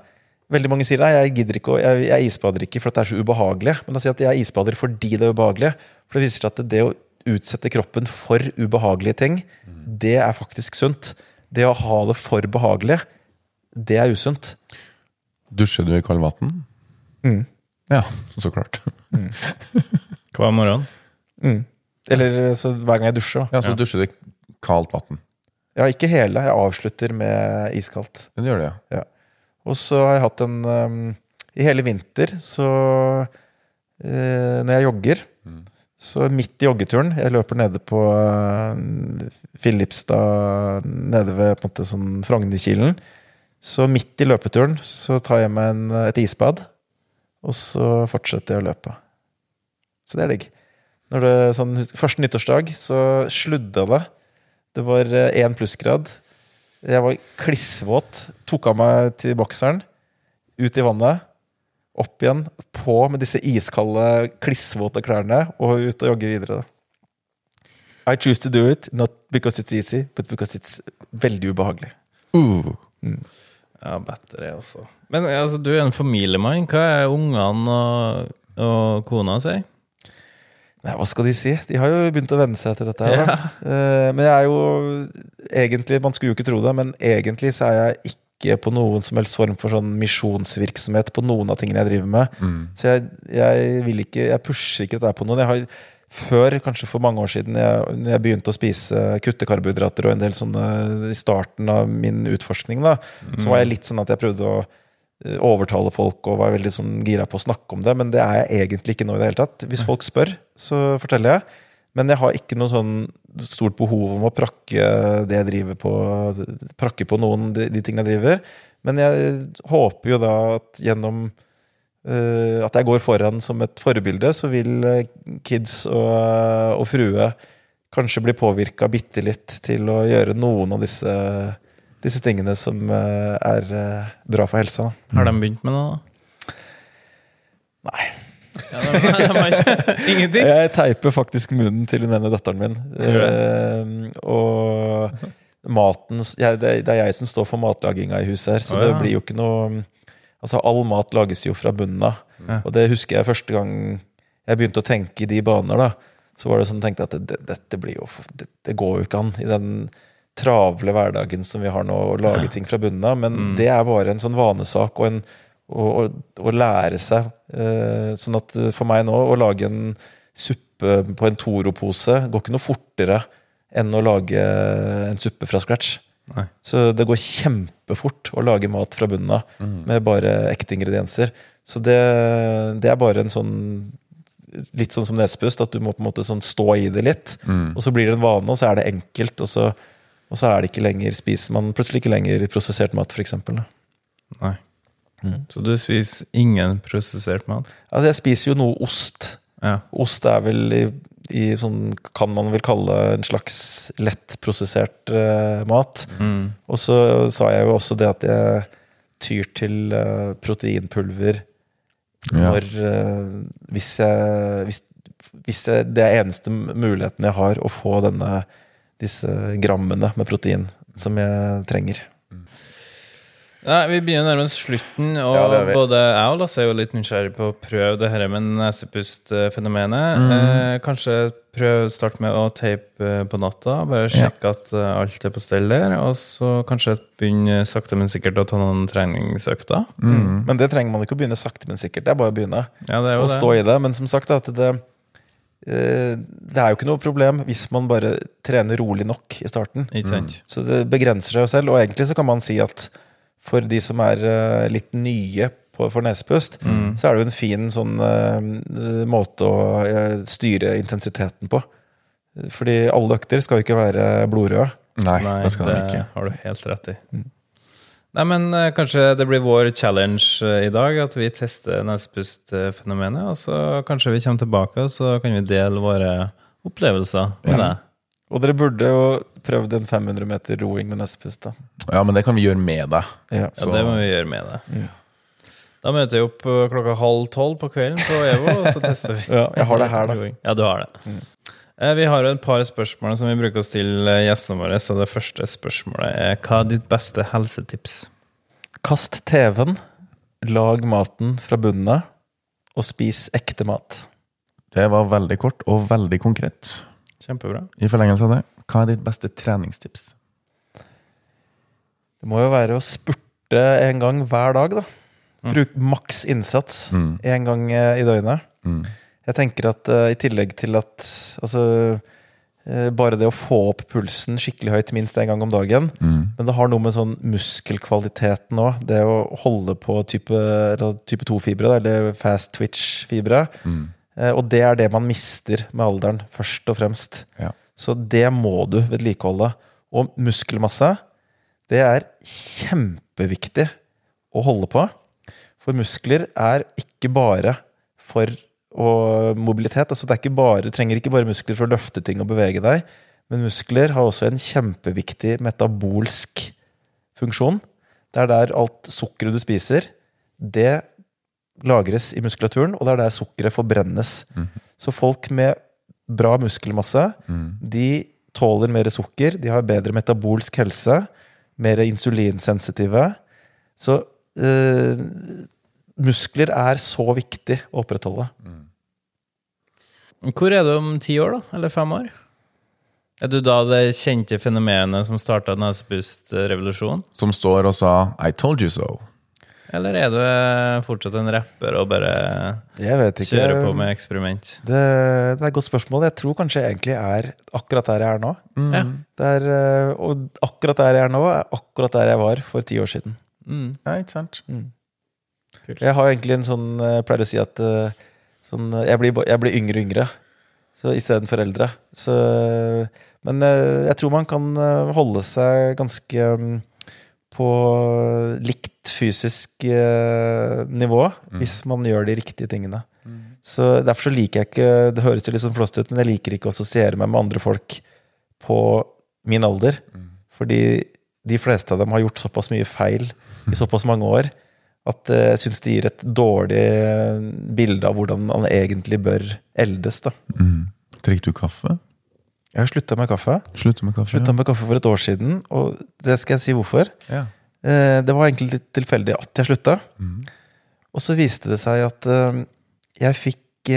Veldig mange sier at jeg gidder ikke, å- jeg, jeg isbader ikke for det er så ubehagelig. Men da sier at jeg isbader fordi det er ubehagelig. For det viser seg at det å utsette kroppen for ubehagelige ting, det er faktisk sunt. Det å ha det for behagelig, det er usunt.
Dusjer du i kaldvann?
Mm.
Ja, så klart. [laughs]
Hver morgen.
Mm. Eller så hver gang jeg dusjer. Da.
Ja, så dusjer du i kaldt vann.
Ja, ikke hele. Jeg avslutter med iskaldt.
Men du gjør det, ja.
Ja. Og så har jeg hatt en um, I hele vinter så uh, Når jeg jogger Så midt i joggeturen Jeg løper nede på uh, Filipstad Nede ved på en måte sånn Frognerkilen Så midt i løpeturen Så tar jeg meg en, et isbad Og så fortsetter jeg å løpe. Så det er digg. Når det, sånn, Første nyttårsdag Så sludda det. Det var eh, én plussgrad jeg var klissvåt. Tok av meg til bokseren, ut i vannet, opp igjen, på med disse iskalde, klissvåte klærne, og ut og jogge videre. I choose to do it, not because it's easy, but because it's veldig ubehagelig.
Uh.
Ja, bedre også. Men altså, du er en familiemann. Hva er ungene og, og kona sier?
Nei, hva skal de si? De har jo begynt å venne seg etter dette. her da. Eh, men jeg er jo egentlig Man skulle jo ikke tro det, men egentlig så er jeg ikke på noen som helst form for sånn misjonsvirksomhet på noen av tingene jeg driver med. Så jeg, jeg vil ikke Jeg pusher ikke dette på noen. Jeg har før, kanskje for mange år siden, jeg, når jeg begynte å spise kutte karbohydrater og en del sånne i starten av min utforskning, da, så var jeg litt sånn at jeg prøvde å overtale folk og var veldig sånn gira på å snakke om det, men det er jeg egentlig ikke nå i det hele tatt. Hvis folk spør, så forteller jeg. Men jeg har ikke noe sånn stort behov om å prakke det jeg driver på, prakke på noen de, de tingene jeg driver. Men jeg håper jo da at gjennom uh, at jeg går foran som et forbilde, så vil eh, kids og, og frue kanskje bli påvirka bitte litt til å gjøre noen av disse, disse tingene som eh, er eh, bra for helsa. da.
Har de begynt med noe, da?
Nei.
Ja, de, de ikke, [laughs] ingenting?
Jeg teiper faktisk munnen til den ene datteren min. Eh, og maten jeg, det, er- det jeg som står for matlaginga i huset her, så
Å,
det blir jo ikke noe Altså, all mat lages jo fra bunnen av.
Ja.
Og det husker jeg første gang jeg begynte å tenke i de baner, da. Så var det sånn tenkte jeg at det, dette blir jo det, det går jo ikke an i den travle hverdagen som vi har nå, å lage ting fra bunnen av. Men
Mm.
det er bare en sånn vanesak og en å, lære seg. Eh, sånn at eh, for meg nå, å lage en suppe på en Toro-pose går ikke noe fortere enn å lage en suppe fra scratch.
Nei.
Så det går kjempefort å lage mat fra bunnen av med bare ekte ingredienser. Så det, det er bare en sånn Litt sånn som nesepust, at du må på en måte sånn stå i det litt. Og så blir det en vane, og så er det enkelt. Og så, og så er det ikke lenger spiser man plutselig ikke lenger prosessert mat, f.eks.
Nei. Så du spiser ingen prosessert mat?
Altså, jeg spiser jo noe ost.
Ja.
Ost er vel i, i sånn kan man vel kalle en slags lettprosessert uh, mat.
Mm.
Og så sa jeg jo også det at jeg tyr til uh, proteinpulver
Ja.
når uh, hvis, jeg, hvis, hvis jeg, det er eneste muligheten jeg har å få denne, disse grammene med protein som jeg trenger.
Nei, Vi begynner nærmest slutten, og
Ja,
både jeg og Lasse er jo litt nysgjerrig på å prøve det her med nesepustfenomenet.
Mm.
Eh, kanskje prøv start med å teipe eh, på natta, bare sjekke at eh, alt er på stell der. Og så kanskje begynne sakte, men sikkert å ta noen treningsøkter.
Men det trenger man ikke å begynne sakte, men sikkert. Det er bare å begynne.
Ja, det er jo
å
det.
stå i det. Men som sagt, at det, det er jo ikke noe problem hvis man bare trener rolig nok i starten.
Mm.
Så det begrenser seg jo selv. Og egentlig så kan man si at for de som er eh, litt nye på, for nesepust, så er det jo en fin sånn eh, måte å eh, styre intensiteten på. Fordi alle økter skal jo ikke være blodrøde.
Nei,
Nei,
det skal
det
ikke.
har du helt rett i. Nei, men eh, Kanskje det blir vår challenge eh, i dag, at vi tester nesepustfenomenet. Og så kanskje vi kommer tilbake og så kan vi dele våre opplevelser med
Ja.
deg.
Og dere burde jo prøvd en 500 meter roing med nesepust. da.
Ja, men det kan vi gjøre med deg.
Ja.
Ja, det må vi gjøre med det. Da møter vi opp eh, klokka halv tolv på kvelden på EVO, og så tester vi. [laughs]
Ja, jeg har det her, da.
Ja, du har det. Eh, Vi har jo et par spørsmål som vi bruker oss stille eh, gjestene våre. Så det første spørsmålet er hva er ditt beste helsetips?
Kast TV-en, lag maten fra bunnen av, og spis ekte mat.
Det var veldig kort og veldig konkret.
Kjempebra.
I forlengelse av det, hva er ditt beste treningstips?
Det må jo være å spurte en gang hver dag, da. Bruk maks innsats
Mm.
en gang eh, i døgnet.
Mm.
Jeg tenker at uh, i tillegg til at altså uh, Bare det å få opp pulsen skikkelig høyt minst en gang om dagen.
Mm.
Men det har noe med sånn muskelkvaliteten òg. Det å holde på type, type 2-fibre, eller fast twitch-fibre.
Mm.
Uh, Og det er det man mister med alderen, først og fremst.
Ja.
Så det må du vedlikeholde. Og muskelmasse, det er kjempeviktig å holde på. For muskler er ikke bare for og mobilitet. altså det er ikke bare, Du trenger ikke bare muskler for å løfte ting og bevege deg, men muskler har også en kjempeviktig metabolsk funksjon. Det er der alt sukkeret du spiser, det lagres i muskulaturen, og det er der sukkeret forbrennes. Så folk med bra muskelmasse, de tåler mer sukker, de har bedre metabolsk helse, mer insulinsensitive. Så eh, muskler er så viktig å opprettholde.
Hvor er du om ti år, da? Eller fem år? Er du da det kjente fenomenet som starta nesepustrevolusjonen?
Som står og sa 'I told you so'.
Eller er du eh, fortsatt en rapper og bare
Jeg vet ikke.
kjører på med eksperiment?
Det, det er et godt spørsmål. Jeg tror kanskje jeg egentlig er akkurat der jeg er nå.
Ja.
Det er, eh, og akkurat der jeg er nå, er akkurat der jeg var for ti år siden.
Mm.
Ja, ikke sant?
Kult.
Jeg har egentlig en sånn Jeg pleier å si at eh, sånn, eh, jeg, blir, jeg blir yngre yngre så istedenfor eldre. Så, men eh, jeg tror man kan eh, holde seg ganske mm, på likt fysisk nivå nivå hvis man gjør de riktige tingene. Så Derfor så liker jeg ikke Det høres jo litt sånn flåst ut, men jeg liker ikke å assosiere meg med andre folk på min alder. Fordi de fleste av dem har gjort såpass mye feil i såpass mange år at eh, jeg syns det gir et dårlig eh, bilde av hvordan man egentlig bør eldes. da.
Mm. Drikker du kaffe?
Jeg har slutta med kaffe.
Slutta med kaffe?
Slutta med kaffe for et år siden, og det skal jeg si hvorfor.
Ja.
Eh, Det var egentlig litt tilfeldig at jeg slutta.
Mm.
Og så viste det seg at jeg fikk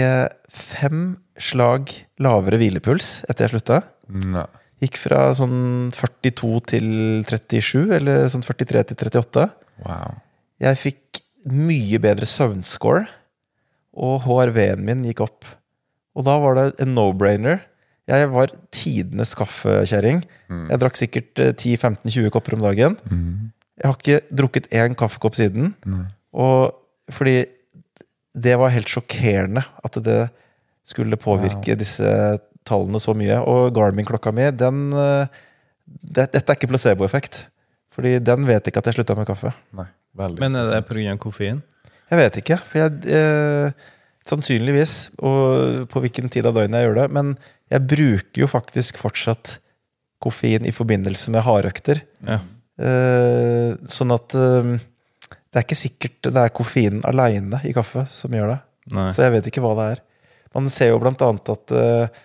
fem slag lavere hvilepuls etter jeg slutta.
Nei.
Gikk fra sånn 42 til 37, eller sånn 43 til 38.
Wow.
Jeg fikk mye bedre søvnscore, og HRV-en min gikk opp. Og da var det en no-brainer. Jeg var tidenes kaffekjerring. Jeg drakk sikkert eh, 10-15-20 kopper om dagen.
Mm.
Jeg har ikke drukket én kaffekopp siden.
Mm.
Og fordi det var helt sjokkerende at det skulle påvirke disse tallene så mye. Og Garmin-klokka mi, den eh, det, Dette er ikke placeboeffekt. Fordi den vet ikke at jeg slutta med kaffe.
Nei. Veldig
Men er det pga. koffein?
Jeg vet ikke. For jeg eh, Sannsynligvis, og på hvilken tid av døgnet jeg gjør det. Men jeg bruker jo faktisk fortsatt koffein i forbindelse med hardøkter.
Ja.
Eh, sånn at eh, det er ikke sikkert det er koffeinen aleine i kaffe som gjør det.
Nei.
Så jeg vet ikke hva det er. Man ser jo blant annet at, eh,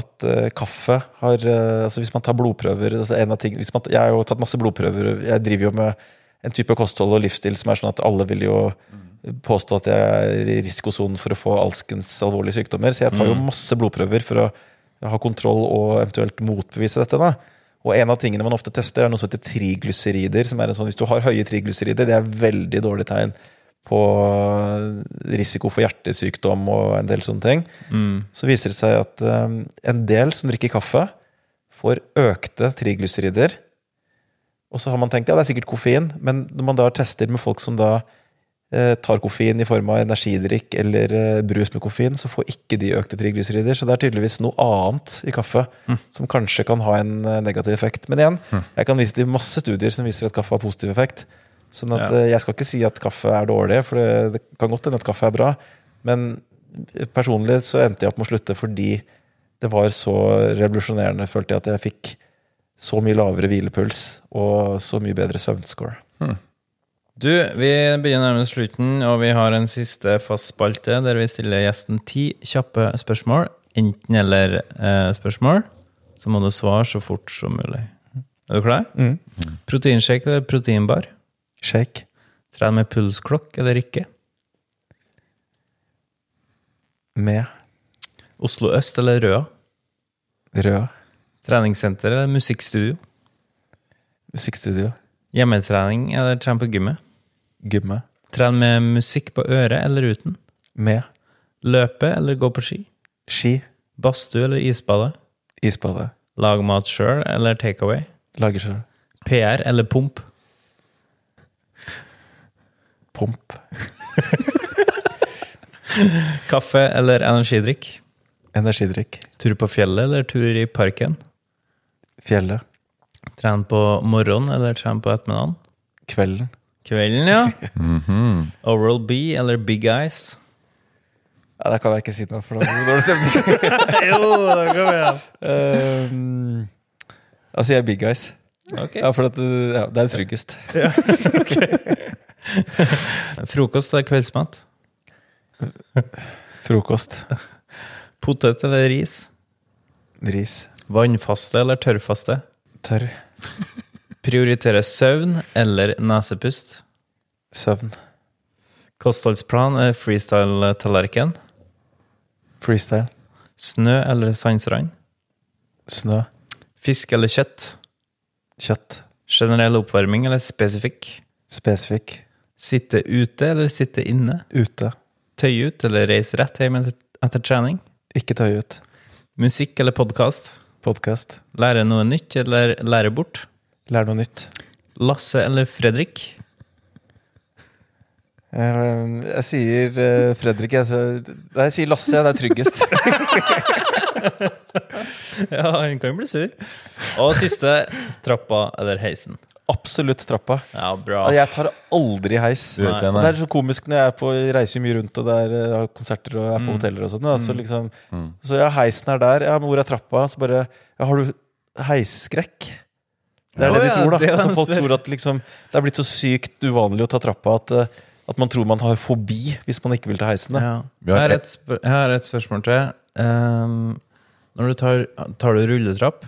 at eh, kaffe har eh, altså Hvis man tar blodprøver altså en av ting, man, Jeg har jo tatt masse blodprøver. Jeg driver jo med en type kosthold og livsstil som er sånn at alle vil jo påstå at jeg er i risikosonen for å få alskens alvorlige sykdommer. Så jeg tar jo masse blodprøver for å ha kontroll og eventuelt motbevise dette. da. Og en av tingene man ofte tester, er noe som heter triglycerider. som er en sånn, Hvis du har høye triglycerider, det er veldig dårlig tegn på risiko for hjertesykdom og en del sånne ting.
Mm.
Så viser det seg at um, en del som drikker kaffe, får økte triglycerider. Og så har man tenkt ja, det er sikkert koffein, men når man da tester med folk som da eh, tar koffein i form av energidrikk eller eh, brus med koffein, så får ikke de økte triglycerider. Så det er tydeligvis noe annet i kaffe som kanskje kan ha en eh, negativ effekt. Men igjen, jeg kan vise til masse studier som viser at kaffe har positiv effekt. Sånn at
Ja.
jeg skal ikke si at kaffe er dårlig, for det, det kan godt hende at kaffe er bra. Men personlig så endte jeg opp med å slutte fordi det var så revolusjonerende, følte jeg, at jeg fikk så mye lavere hvilepuls og så mye bedre søvnscore.
Du, vi begynner nærmest slutten, og vi har en siste fast spalte der vi stiller gjesten ti kjappe spørsmål. Enten-eller eh. Så må du svare så fort som mulig. Er du klar?
Mm.
Proteinshake eller proteinbar?
Shake.
Tren med pulsklokk eller ikke?
Med
Oslo øst eller Røa?
rød
Treningssenter eller musikkstudio?
musikkstudio.
Hjemmetrening eller trene på gymmet?
Gymme.
Tren med musikk på øret eller uten?
Med
Løpe eller gå på ski?
ski.
Badstue eller isbade?
Isbade.
Lag mat sjøl eller takeaway?
Lager sjøl.
PR eller pump?
Pump. [laughs]
Kaffe eller energidrikk?
Energidrikk.
Tur på fjellet eller tur i parken?
Fjellet.
Tren på morgenen eller tren på ettermiddagen?
Kvelden.
Kvelden, ja. [laughs]
Mhm.
Oral B eller Big Eyes?
Ja, Det kan jeg ikke si noe for. [laughs] [laughs] Da blir det dårlig stemning.
jo, det kan vi igjen.
um, da sier jeg Big Eyes.
Okay.
Ja, for at, ja, det er tryggest.
Frokost eller kveldsmat?
Frokost.
Potet eller ris?
Ris.
Vannfaste eller tørrfaste?
Tørr.
Prioritere søvn eller nesepust?
Søvn.
Kostholdsplan er freestyle-tallerken?
Freestyle.
Snø eller sandsrand?
Snø.
Fisk eller kjøtt?
Kjøtt.
Generell oppvarming eller spesifikk?
Spesifikk.
Sitte ute eller sitte inne?
Ute.
Tøye ut eller reise rett hjem etter, etter trening?
Ikke tøye ut.
Musikk eller podkast?
Podkast.
Lære noe nytt eller lære bort?
Lære noe nytt.
Lasse eller Fredrik?
Jeg, jeg sier eh, Fredrik. Jeg, sier- nei, jeg sier Lasse. Det er tryggest. [laughs]
Ja, hun kan bli sur. Og siste trappa eller heisen?
Absolutt trappa.
Ja, bra.
Jeg tar aldri heis.
Det,
det er så komisk når jeg er på, reiser mye rundt og det er eh, har konserter og er på hoteller og sånt, da, Så liksom Så ja, heisen er der. Ja, men hvor er trappa? Så bare Ja, har du heisskrekk? Det er
Ja,
det de tror, da.
det er
altså, folk
spør.
tror at liksom Det er blitt så sykt uvanlig å ta trappa at, eh, at man tror man har fobi hvis man ikke vil ta heisen. da.
Ja. Jeg
har
et, jeg har et spørsmål til. Um, når du tar, tar du rulletrapp,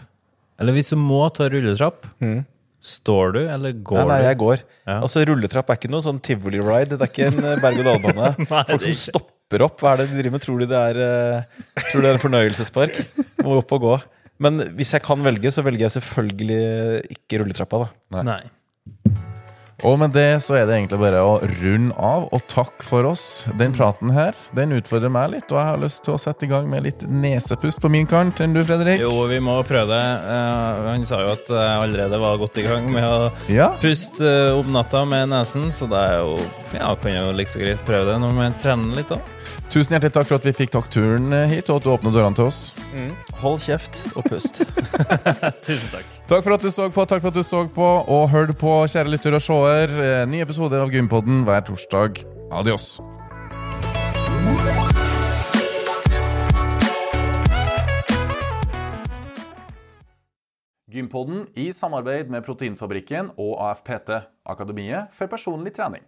eller hvis du må ta rulletrapp,
Mhm.
Står du eller går
Nei, nei, jeg går.
Ja.
Altså Rulletrapp er ikke noe sånn tivoli-ride. Det er ikke en eh, berg-og-dal-bane. [laughs] Folk som stopper opp. Hva er det de driver med? Tror de det er, uh, tror de det er en fornøyelsespark? Må opp og gå. Men hvis jeg kan velge, så velger jeg selvfølgelig ikke rulletrappa. da
Nei.
Og med det så er det egentlig bare å runde av, og takk for oss. Den praten her, den utfordrer meg litt, og jeg har lyst til å sette i gang med litt nesepust på min kant. Enn du, Fredrik?
Jo, vi må prøve det. Uh, han sa jo at jeg allerede var godt i gang med å
Ja.
puste uh, om natta med nesen, så det er jo Ja, kan jo like så greit prøve det når man trener litt òg.
Tusen hjertelig takk for at vi fikk tatt turen hit, og at du åpnet dørene til oss.
Hold kjeft og pust. [laughs]
Tusen takk.
Takk for at du så på, takk for at du så på og hørte på, kjære lytter og seer. Eh, Ny episode av Gympodden hver torsdag. Adios. Gympodden i samarbeid med Proteinfabrikken og AFPT, Akademiet for personlig trening.